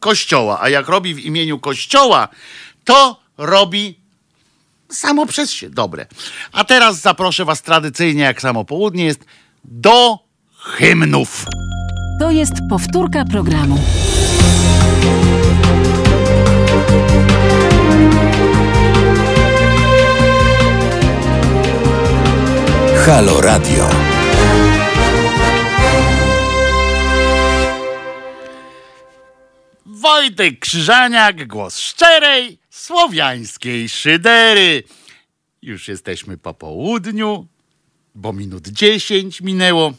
Kościoła. A jak robi w imieniu Kościoła, to robi samo przez się dobre. A teraz zaproszę Was tradycyjnie, jak samo południe jest, do hymnów. To jest powtórka programu. Halo Radio. Wojtek Krzyżaniak, głos szczerej, słowiańskiej szydery. Już jesteśmy po południu, bo minut dziesięć minęło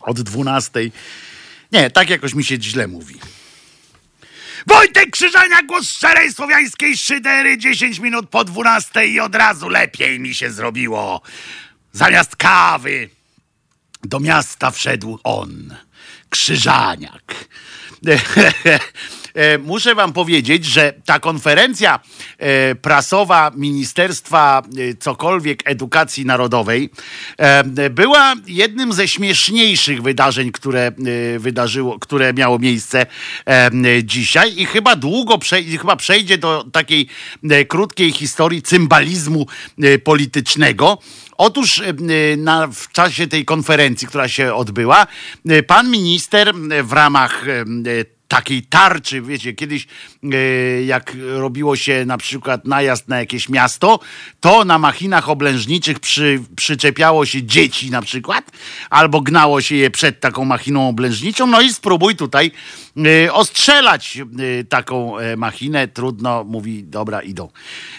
od dwunastej. Nie, tak jakoś mi się źle mówi. Wojtek Krzyżania, głos szczerej słowiańskiej szydery, 10 minut po 12 i od razu lepiej mi się zrobiło. Zamiast kawy do miasta wszedł on, Krzyżaniak. E, muszę wam powiedzieć, że ta konferencja e, prasowa Ministerstwa e, cokolwiek edukacji narodowej była jednym ze śmieszniejszych wydarzeń, które wydarzyło, które miało miejsce dzisiaj i chyba długo przejdzie, chyba przejdzie do takiej krótkiej historii cymbalizmu politycznego. Otóż na, w czasie tej konferencji, która się odbyła, pan minister w ramach takiej tarczy, wiecie, kiedyś e, jak robiło się na przykład najazd na jakieś miasto, to na machinach oblężniczych przy, przyczepiało się dzieci na przykład, albo gnało się je przed taką machiną oblężniczą, no i spróbuj tutaj e, ostrzelać e, taką machinę, trudno, mówi, dobra, idą.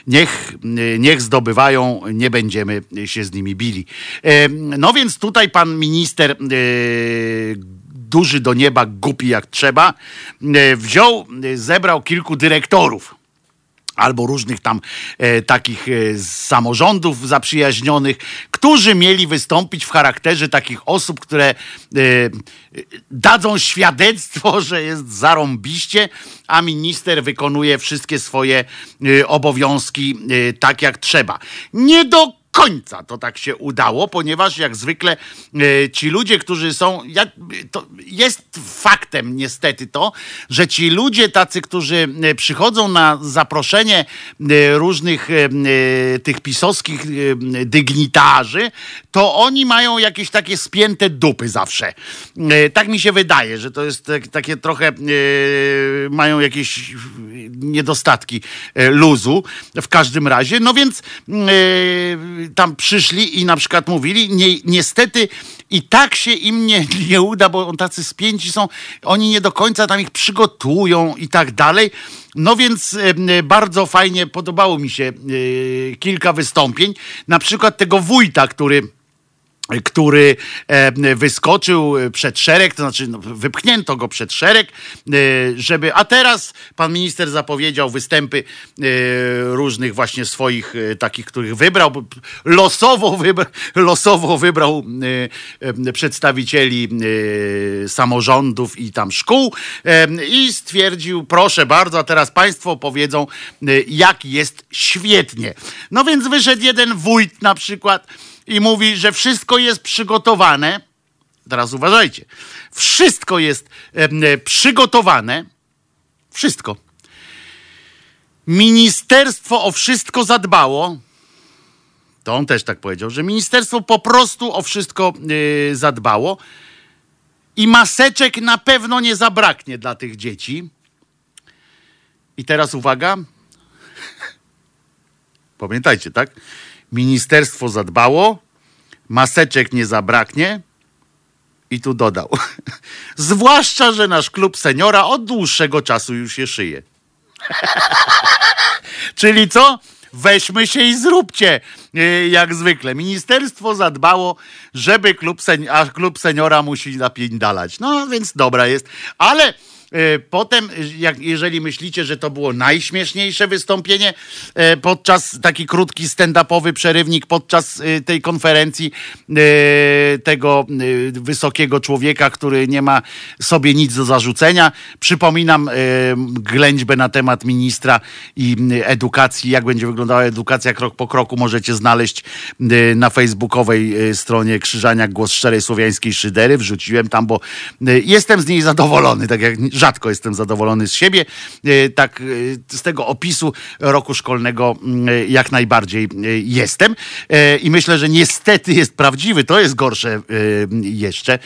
Niech, niech zdobywają, nie będziemy się z nimi bili. No więc tutaj pan minister duży do nieba, głupi jak trzeba, e, wziął, e, zebrał kilku dyrektorów albo różnych tam e, takich e, samorządów zaprzyjaźnionych, którzy mieli wystąpić w charakterze takich osób, które e, dadzą świadectwo, że jest zarąbiście, a minister wykonuje wszystkie swoje e, obowiązki e, tak jak trzeba. Nie do końca to tak się udało, ponieważ jak zwykle e, ci ludzie, którzy są, ja, to jest faktem niestety to, że ci ludzie tacy, którzy e, przychodzą na zaproszenie e, różnych tych pisowskich dygnitarzy, to oni mają jakieś takie spięte dupy zawsze. Tak mi się wydaje, że to jest takie trochę mają jakieś niedostatki luzu w każdym razie. No więc tam przyszli i na przykład mówili, nie, niestety i tak się im nie, nie uda, bo on tacy spięci są, oni nie do końca tam ich przygotują i tak dalej. No więc bardzo fajnie podobało mi się e, kilka wystąpień, na przykład tego wójta, który który e, wyskoczył przed szereg, to znaczy no, wypchnięto go przed szereg, e, żeby, a teraz pan minister zapowiedział występy e, różnych właśnie swoich takich, których wybrał, losowo, wybra, losowo wybrał przedstawicieli samorządów i tam szkół i stwierdził, proszę bardzo, a teraz państwo powiedzą, jak jest świetnie. No więc wyszedł jeden wójt na przykład, i mówi, że wszystko jest przygotowane. Teraz uważajcie. Wszystko jest e, przygotowane. Wszystko. Ministerstwo o wszystko zadbało. to on też tak powiedział, że ministerstwo po prostu o wszystko yy, zadbało i maseczek na pewno nie zabraknie dla tych dzieci. I teraz uwaga. Pamiętajcie, tak? Ministerstwo zadbało, maseczek nie zabraknie. I tu dodał. Zwłaszcza, że nasz klub seniora od dłuższego czasu już się szyje. Czyli co? Weźmy się i zróbcie, y, jak zwykle. Ministerstwo zadbało, żeby klub, sen- a klub seniora musi napiędalać. No więc dobra jest. Ale potem, jak, jeżeli myślicie, że to było najśmieszniejsze wystąpienie e, podczas taki krótki stand-upowy przerywnik podczas e, tej konferencji tego wysokiego człowieka, który nie ma sobie nic do zarzucenia. Przypominam ględźbę na temat ministra i edukacji, jak będzie wyglądała edukacja krok po kroku, możecie znaleźć na facebookowej stronie Krzyżania Głos Szczerej Słowiańskiej Szydery. Wrzuciłem tam, bo jestem z niej zadowolony, tak jak rzadko jestem zadowolony z siebie. E, tak e, z tego opisu roku szkolnego mm, jak najbardziej e, jestem. I myślę, że niestety jest prawdziwy. To jest gorsze jeszcze,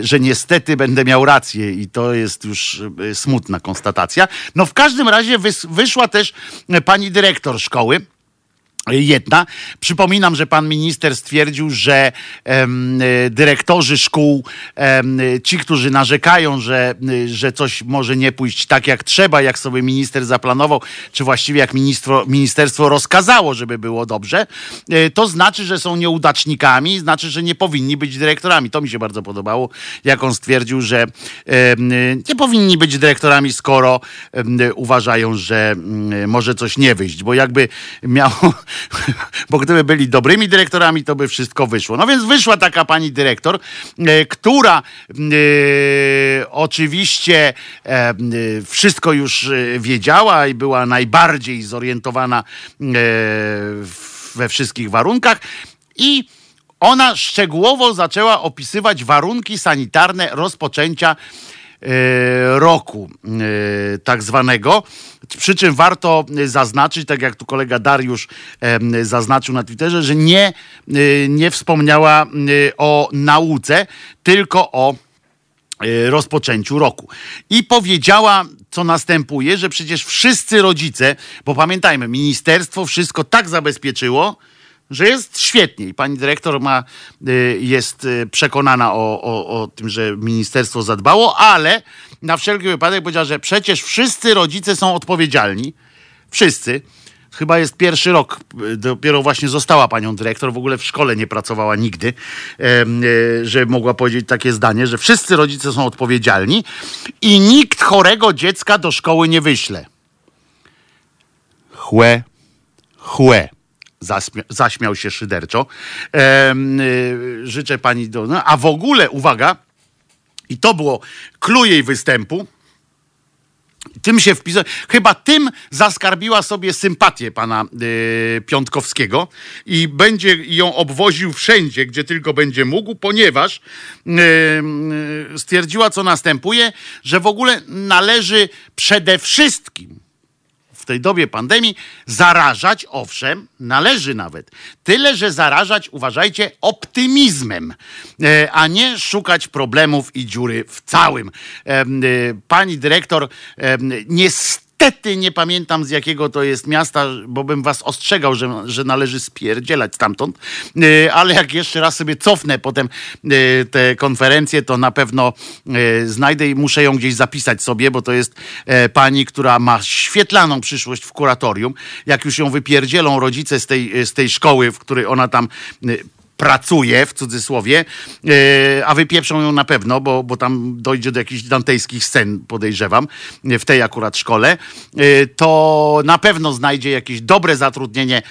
że niestety będę miał rację i to jest już smutna konstatacja. No w każdym razie wyszła też pani dyrektor szkoły Jedna. Przypominam, że pan minister stwierdził, że em, dyrektorzy szkół, em, ci, którzy narzekają, że, że coś może nie pójść tak jak trzeba, jak sobie minister zaplanował, czy właściwie jak ministerstwo, ministerstwo rozkazało, żeby było dobrze, e, to znaczy, że są nieudacznikami, znaczy, że nie powinni być dyrektorami. To mi się bardzo podobało, jak on stwierdził, że em, nie powinni być dyrektorami, skoro uważają, że może coś nie wyjść, bo jakby miało bo gdyby byli dobrymi dyrektorami, to by wszystko wyszło. No więc wyszła taka pani dyrektor, e, która e, oczywiście e, wszystko już wiedziała i była najbardziej zorientowana we wszystkich warunkach i ona szczegółowo zaczęła opisywać warunki sanitarne rozpoczęcia roku e, tak zwanego. Przy czym warto zaznaczyć, tak jak tu kolega Dariusz zaznaczył na Twitterze, że nie, e, nie wspomniała o nauce, tylko o rozpoczęciu roku. I powiedziała, co następuje, że przecież wszyscy rodzice, bo pamiętajmy, ministerstwo wszystko tak zabezpieczyło, że jest świetnie i pani dyrektor ma, y, jest y, przekonana o, o, o tym, że ministerstwo zadbało, ale na wszelki wypadek powiedziała, że przecież wszyscy rodzice są odpowiedzialni. Wszyscy. Chyba jest pierwszy rok, y, dopiero właśnie została panią dyrektor, w ogóle w szkole nie pracowała nigdy, że mogła powiedzieć takie zdanie, że wszyscy rodzice są odpowiedzialni i nikt chorego dziecka do szkoły nie wyśle. Chłe, chłe. Zaśmia zaśmiał się szyderczo. E, życzę pani do. No, a w ogóle, uwaga, i to było kluj jej występu. Tym się wpisał, chyba tym zaskarbiła sobie sympatię pana y, Piątkowskiego i będzie ją obwoził wszędzie, gdzie tylko będzie mógł, ponieważ y, stwierdziła, co następuje, że w ogóle należy przede wszystkim w tej dobie pandemii zarażać, owszem, należy nawet. Tyle, że zarażać, uważajcie, optymizmem, e, a nie szukać problemów i dziury w całym. E, pani dyrektor niestety niestety nie pamiętam z jakiego to jest miasta, bo bym was ostrzegał, że, że należy spierdzielać stamtąd. E, ale jak jeszcze raz sobie cofnę potem e, te konferencje, to na pewno e, znajdę i muszę ją gdzieś zapisać sobie, bo to jest pani, która ma świetlaną przyszłość w kuratorium. Jak już ją wypierdzielą rodzice z tej, z tej szkoły, w której ona tam pracuje, w cudzysłowie, e, a wypieprzą ją na pewno, bo, bo tam dojdzie do jakichś dantejskich scen, podejrzewam, w tej akurat szkole, e, to na pewno znajdzie jakieś dobre zatrudnienie e,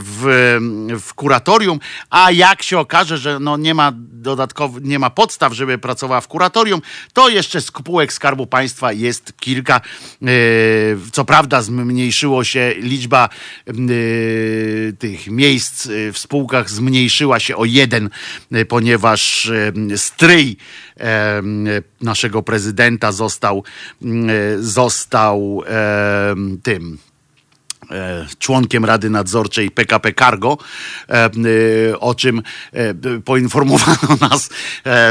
w, w kuratorium, a jak się okaże, że no nie ma dodatkowo, nie ma podstaw, żeby pracowała w kuratorium, to jeszcze spółek Skarbu Państwa jest kilka. Co prawda zmniejszyło się liczba tych miejsc w spółkach, zmniejszyła się o jeden, e, ponieważ e, stryj e, naszego prezydenta został, został tym członkiem Rady Nadzorczej PKP Cargo, e, e, o czym poinformowano nas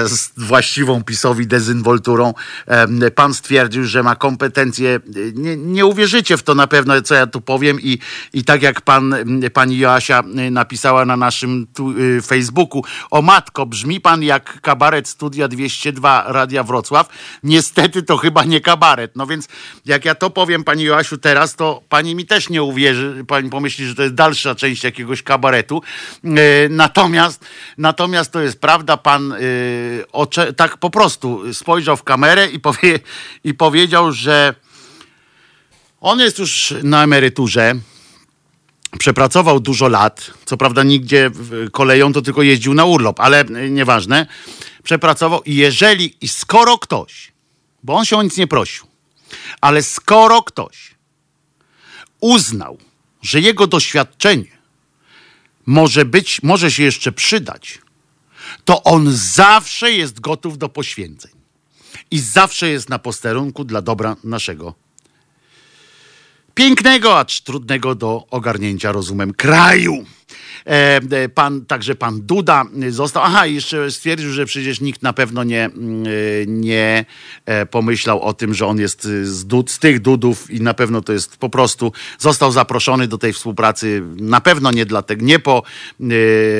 z właściwą PiSowi dezynwolturą. Pan stwierdził, że ma kompetencje, nie, nie uwierzycie w to na pewno, co ja tu powiem i, i tak jak pan, pani Joasia napisała na naszym tu, Facebooku, o matko, brzmi pan jak kabaret Studia 202 Radia Wrocław. Niestety to chyba nie kabaret. No więc jak ja to powiem pani Joasiu teraz, to pani mi też nie uwierzy, pani pomyśli, że to jest dalsza część jakiegoś kabaretu. E, natomiast, natomiast to jest prawda, pan e, tak po prostu spojrzał w kamerę i, powie, i powiedział, że on jest już na emeryturze. Przepracował dużo lat. Co prawda nigdzie koleją to tylko jeździł na urlop, ale nieważne. Przepracował i jeżeli i skoro ktoś, bo on się o nic nie prosił, ale skoro ktoś uznał, że jego doświadczenie może być, może się jeszcze przydać, to on zawsze jest gotów do poświęceń i zawsze jest na posterunku dla dobra naszego pięknego, acz trudnego do ogarnięcia rozumem kraju. E, e, pan, także pan Duda został. Aha, jeszcze stwierdził, że przecież nikt na pewno nie, mm, e, nie pomyślał o tym, że on jest z, dud, z tych Dudów i na pewno to jest po prostu został zaproszony do tej współpracy. Na pewno nie dlatego, nie po.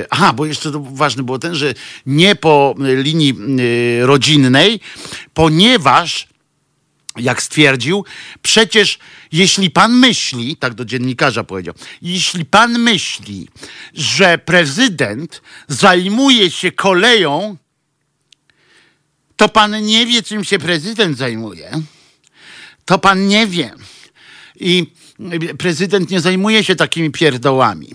Aha, bo jeszcze to ważne było ten, że nie po linii rodzinnej, ponieważ jak stwierdził, przecież jeśli pan myśli, tak do dziennikarza powiedział, jeśli pan myśli, że prezydent zajmuje się koleją, to pan nie wie, czym się prezydent zajmuje. To pan nie wie. I prezydent nie zajmuje się takimi pierdołami.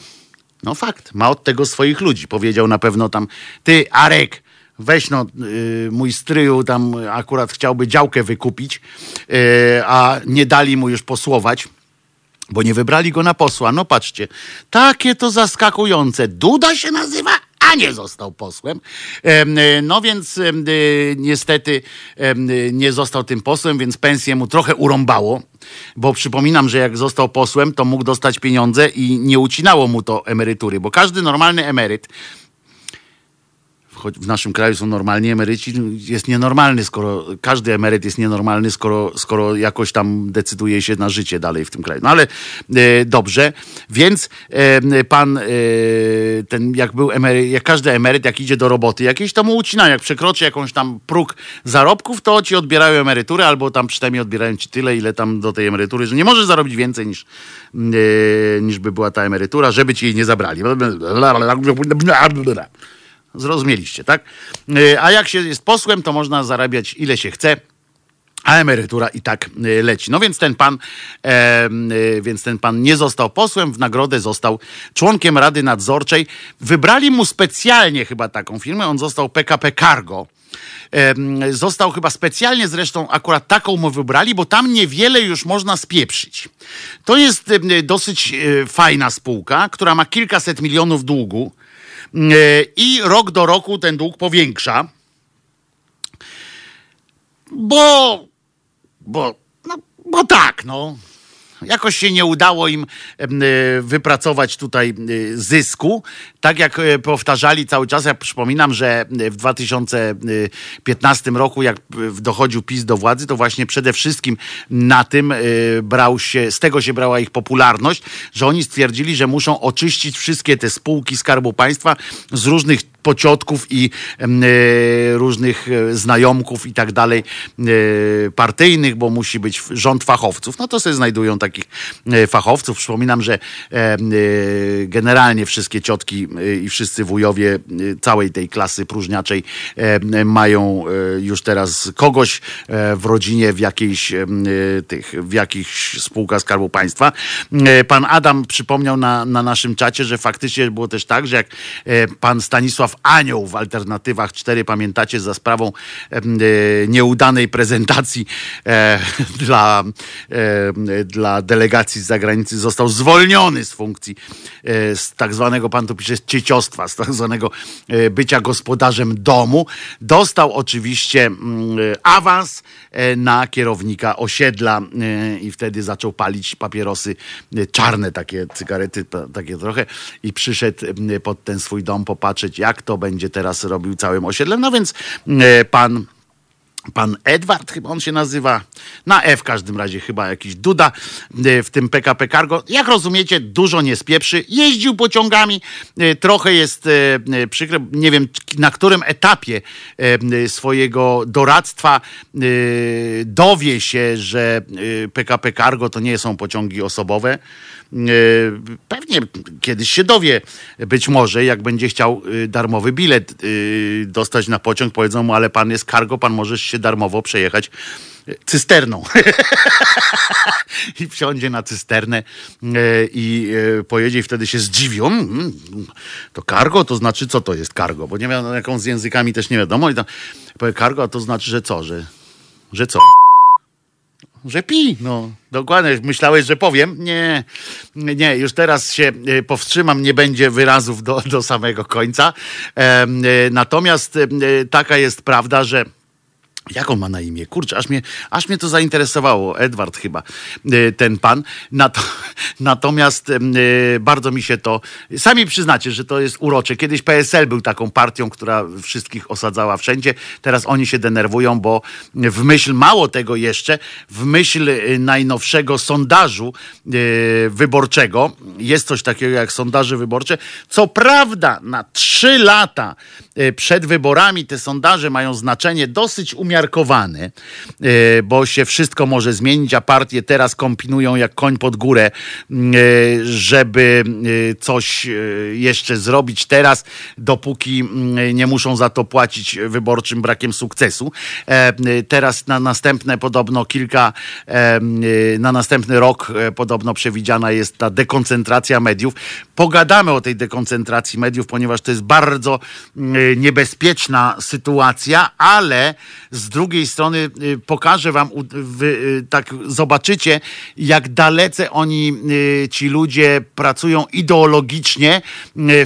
No fakt, ma od tego swoich ludzi. Powiedział na pewno tam, ty Arek, weź no, y, mój stryju tam akurat chciałby działkę wykupić, y, a nie dali mu już posłować, bo nie wybrali go na posła. No patrzcie, takie to zaskakujące. Duda się nazywa, a nie został posłem. Y, no więc niestety nie został tym posłem, więc pensję mu trochę urąbało, bo przypominam, że jak został posłem, to mógł dostać pieniądze i nie ucinało mu to emerytury, bo każdy normalny emeryt choć w naszym kraju są normalni emeryci, jest nienormalny, skoro każdy emeryt jest nienormalny, skoro, skoro jakoś tam decyduje się na życie dalej w tym kraju. No ale e, dobrze, więc e, pan e, ten, jak był emeryt, jak każdy emeryt, jak idzie do roboty jakieś, to mu ucinają. Jak przekroczy jakąś tam próg zarobków, to ci odbierają emeryturę, albo tam przynajmniej odbierają ci tyle, ile tam do tej emerytury, że nie możesz zarobić więcej niż, e, niż by była ta emerytura, żeby ci jej nie zabrali. Zrozumieliście, tak? E, a jak się jest posłem, to można zarabiać ile się chce. A emerytura i tak e, leci. No więc ten pan, e, więc ten pan nie został posłem, w nagrodę został członkiem Rady Nadzorczej. Wybrali mu specjalnie chyba taką firmę, on został PKP Cargo. E, został chyba specjalnie zresztą akurat taką mu wybrali, bo tam niewiele już można spieprzyć. To jest dosyć fajna spółka, która ma kilkaset milionów długu E, i rok do roku ten dług powiększa, bo, bo, no, bo tak, no. Jakoś się nie udało im e, wypracować tutaj e, zysku. Tak jak e, powtarzali cały czas, ja przypominam, że w 2015 roku, jak dochodził PiS do władzy, to właśnie przede wszystkim na tym brał się, z tego się brała ich popularność, że oni stwierdzili, że muszą oczyścić wszystkie te spółki Skarbu Państwa z różnych pociotków i e, różnych e, znajomków i tak dalej e, partyjnych, bo musi być rząd fachowców. No to sobie znajdują takich fachowców. Przypominam, że generalnie wszystkie ciotki i wszyscy wujowie całej tej klasy próżniaczej mają już teraz kogoś w rodzinie w jakiejś tych, w jakichś spółkach Skarbu Państwa. Pan Adam przypomniał na, na naszym czacie, że faktycznie było też tak, że jak pan Stanisław Anioł w alternatywach 4, pamiętacie, za sprawą e, nieudanej prezentacji e, dla, e, dla delegacji z zagranicy został zwolniony z funkcji z tak zwanego, pan tu pisze, cieciostwa, z tak zwanego bycia gospodarzem domu. Dostał oczywiście mm, awans na kierownika osiedla i wtedy zaczął palić papierosy czarne, takie cygarety, takie trochę i przyszedł pod ten swój dom popatrzeć, jak to będzie teraz robił całym osiedlem. No więc pan pan Edward, chyba on się nazywa, na F w każdym razie chyba jakiś Duda e, w tym PKP Cargo. Jak rozumiecie, dużo nie spieprzy. Jeździł pociągami, e, trochę jest e, przykre, nie wiem na którym etapie swojego doradztwa dowie się, że PKP Cargo to nie są pociągi osobowe, E, pewnie kiedyś się dowie, być może, jak będzie chciał e, darmowy bilet e, dostać na pociąg, powiedzą mu, ale pan jest cargo, pan możesz się darmowo przejechać cysterną. I wsiądzie na cysternę i pojedzie i wtedy się zdziwią. Mm, to cargo to znaczy, co to jest cargo? Bo nie wiadomo, jaką z językami też nie wiadomo. I tam cargo, to znaczy, że co? Że, że co? Że pi. No, dokładnie. Myślałeś, że powiem? Nie, nie, już teraz się e, powstrzymam, nie będzie wyrazów do, do samego końca. E, natomiast e, taka jest prawda, że jak on ma na imię? Kurczę, aż mnie, aż mnie to zainteresowało. Edward chyba, e, ten pan. Natomiast e, bardzo mi się to... Sami przyznacie, że to jest urocze. Kiedyś PSL był taką partią, która wszystkich osadzała wszędzie. Teraz oni się denerwują, bo w myśl, mało tego jeszcze, w myśl najnowszego sondażu wyborczego, jest coś takiego jak sondaże wyborcze. Co prawda na trzy lata przed wyborami te sondaże mają znaczenie dosyć umiejętne umiarkowany, e, bo się wszystko może zmienić, a partie teraz kombinują jak koń pod górę, e, żeby e, coś jeszcze zrobić teraz, dopóki nie muszą za to płacić wyborczym brakiem sukcesu. Teraz na następne podobno kilka, na następny rok podobno przewidziana jest ta dekoncentracja mediów. Pogadamy o tej dekoncentracji mediów, ponieważ to jest bardzo niebezpieczna sytuacja, ale z drugiej strony y, pokażę wam, y, tak zobaczycie, jak dalece oni, y, ci ludzie pracują ideologicznie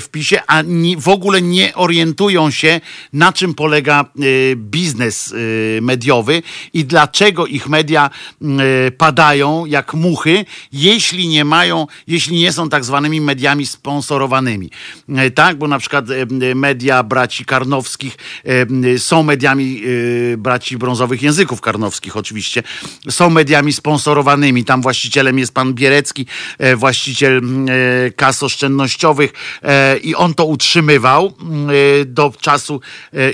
w PiSie, a w ogóle nie orientują się, na czym polega biznes mediowy i dlaczego ich media padają jak muchy, jeśli nie mają, jeśli nie są tak zwanymi mediami sponsorowanymi. Tak, bo na przykład media braci Karnowskich są mediami braci brązowych języków karnowskich oczywiście, są mediami sponsorowanymi. Tam właścicielem jest pan Bierecki, e, właściciel e, kas oszczędnościowych e, i on to utrzymywał do czasu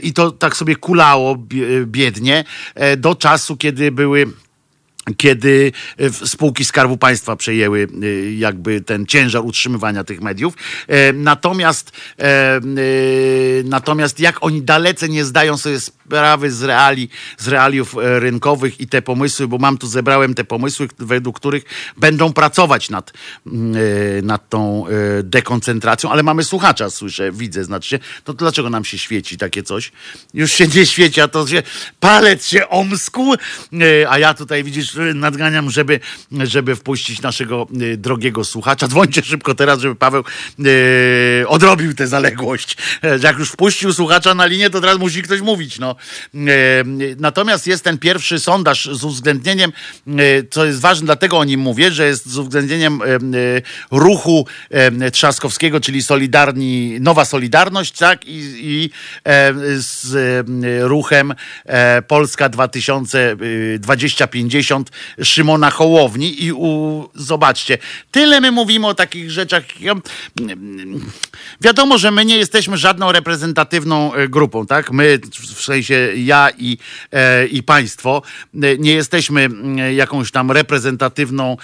i to tak sobie kulało biednie do czasu, kiedy były kiedy e, spółki Skarbu Państwa przejęły e, jakby ten ciężar utrzymywania tych mediów. E, natomiast, natomiast jak oni dalece nie zdają sobie sprawy z reali, z realiów rynkowych i te pomysły, bo mam tu zebrałem te pomysły, według których będą pracować nad, nad tą dekoncentracją, ale mamy słuchacza, słyszę, widzę, znaczy to dlaczego nam się świeci takie coś? Już się nie świeci, a to się palec się omskł, a ja tutaj widzisz nadganiam, żeby, żeby wpuścić naszego y, drogiego słuchacza. Dzwońcie szybko teraz, żeby Paweł yy, odrobił tę zaległość. E, jak już wpuścił słuchacza na linię, to teraz musi ktoś mówić. No. Yy, natomiast jest ten pierwszy sondaż z uwzględnieniem, yy, co jest ważne, dlatego o nim mówię, że jest z uwzględnieniem ruchu Trzaskowskiego, czyli Solidarni, Nowa Solidarność, tak? I, i z ruchem Polska 2020-50 Szymona Hołowni i u, zobaczcie, tyle my mówimy o takich rzeczach. Wiadomo, że my nie jesteśmy żadną reprezentatywną e, grupą, tak? My, w sensie ja i, e, i państwo, e, nie jesteśmy jakąś tam reprezentatywną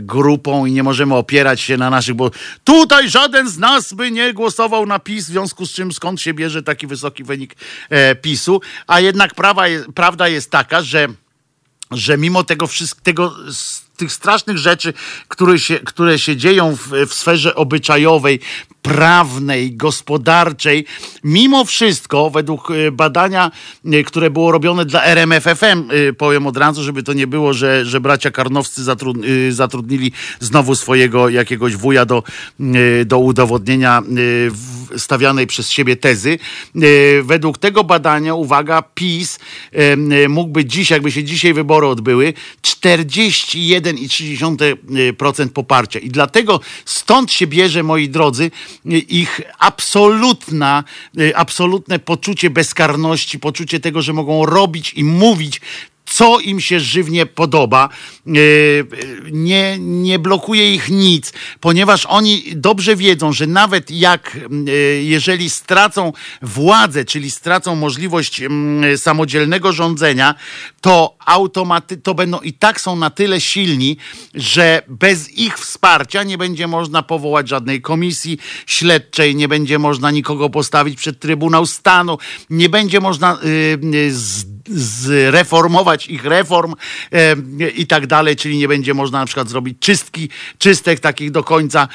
grupą i nie możemy opierać się na naszych, bo tutaj żaden z nas by nie głosował na PiS, w związku z czym skąd się bierze taki wysoki wynik PiSu, a jednak prawa, prawda jest taka, że że mimo tego wszystkiego, tych strasznych rzeczy, które się, które się dzieją w, w sferze obyczajowej, prawnej, gospodarczej. Mimo wszystko, według e, badania, e, które było robione dla RMFFM, e, powiem od razu, żeby to nie było, że, że bracia Karnowscy zatrudnili znowu swojego jakiegoś wuja do, do udowodnienia stawianej przez siebie tezy. Według tego badania, uwaga, PiS mógłby dziś, jakby się dzisiaj wybory odbyły, 41,3% poparcia. I dlatego stąd się bierze, moi drodzy, ich absolutna, absolutne poczucie bezkarności, poczucie tego, że mogą robić i mówić co im się żywnie podoba. E, nie, nie blokuje ich nic, ponieważ oni dobrze wiedzą, że nawet jak, e, jeżeli stracą władzę, czyli stracą możliwość samodzielnego rządzenia, to automaty, to będą i tak są na tyle silni, że bez ich wsparcia nie będzie można powołać żadnej komisji śledczej, nie będzie można nikogo postawić przed Trybunał Stanu, nie będzie można y, z zreformować ich reform e, i tak dalej, czyli nie będzie można na przykład zrobić czystki, czystek takich do końca e,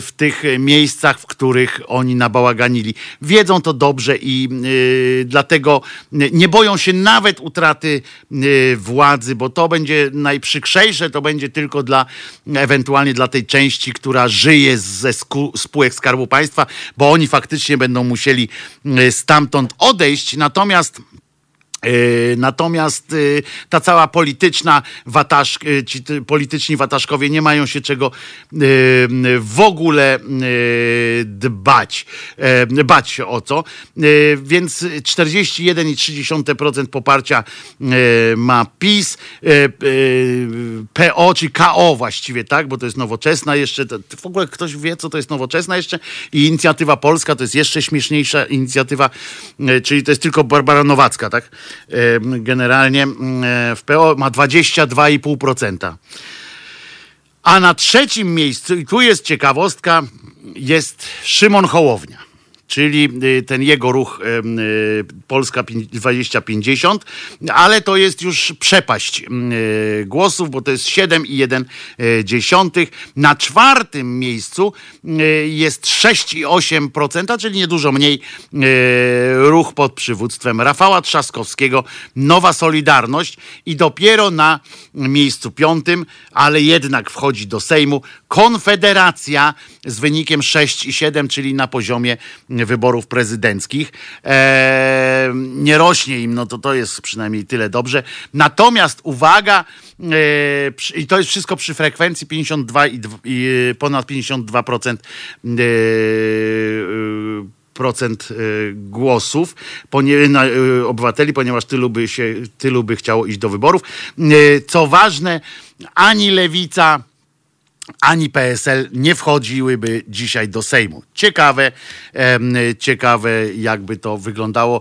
w tych miejscach, w których oni nabałaganili. Wiedzą to dobrze i e, dlatego nie boją się nawet utraty władzy, bo to będzie najprzykrzejsze, to będzie tylko dla ewentualnie dla tej części, która żyje ze spółek Skarbu Państwa, bo oni faktycznie będą musieli stamtąd odejść. Natomiast natomiast e, ta cała polityczna wataż, e, ci polityczni wataszkowie nie mają się czego w ogóle dbać, bać się o co. Więc 41,3% poparcia ma PiS, PO czy KO właściwie, tak? Bo to jest nowoczesna jeszcze. W ogóle ktoś wie, co to jest nowoczesna jeszcze? I inicjatywa polska to jest jeszcze śmieszniejsza inicjatywa, czyli to jest tylko Barbara Nowacka, tak? Generalnie w PO ma 22,5%. A na trzecim miejscu, i tu jest ciekawostka, jest Szymon Hołownia czyli y, ten jego ruch y, Polska 2050, ale to jest już przepaść y, głosów, bo to jest 7,1. Na czwartym miejscu jest 6,8%, czyli niedużo mniej ruch pod przywództwem Rafała Trzaskowskiego, Nowa Solidarność i dopiero na miejscu piątym, ale jednak wchodzi do Sejmu Konfederacja z wynikiem 6,7, czyli na poziomie wyborów prezydenckich. E, nie rośnie im, no to to jest przynajmniej tyle dobrze. Natomiast uwaga, e, i to jest wszystko przy frekwencji 52 i, i ponad 52% e, procent e, głosów e, obywateli, ponieważ tylu by, się, tylu by chciało iść do wyborów. E, co ważne, ani lewica, ani PSL nie wchodziłyby dzisiaj do Sejmu. Ciekawe, ciekawe jakby to wyglądało.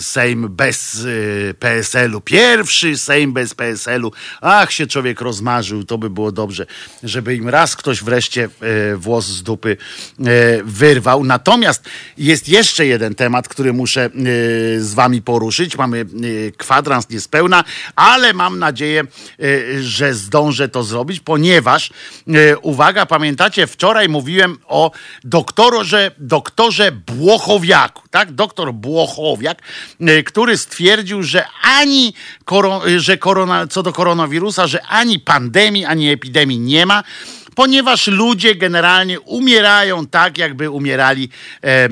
Sejm bez e, PSL-u. Pierwszy Sejm bez PSL-u. Ach, się człowiek rozmarzył, to by było dobrze, żeby im raz ktoś wreszcie e, włos z dupy e, wyrwał. Natomiast jest jeszcze jeden temat, który muszę z wami poruszyć. Mamy kwadrans niespełna, ale mam nadzieję, że zdążę to zrobić, ponieważ E, uwaga, pamiętacie, wczoraj mówiłem o doktorze, doktorze Błochowiaku, tak? Doktor Błochowiak, e, który stwierdził, że ani że korona, co do koronawirusa, że ani pandemii, ani epidemii nie ma ponieważ ludzie generalnie umierają tak, jakby umierali e,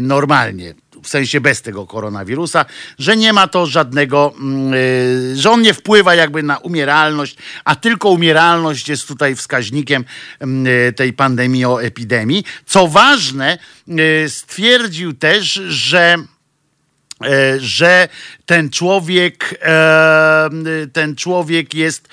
normalnie w sensie bez tego koronawirusa, że nie ma to żadnego, mm, y, że on nie wpływa jakby na umieralność, a tylko umieralność jest tutaj wskaźnikiem mm, y, tej pandemii o epidemii. Co ważne, y, stwierdził też, że e, że ten człowiek, e, ten człowiek jest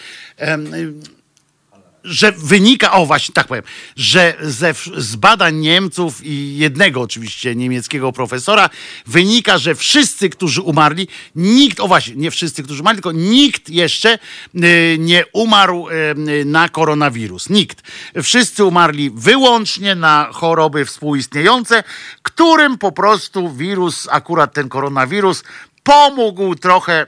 że wynika, o właśnie tak powiem, że ze, z badań Niemców i jednego oczywiście niemieckiego profesora wynika, że wszyscy, którzy umarli, nikt, o właśnie, nie wszyscy, którzy umarli, tylko nikt jeszcze y, nie umarł y, na koronawirus. Nikt. Wszyscy umarli wyłącznie na choroby współistniejące, którym po prostu wirus, akurat ten koronawirus, pomógł trochę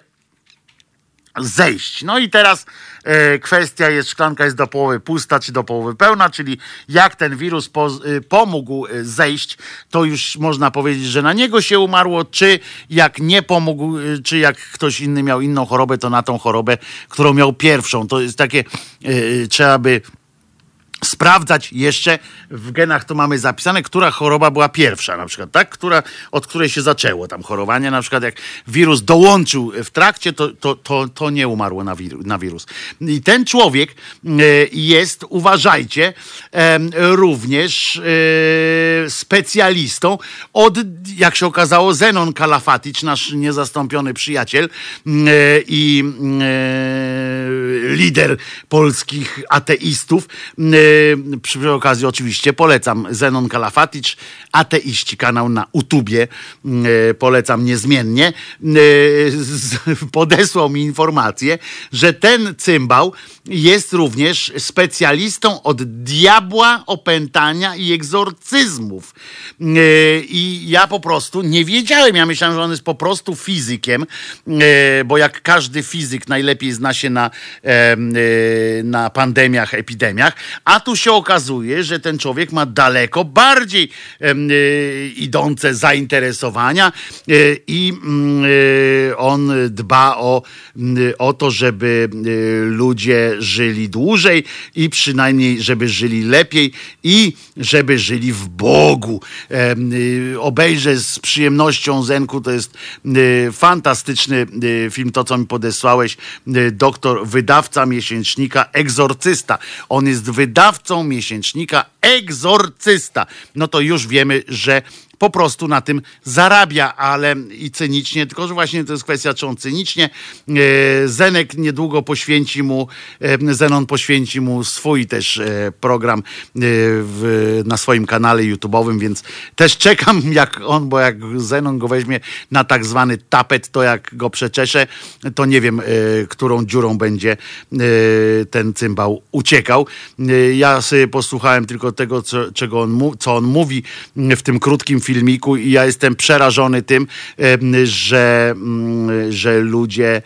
zejść. No i teraz e, kwestia jest, szklanka jest do połowy pusta czy do połowy pełna, czyli jak ten wirus po, e, pomógł e, zejść, to już można powiedzieć, że na niego się umarło, czy jak nie pomógł, e, czy jak ktoś inny miał inną chorobę, to na tą chorobę, którą miał pierwszą. To jest takie, e, trzeba by sprawdzać jeszcze w genach to mamy zapisane, która choroba była pierwsza na przykład, tak? Która, od której się zaczęło tam chorowanie, na przykład jak wirus dołączył w trakcie, to, to, to, to nie umarło na, wir, na wirus. I ten człowiek e, jest, uważajcie, e, również e, specjalistą od, jak się okazało, Zenon Kalafatic, nasz niezastąpiony przyjaciel i lider polskich ateistów, przy okazji oczywiście polecam Zenon Kalafatic, ateiści, kanał na YouTubie, y, polecam niezmiennie, y, podesłał mi informację, że ten cymbał jest również specjalistą od diabła, opętania i egzorcyzmów. I ja po prostu nie wiedziałem, ja myślałem, że on jest po prostu fizykiem, bo jak każdy fizyk najlepiej zna się na, na pandemiach, epidemiach, a tu się okazuje, że ten człowiek ma daleko bardziej e, idące zainteresowania e, i mm, e, on dba o, mm, o to, żeby ludzie żyli dłużej i przynajmniej, żeby żyli lepiej i żeby żyli w Bogu. Obejrzę z przyjemnością Zenku, to jest fantastyczny film, to co mi podesłałeś, doktor, wydawca miesięcznika Egzorcysta. On jest wydawcą wydawcą miesięcznika Egzorcysta. No to już wiemy, że po prostu na tym zarabia, ale i cynicznie, tylko że właśnie to jest kwestia, czy on cynicznie. E, Zenek niedługo poświęci mu, e, Zenon poświęci mu swój też e, program w, na swoim kanale YouTube'owym, więc też czekam jak on, bo jak Zenon go weźmie na tak zwany tapet, to jak go przeczeszę, to nie wiem, którą dziurą będzie ten cymbał uciekał. Ja sobie posłuchałem tylko tego, co, czego on, co on mówi w tym krótkim filmie, filmiku i ja jestem przerażony tym, że, mm, że ludzie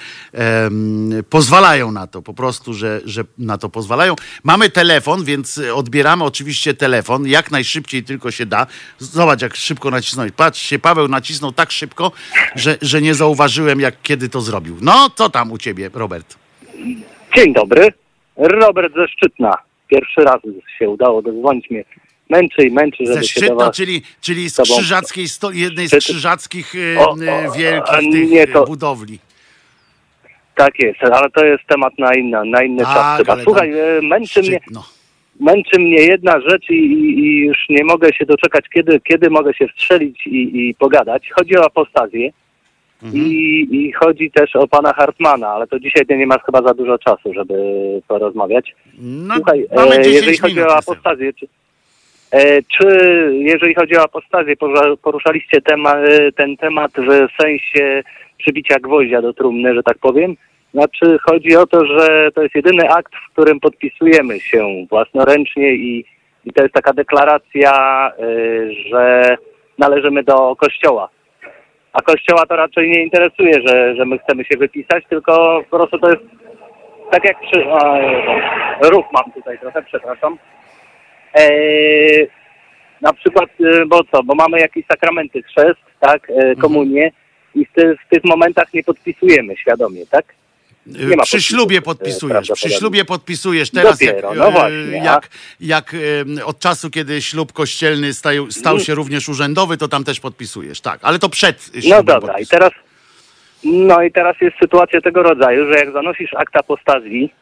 pozwalają na to, po prostu, że, że na to pozwalają. Mamy telefon, więc odbieramy oczywiście telefon, jak najszybciej tylko się da. Zobacz, jak szybko nacisnąć. Patrz się, Paweł nacisnął tak szybko, że, że nie zauważyłem, jak kiedy to zrobił. No, co tam u ciebie, Robert? Dzień dobry. Robert ze Szczytna. Pierwszy raz się udało dozwonić mnie męczy i męczy, żeby Ze Szczytno, was, czyli, czyli z krzyżackiej, sto, jednej z krzyżackich e, o, o, wielkich tych nie, to, budowli. Tak jest, ale to jest temat na, inna, na inny tak, czas chyba. Słuchaj, męczy mnie, męczy mnie jedna rzecz i, i, i, już nie mogę się doczekać, kiedy, kiedy mogę się wstrzelić i, i pogadać. Chodzi o apostazję. Mhm. I, I chodzi też o pana Hartmana, ale to dzisiaj nie ma chyba za dużo czasu, żeby porozmawiać. No, Słuchaj, e, jeżeli chodzi o apostazję, czy, czy jeżeli chodzi o apostazję, poruszaliście e, ten temat w sensie przybicia gwoździa do trumny, że tak powiem? Znaczy chodzi o to, że to jest jedyny akt, w którym podpisujemy się własnoręcznie i, i to jest taka deklaracja, e, że należymy do Kościoła. A Kościoła to raczej nie interesuje, że, że my chcemy się wypisać, tylko po prostu to jest tak jak przy... O, ruch mam tutaj trochę, przepraszam. E, na przykład, e, bo co, bo mamy jakieś sakramenty, chrzest, tak, e, komunię i w, ty, w tych momentach nie podpisujemy świadomie, tak? Przy ślubie podpisujesz, przy ślubie podpisujesz. Teraz Dopiero, jak, no właśnie, jak, jak od czasu, kiedy ślub kościelny stał, stał się również urzędowy, to tam też podpisujesz, tak, ale to przed ślubem No dobra, i teraz no i teraz jest sytuacja tego rodzaju, że jak zanosisz akt apostazji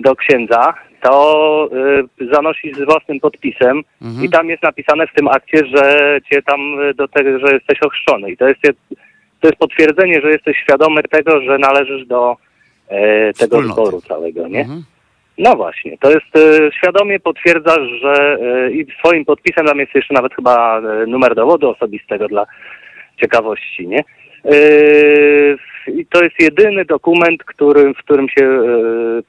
do księdza, to y, zanosisz z własnym podpisem mhm. i tam jest napisane w tym akcie, że cię tam y, do tego, że jesteś ochrzczony. I to jest, to jest potwierdzenie, że jesteś świadomy tego, że należysz do e, tego zboru całego, nie? Mhm. No właśnie, to jest e, świadomie potwierdzasz, że e, i swoim podpisem tam jest jeszcze nawet chyba e, numer dowodu osobistego dla ciekawości, nie? E, i to jest jedyny dokument, który, w którym się e,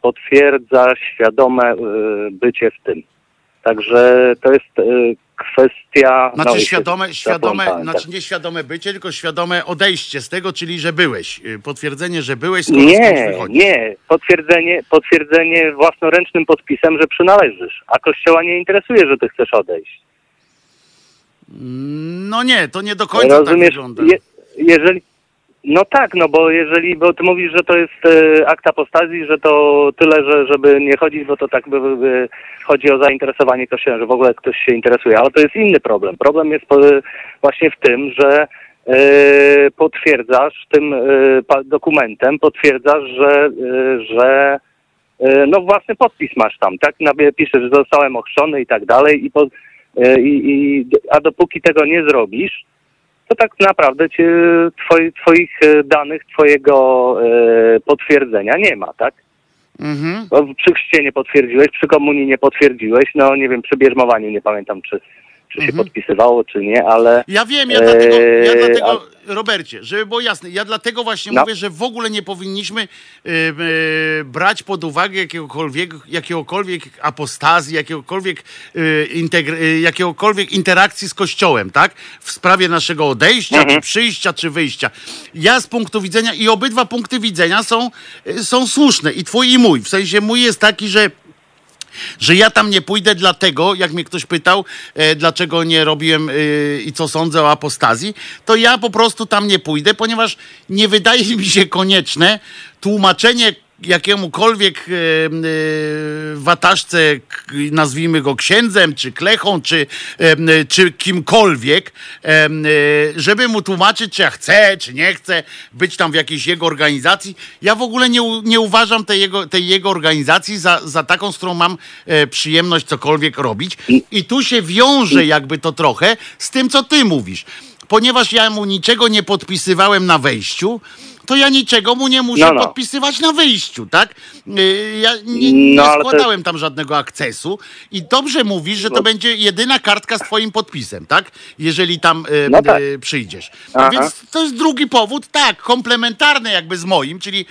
potwierdza świadome e, bycie w tym. Także to jest kwestia... Znaczy no, świadome, świadome, znaczy tak. nie świadome bycie, tylko świadome odejście z tego, czyli że byłeś. Y, Potwierdzenie, że byłeś, skoro Nie, nie. Potwierdzenie, potwierdzenie własnoręcznym podpisem, że przynależysz, a Kościoła nie interesuje, że ty chcesz odejść. No nie, to nie do końca tak Rozumiesz? wygląda. Je, jeżeli, no tak, no bo jeżeli, bo ty mówisz, że to jest e, akt apostazji, że to tyle, że żeby nie chodzić, bo to tak by, by, chodzi o zainteresowanie kościołem, że w ogóle ktoś się interesuje, ale to jest inny problem. Problem jest po, właśnie w tym, że e, potwierdzasz tym e, dokumentem, potwierdzasz, że, e, że e, no własny podpis masz tam, tak? Piszesz, że zostałem ochrzczony i tak dalej, i, po, e, i, i, a dopóki tego nie zrobisz, to tak naprawdę cię, twoi, twoich e, danych, twojego e, potwierdzenia nie ma, tak? Mhm. Bo przy chrzcie nie potwierdziłeś, przy komunii nie potwierdziłeś, no nie wiem, przy bierzmowaniu nie pamiętam, czy, czy się podpisywało, czy nie, ale... Ja wiem, ja dlatego, ja e, dlatego Robercie, żeby było jasne, ja dlatego właśnie No. mówię, że w ogóle nie powinniśmy e, e, brać pod uwagę jakiegokolwiek, jakiegokolwiek apostazji, jakiegokolwiek, jakiegokolwiek interakcji z Kościołem, tak? W sprawie naszego odejścia, Mhm. czy przyjścia, czy wyjścia. Ja z punktu widzenia, i obydwa punkty widzenia są, są słuszne, i twój, i mój. W sensie mój jest taki, że że ja tam nie pójdę dlatego, jak mnie ktoś pytał, e, dlaczego nie robiłem e, i co sądzę o apostazji, to ja po prostu tam nie pójdę, ponieważ nie wydaje mi się konieczne tłumaczenie jakiemukolwiek e, e, wataszce, nazwijmy go księdzem, czy klechą, czy, e, czy kimkolwiek, żeby mu tłumaczyć, czy ja chcę, czy nie chcę być tam w jakiejś jego organizacji. Ja w ogóle nie, nie uważam tej jego, tej jego organizacji za, za taką, z którą mam przyjemność cokolwiek robić. I tu się wiąże jakby to trochę z tym, co ty mówisz. Ponieważ ja mu niczego nie podpisywałem na wejściu, to ja niczego mu nie muszę No, no. podpisywać na wyjściu, tak? Y, Ja nie, nie No, ale to składałem tam żadnego akcesu i dobrze mówisz, że to No. będzie jedyna kartka z twoim podpisem, tak? Jeżeli tam y, No tak. y, przyjdziesz. Aha. Więc to jest drugi powód, tak, komplementarny jakby z moim, czyli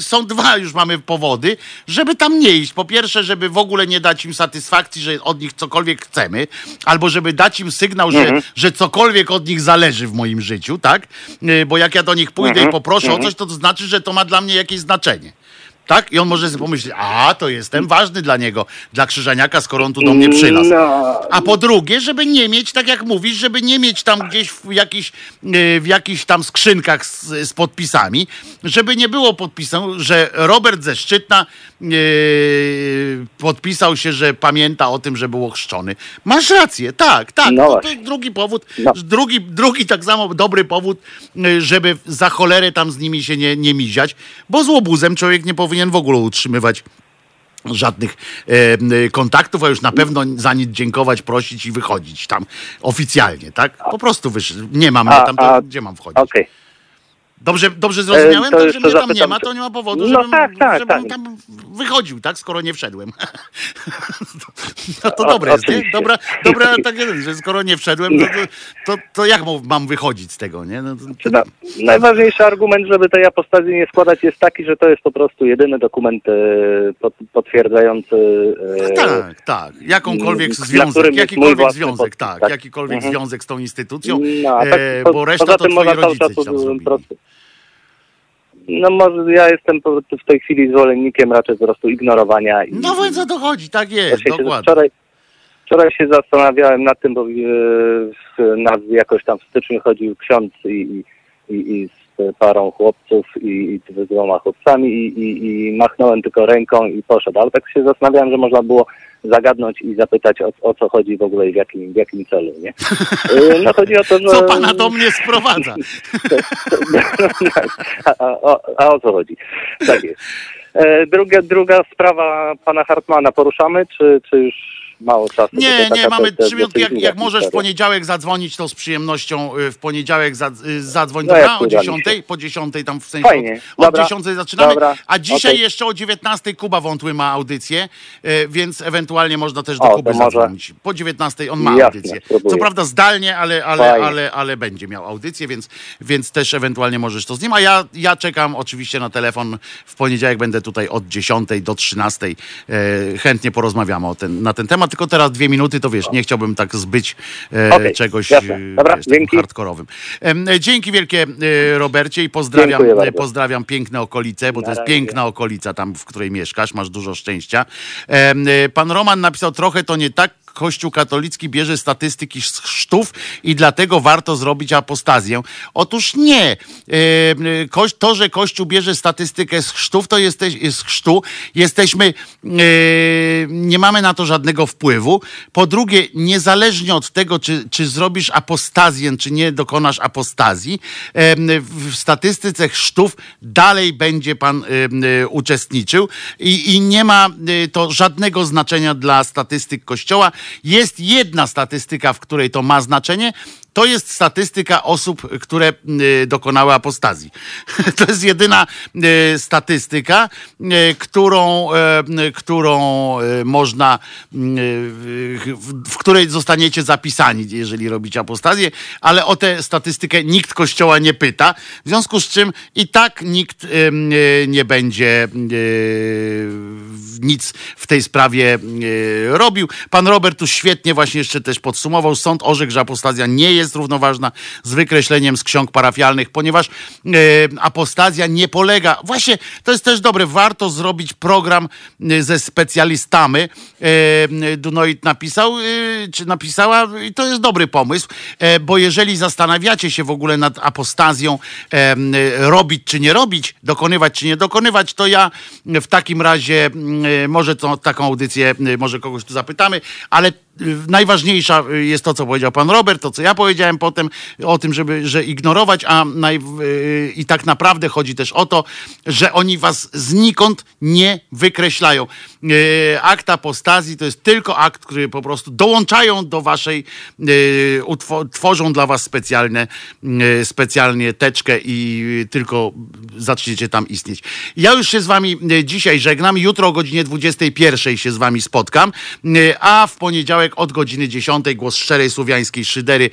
są dwa już mamy powody, żeby tam nie iść. Po pierwsze, żeby w ogóle nie dać im satysfakcji, że od nich cokolwiek chcemy, albo żeby dać im sygnał, że, Mhm. że cokolwiek od nich zależy w moim życiu, tak? Bo jak ja do nich pójdę Mhm. Poproszę o Mhm. coś, to to znaczy, że to ma dla mnie jakieś znaczenie. Tak? I on może sobie pomyśleć, a to jestem ważny dla niego, dla Krzyżaniaka, skoro on tu do mnie przylazł. No, A po drugie, żeby nie mieć, tak jak mówisz, żeby nie mieć tam gdzieś w jakichś, y, w jakichś tam skrzynkach z, z podpisami, żeby nie było podpisane, że Robert ze Szczytna y, podpisał się, że pamięta o tym, że był ochrzczony. Masz rację, tak, tak. No to, to drugi powód, No. drugi, drugi tak samo dobry powód, y, żeby za cholerę tam z nimi się nie, nie miziać, bo z łobuzem człowiek nie powinien w ogóle utrzymywać żadnych e, kontaktów, a już na pewno za nic dziękować, prosić i wychodzić tam oficjalnie, tak? Po prostu wysz... nie mam, A- tam to, a- gdzie mam wchodzić? Okej. Dobrze, dobrze zrozumiałem? E, to to, że jeszcze mnie tam nie ma, to nie ma powodu, No żebym, tak, tak, żebym tak. tam wychodził, tak? Skoro nie wszedłem. no to O- dobre jest, nie? Dobra, dobra tak jest, że skoro nie wszedłem, to, to, to, jak mam- wychodzić z tego, nie? No, to, najważniejszy argument, żeby tej apostazji nie składać jest taki, że to jest po prostu jedyny dokument e, pot, potwierdzający e, Tak, tak. Jakąkolwiek związek, jakikolwiek związek, tak, tak. jakikolwiek Mhm. związek z tą instytucją, No, tak, e, po- bo reszta to twoi rodzice ci tam zrobili. No może ja jestem po prostu w tej chwili zwolennikiem raczej po prostu ignorowania. I, No więc o to chodzi, tak jest, się- dokładnie. Wczoraj, wczoraj się zastanawiałem nad tym, bo e, w nas jakoś tam w styczniu chodził ksiądz i, i, i, i z parą chłopców i, i z dwoma chłopcami i, i, i machnąłem tylko ręką i poszedł. Ale tak się zastanawiałem, że można było zagadnąć i zapytać o, o co chodzi w ogóle i w jakim, w jakim celu, nie? E, No chodzi o to, że... Co pana do mnie sprowadza? a, a, o- a o co chodzi? Tak jest. E, druga, druga sprawa pana Hartmana poruszamy, czy, czy już mało czasu? Nie, nie, mamy trzy minutki. Jak, jak możesz w poniedziałek zadzwonić, to z przyjemnością y, w poniedziałek y, zadzwoń. No, Dobra, o uda mi 10, się. po 10 tam w sensie Fajnie. od, od Dobra. 10 zaczynamy. Dobra. A dzisiaj Okej. jeszcze o 19 Kuba Wątły ma audycję, y, więc ewentualnie można też do O, Kuby zadzwonić. Po 19 on ma Jasne, audycję. Co prawda zdalnie, ale, ale, Fajnie. ale, ale będzie miał audycję, więc, więc też ewentualnie możesz to z nim. A ja, ja czekam oczywiście na telefon. W poniedziałek będę tutaj od 10 do 13. E, chętnie porozmawiamy o ten, na ten temat. Tylko teraz dwie minuty, to wiesz, nie chciałbym tak zbyć e, Okej, czegoś e, Dobra, wiesz, dzięki. hardkorowym. E, Dzięki wielkie Robercie i pozdrawiam, pozdrawiam piękne okolice, bo to Na jest razie. piękna okolica tam, w której mieszkasz, masz dużo szczęścia. Pan Roman napisał, trochę to nie tak, Kościół katolicki bierze statystyki z chrztów i dlatego warto zrobić apostazję. Otóż nie. To, że Kościół bierze statystykę z chrztów, to jesteś, z chrztu, jesteśmy, nie mamy na to żadnego wpływu. Po drugie, niezależnie od tego, czy, czy zrobisz apostazję, czy nie dokonasz apostazji, w statystyce chrztów dalej będzie pan e, uczestniczył i, i nie ma e, to żadnego znaczenia dla statystyk Kościoła. Jest jedna statystyka, w której to ma znaczenie. To jest statystyka osób, które y, dokonały apostazji. To jest jedyna y, statystyka, y, którą, którą można, w, której zostaniecie zapisani, jeżeli robicie apostazję, ale o tę statystykę nikt kościoła nie pyta, w związku z czym i tak nikt nie będzie nic w tej sprawie robił. Pan Robert tu świetnie właśnie jeszcze też podsumował. Sąd orzekł, że apostazja nie jest równoważna z wykreśleniem z ksiąg parafialnych, ponieważ e, apostazja nie polega. Właśnie to jest też dobre. Warto zrobić program e, ze specjalistami. E, Dunoid napisał, czy napisała, i to jest dobry pomysł, bo jeżeli zastanawiacie się w ogóle nad apostazją, robić czy nie robić, dokonywać czy nie dokonywać, to ja w takim razie może to, taką audycję, może kogoś tu zapytamy, ale najważniejsza e, jest to, co powiedział pan Robert, to co ja powiedziałem potem o tym, żeby, że ignorować, a naj, e, i tak naprawdę chodzi też o to, że oni was znikąd nie wykreślają. E, Akt apostazji to jest tylko akt, który po prostu dołączają do waszej, e, tworzą dla was specjalne, e, specjalnie teczkę i tylko zaczniecie tam istnieć. Ja już się z wami dzisiaj żegnam. Jutro o godzinie 21 się z wami spotkam, a w poniedziałek od godziny 10 głos szczerej słowiańskiej szydery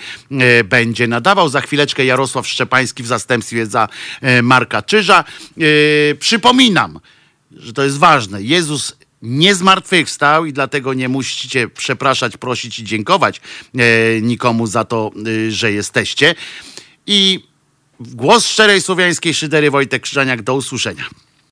będzie nadawał. Za chwileczkę Jarosław Szczepański w zastępstwie za Marka Czyża. Przypominam, że to jest ważne. Jezus nie zmartwychwstał i dlatego nie musicie przepraszać, prosić i dziękować e, nikomu za to, e, że jesteście. I głos szczerej słowiańskiej szydery Wojtek Krzyżaniak. Do usłyszenia.